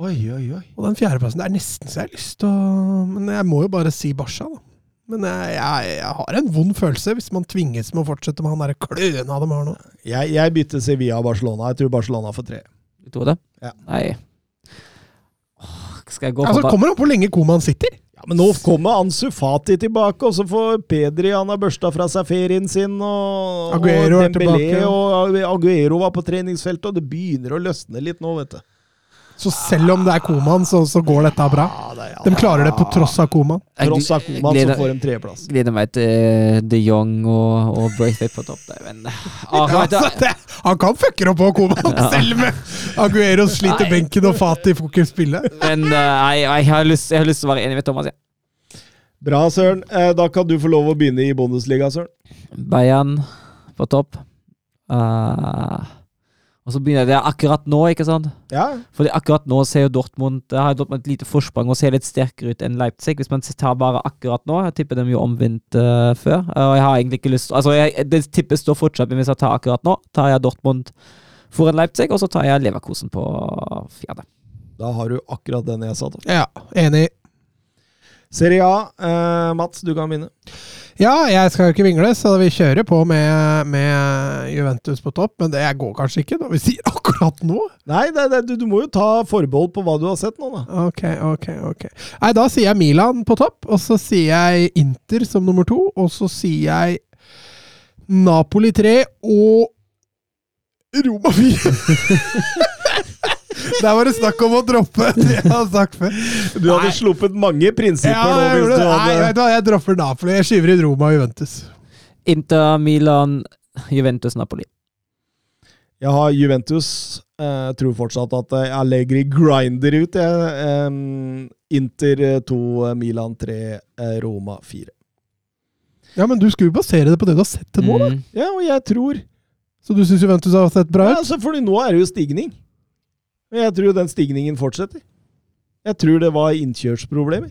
Oi, oi, oi. Og den fjerdeplassen, det er nesten så jeg har lyst til å Men jeg må jo bare si Barca, da. Men jeg, jeg, jeg har en vond følelse hvis man tvinges med å fortsette med han derre kløna de har nå. Jeg, jeg bytter Sevilla og Barcelona. Jeg tror Barcelona får tre. Du tror det? Ja. Nei. Åh, Skal jeg gå Altså, kommer an på hvor lenge Koman sitter. Ja, Men nå kommer Ansu Fati tilbake, og så får Pedri han har børsta fra seg ferien sin. Og, Aguero og tilbake. og Aguero var på treningsfeltet, og det begynner å løsne litt nå, vet du. Så selv om det er Koman, så, så går dette bra. De klarer det på tross av Koman. Tross av Koman så får de tredjeplass. Gleder meg til eh, de Jong og, og Braithwaite på topp der, men ah, Ja, han kan fucke opp på Koman, selv med Aguero sliter Nei. benken og Fati får ikke spille. Men uh, nei, jeg, har lyst, jeg har lyst til å være enig med Thomas. Ja. Bra, Søren. Eh, Da kan du få lov å begynne i Bundesliga, Søren. Bayern på topp. Eh, og så begynner det akkurat nå, ikke sant? Ja. Fordi akkurat nå ser jo Dortmund det har Dortmund et lite forsprang og ser litt sterkere ut enn Leipzig. Hvis man tar bare akkurat nå. Jeg tipper dem jo omvendt uh, før. eh, og jeg har egentlig ikke lyst Altså, jeg, det tippet står fortsatt, men hvis jeg tar akkurat nå, tar jeg Dortmund foran Leipzig, og så tar jeg Leverkosen på fjerde. Da har du akkurat den jeg sa, da. Ja, enig. Serie A. Eh, Mats, du kan begynne. Ja, jeg skal jo ikke vingle, så vi kjører på med, med Juventus på topp. Men det går kanskje ikke når vi sier akkurat nå. Nei, det, det, du, du må jo ta forbehold på hva du har sett nå, da. Ok, ok, ok. Nei, da sier jeg Milan på topp, og så sier jeg Inter som nummer to, og så sier jeg Napoli 3 og Roma 4. Der var det snakk om å droppe det jeg har sagt før. Du hadde Nei. sluppet mange prinsipper Ja, nå. jeg, Hvis gjorde du det. Nei, hadde... vet du hva, jeg dropper Napoli. Jeg skyver inn Roma og Juventus. Inter, Milan, Juventus, Napoli. Jeg har Juventus. Jeg tror fortsatt at eh, Allegri grinder ut. Jeg. Inter 2, Milan 3, eh, Roma 4. Ja, men du skulle jo basere det på det du har sett til nå, da. Mm. Ja, og jeg tror Så du syns Juventus har sett bra ja, ut? altså, fordi nå er det jo stigning. Og jeg tror den stigningen fortsetter. Jeg tror det var innkjørsproblemer.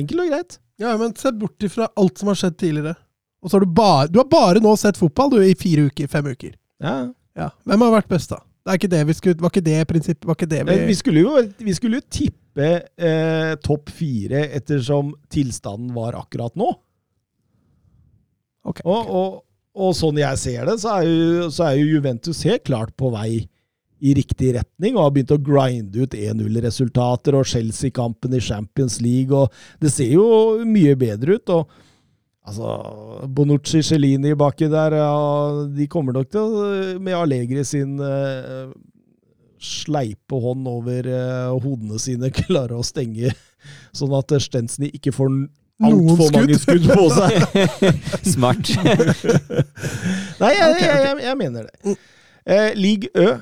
Enkelt og greit. Ja, men se bort ifra alt som har skjedd tidligere. Og så har du bare Du har bare nå sett fotball, du, i fire uker, fem uker. Ja. Ja. Hvem har vært best, da? Det er ikke det vi skulle Var ikke det prinsippet Var ikke det vi, Vi skulle jo, vi skulle jo tippe eh, topp fire ettersom tilstanden var akkurat nå. Ok, Og, og, og sånn jeg ser det, så er, jo, så er jo Juventus helt klart på vei i riktig retning og har begynt å grinde ut 1-0-resultater og Chelsea-kampen i Champions League. og Det ser jo mye bedre ut. og altså, Bonucci, Cellini baki der, ja, de kommer nok til med Allegri sin eh, sleipe hånd over eh, hodene sine, klare å stenge sånn at Stensny ikke får altfor mange skudd. på seg. Smart. Nei, jeg, jeg, jeg, jeg mener det. Eh, League Ø.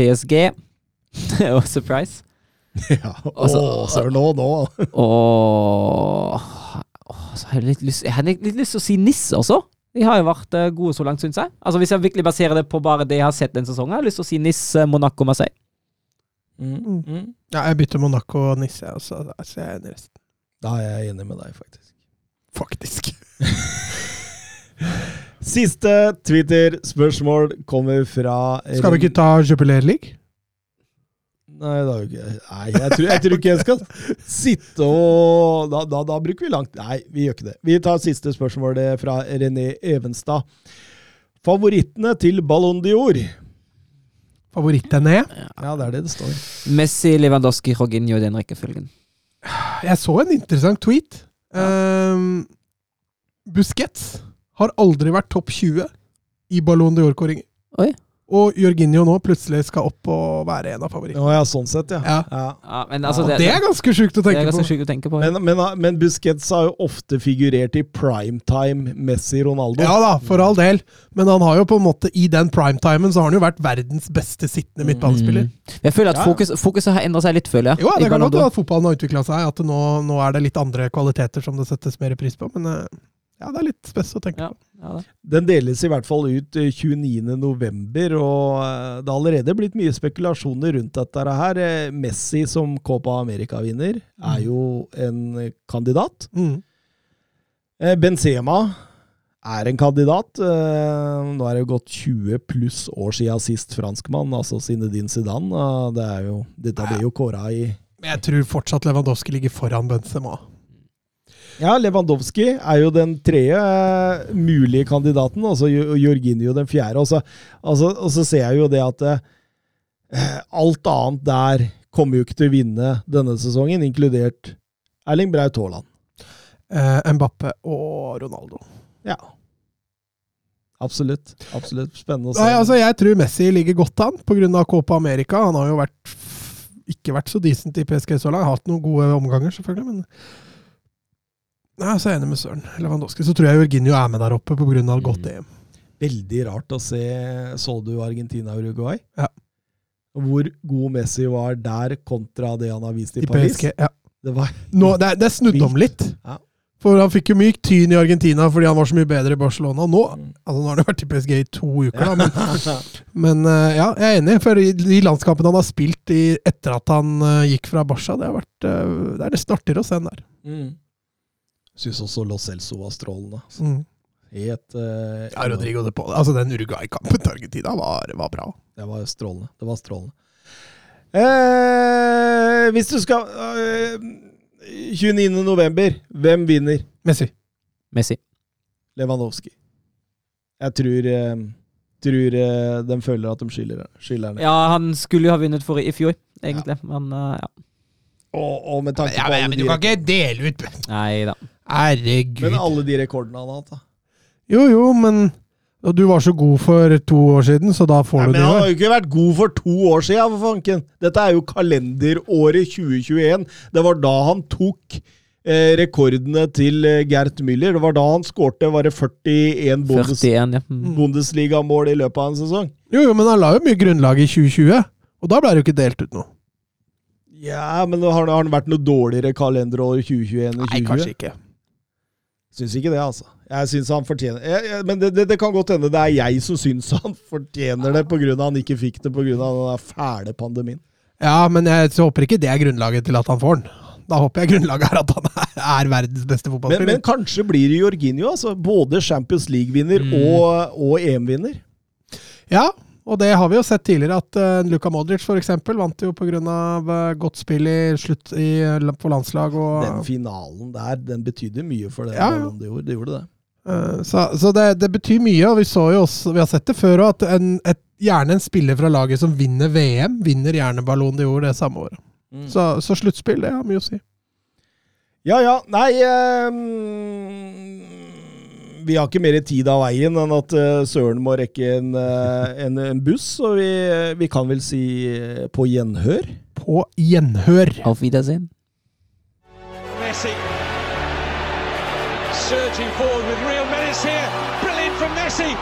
PSG. Og surprise. Ja, Altså- Å, søren, nå, nå. Så har jeg litt lyst Jeg har litt lyst til å si Nisse også. De har jo vært eh, gode så langt, syns jeg. Altså Hvis jeg virkelig baserer det på bare det jeg har sett den sesongen, har jeg lyst til å si Nis, eh, Monaco, Marseille. Mm. Ja, jeg bytter Monaco og Nisse, og så der jeg resten. Da er jeg enig med deg, faktisk. Faktisk. Siste Twitter-spørsmål kommer fra Skal vi ikke ta Jubileer League? Nei, da, nei jeg, tror, jeg tror ikke jeg skal sitte og da, da, da bruker vi langt Nei, vi gjør ikke det. Vi tar siste spørsmål fra René Evenstad. Favorittene til Ballon d'Or? Favorittene? Ja, det er det det står. Messi, Lewandowski, Jorginho i den rekkefølgen. Jeg så en interessant tweet. Um, Busquets har aldri vært topp 20 i Ballon d'Or-kåringer. Oi. Og Jorginho nå plutselig skal opp og være en av favorittene. Oh, ja, sånn sett, ja. Ja. ja. Ja, men altså, det, det er ganske sjukt å tenke på. å tenke på. Men, men, men Busquets har jo ofte figurert i primetime Messi-Ronaldo. Ja da, for all del. Men han har jo på en måte i den primetimen så har han jo vært verdens beste sittende midtbanespiller. Mm. Jeg føler at fokus, fokuset har endra seg litt, føler jeg. Jo, det kan godt være at fotballen har utvikla seg, at nå, nå er det litt andre kvaliteter som det settes mer pris på. Men eh, ja, det er litt spes å tenke Ja. på. Ja. Den deles i hvert fall ut eh, 29. november, og eh, det har allerede blitt mye spekulasjoner rundt dette her. Eh, Messi som Copa America-vinner er jo en kandidat. Mm. Eh, Benzema er en kandidat. Eh, Nå er det jo gått 20 pluss år siden sist franskmann, altså Zinedine Zidane. Eh, Det er jo, dette ble jo kåra i Men jeg tror fortsatt Lewandowski ligger foran Benzema. Ja, Lewandowski er jo den tredje eh, mulige kandidaten, og så Jorginho den fjerde. Og så, altså, og så ser jeg jo det at eh, alt annet der kommer jo ikke til å vinne denne sesongen, inkludert Erling Braut Haaland. Eh, Mbappe og Ronaldo. Ja. Absolutt. Absolutt. Spennende å se. Nei, altså, jeg tror Messi ligger godt an pga. Copa America. Han har jo vært, ikke vært så decent i PSG så langt. Hatt noen gode omganger, selvfølgelig, men Nei, så er jeg enig med Søren. Lewandowski. Så tror jeg Jorginho er med der oppe pga. Mm. godt EM. Veldig rart å se Så du Argentina-Uruguay? Ja. Hvor god Messi var der kontra det han har vist i, I Paris. PSG. Ja. Det var Nå, det, er, det er snudd om litt. Ja. For han fikk jo mye tyn i Argentina fordi han var så mye bedre i Barcelona. Nå, Mm. altså nå har han vært i PSG i to uker, da, men, men eh, ja, jeg er enig. For i de landskampene han har spilt i, etter at han eh, gikk fra Barca, det har vært eh, Det er nesten artigere å se den der. Mm. Syns også Lo Celso var strålende. altså. Mm. Helt eh, Ja, Rodrigo de Paul. Altså, den Uruguay-kampen til Argentina var, var bra. Det var strålende. Det var strålende. Eh, hvis du skal eh, 29. november. Hvem vinner? Messi. Messi. Lewandowski. Jeg tror, eh, tror eh, de føler at de skiller ned. Ja, han skulle jo ha vunnet for i fjor, egentlig. Men uh, ja. Og, og med tanke Ja, på men, ja, men du kan ikke dele ut Nei da. Herregud. men alle de rekordene han har hatt, da. Jo, jo, men og du var så god for to år siden, så da får Nei, du men det. han jo. har jo ikke vært god for to år siden, for fanken. Dette er jo kalenderåret 2021. Det var da han tok eh, rekordene til eh, Gert Müller. Det var da han skårte var det 41 Bundes 41, ja. Mm. Bundesligamål i løpet av en sesong. Jo, jo, men han la jo mye grunnlag i 2020, og da ble det jo ikke delt ut noe. Ja, men har, har han vært noe dårligere kalenderår 2021 enn 2020? Nei, kanskje ikke. Syns ikke det, altså. Jeg synes han fortjener jeg, jeg, Men det, det, det kan godt hende det er jeg som syns han fortjener det pga. han ikke fikk det pga. den fæle pandemien. Ja, men jeg så håper ikke det er grunnlaget til at han får den. Da håper jeg grunnlaget er at han er, er verdens beste Men, men kanskje blir det Jorginho, altså. Både Champions League-vinner Mm. og, og EM-vinner. Ja, og det har vi jo sett tidligere, at uh, Luka Modric eksempel vant jo pga. Uh, godt spill i slutt i, på landslag. Og, Den finalen der, den betydde mye for det. Ja, ja. Ballon gjorde. Det gjorde det. Uh, så så det, det betyr mye, og vi også, vi har sett det før òg, at en, et, gjerne en spiller fra laget som vinner VM, vinner gjerne Ballon d'Or det samme året. Mm. Så, så sluttspill, det har mye å si. Ja ja, nei ehm, Vi har ikke mer tid av veien enn at eh, Søren må rekke en, eh, en, en buss, og vi, vi kan vel si eh, på gjenhør. På gjenhør. Auf Wiedersehen. Messi. Surging forward with real menace here. Brilliant from Messi.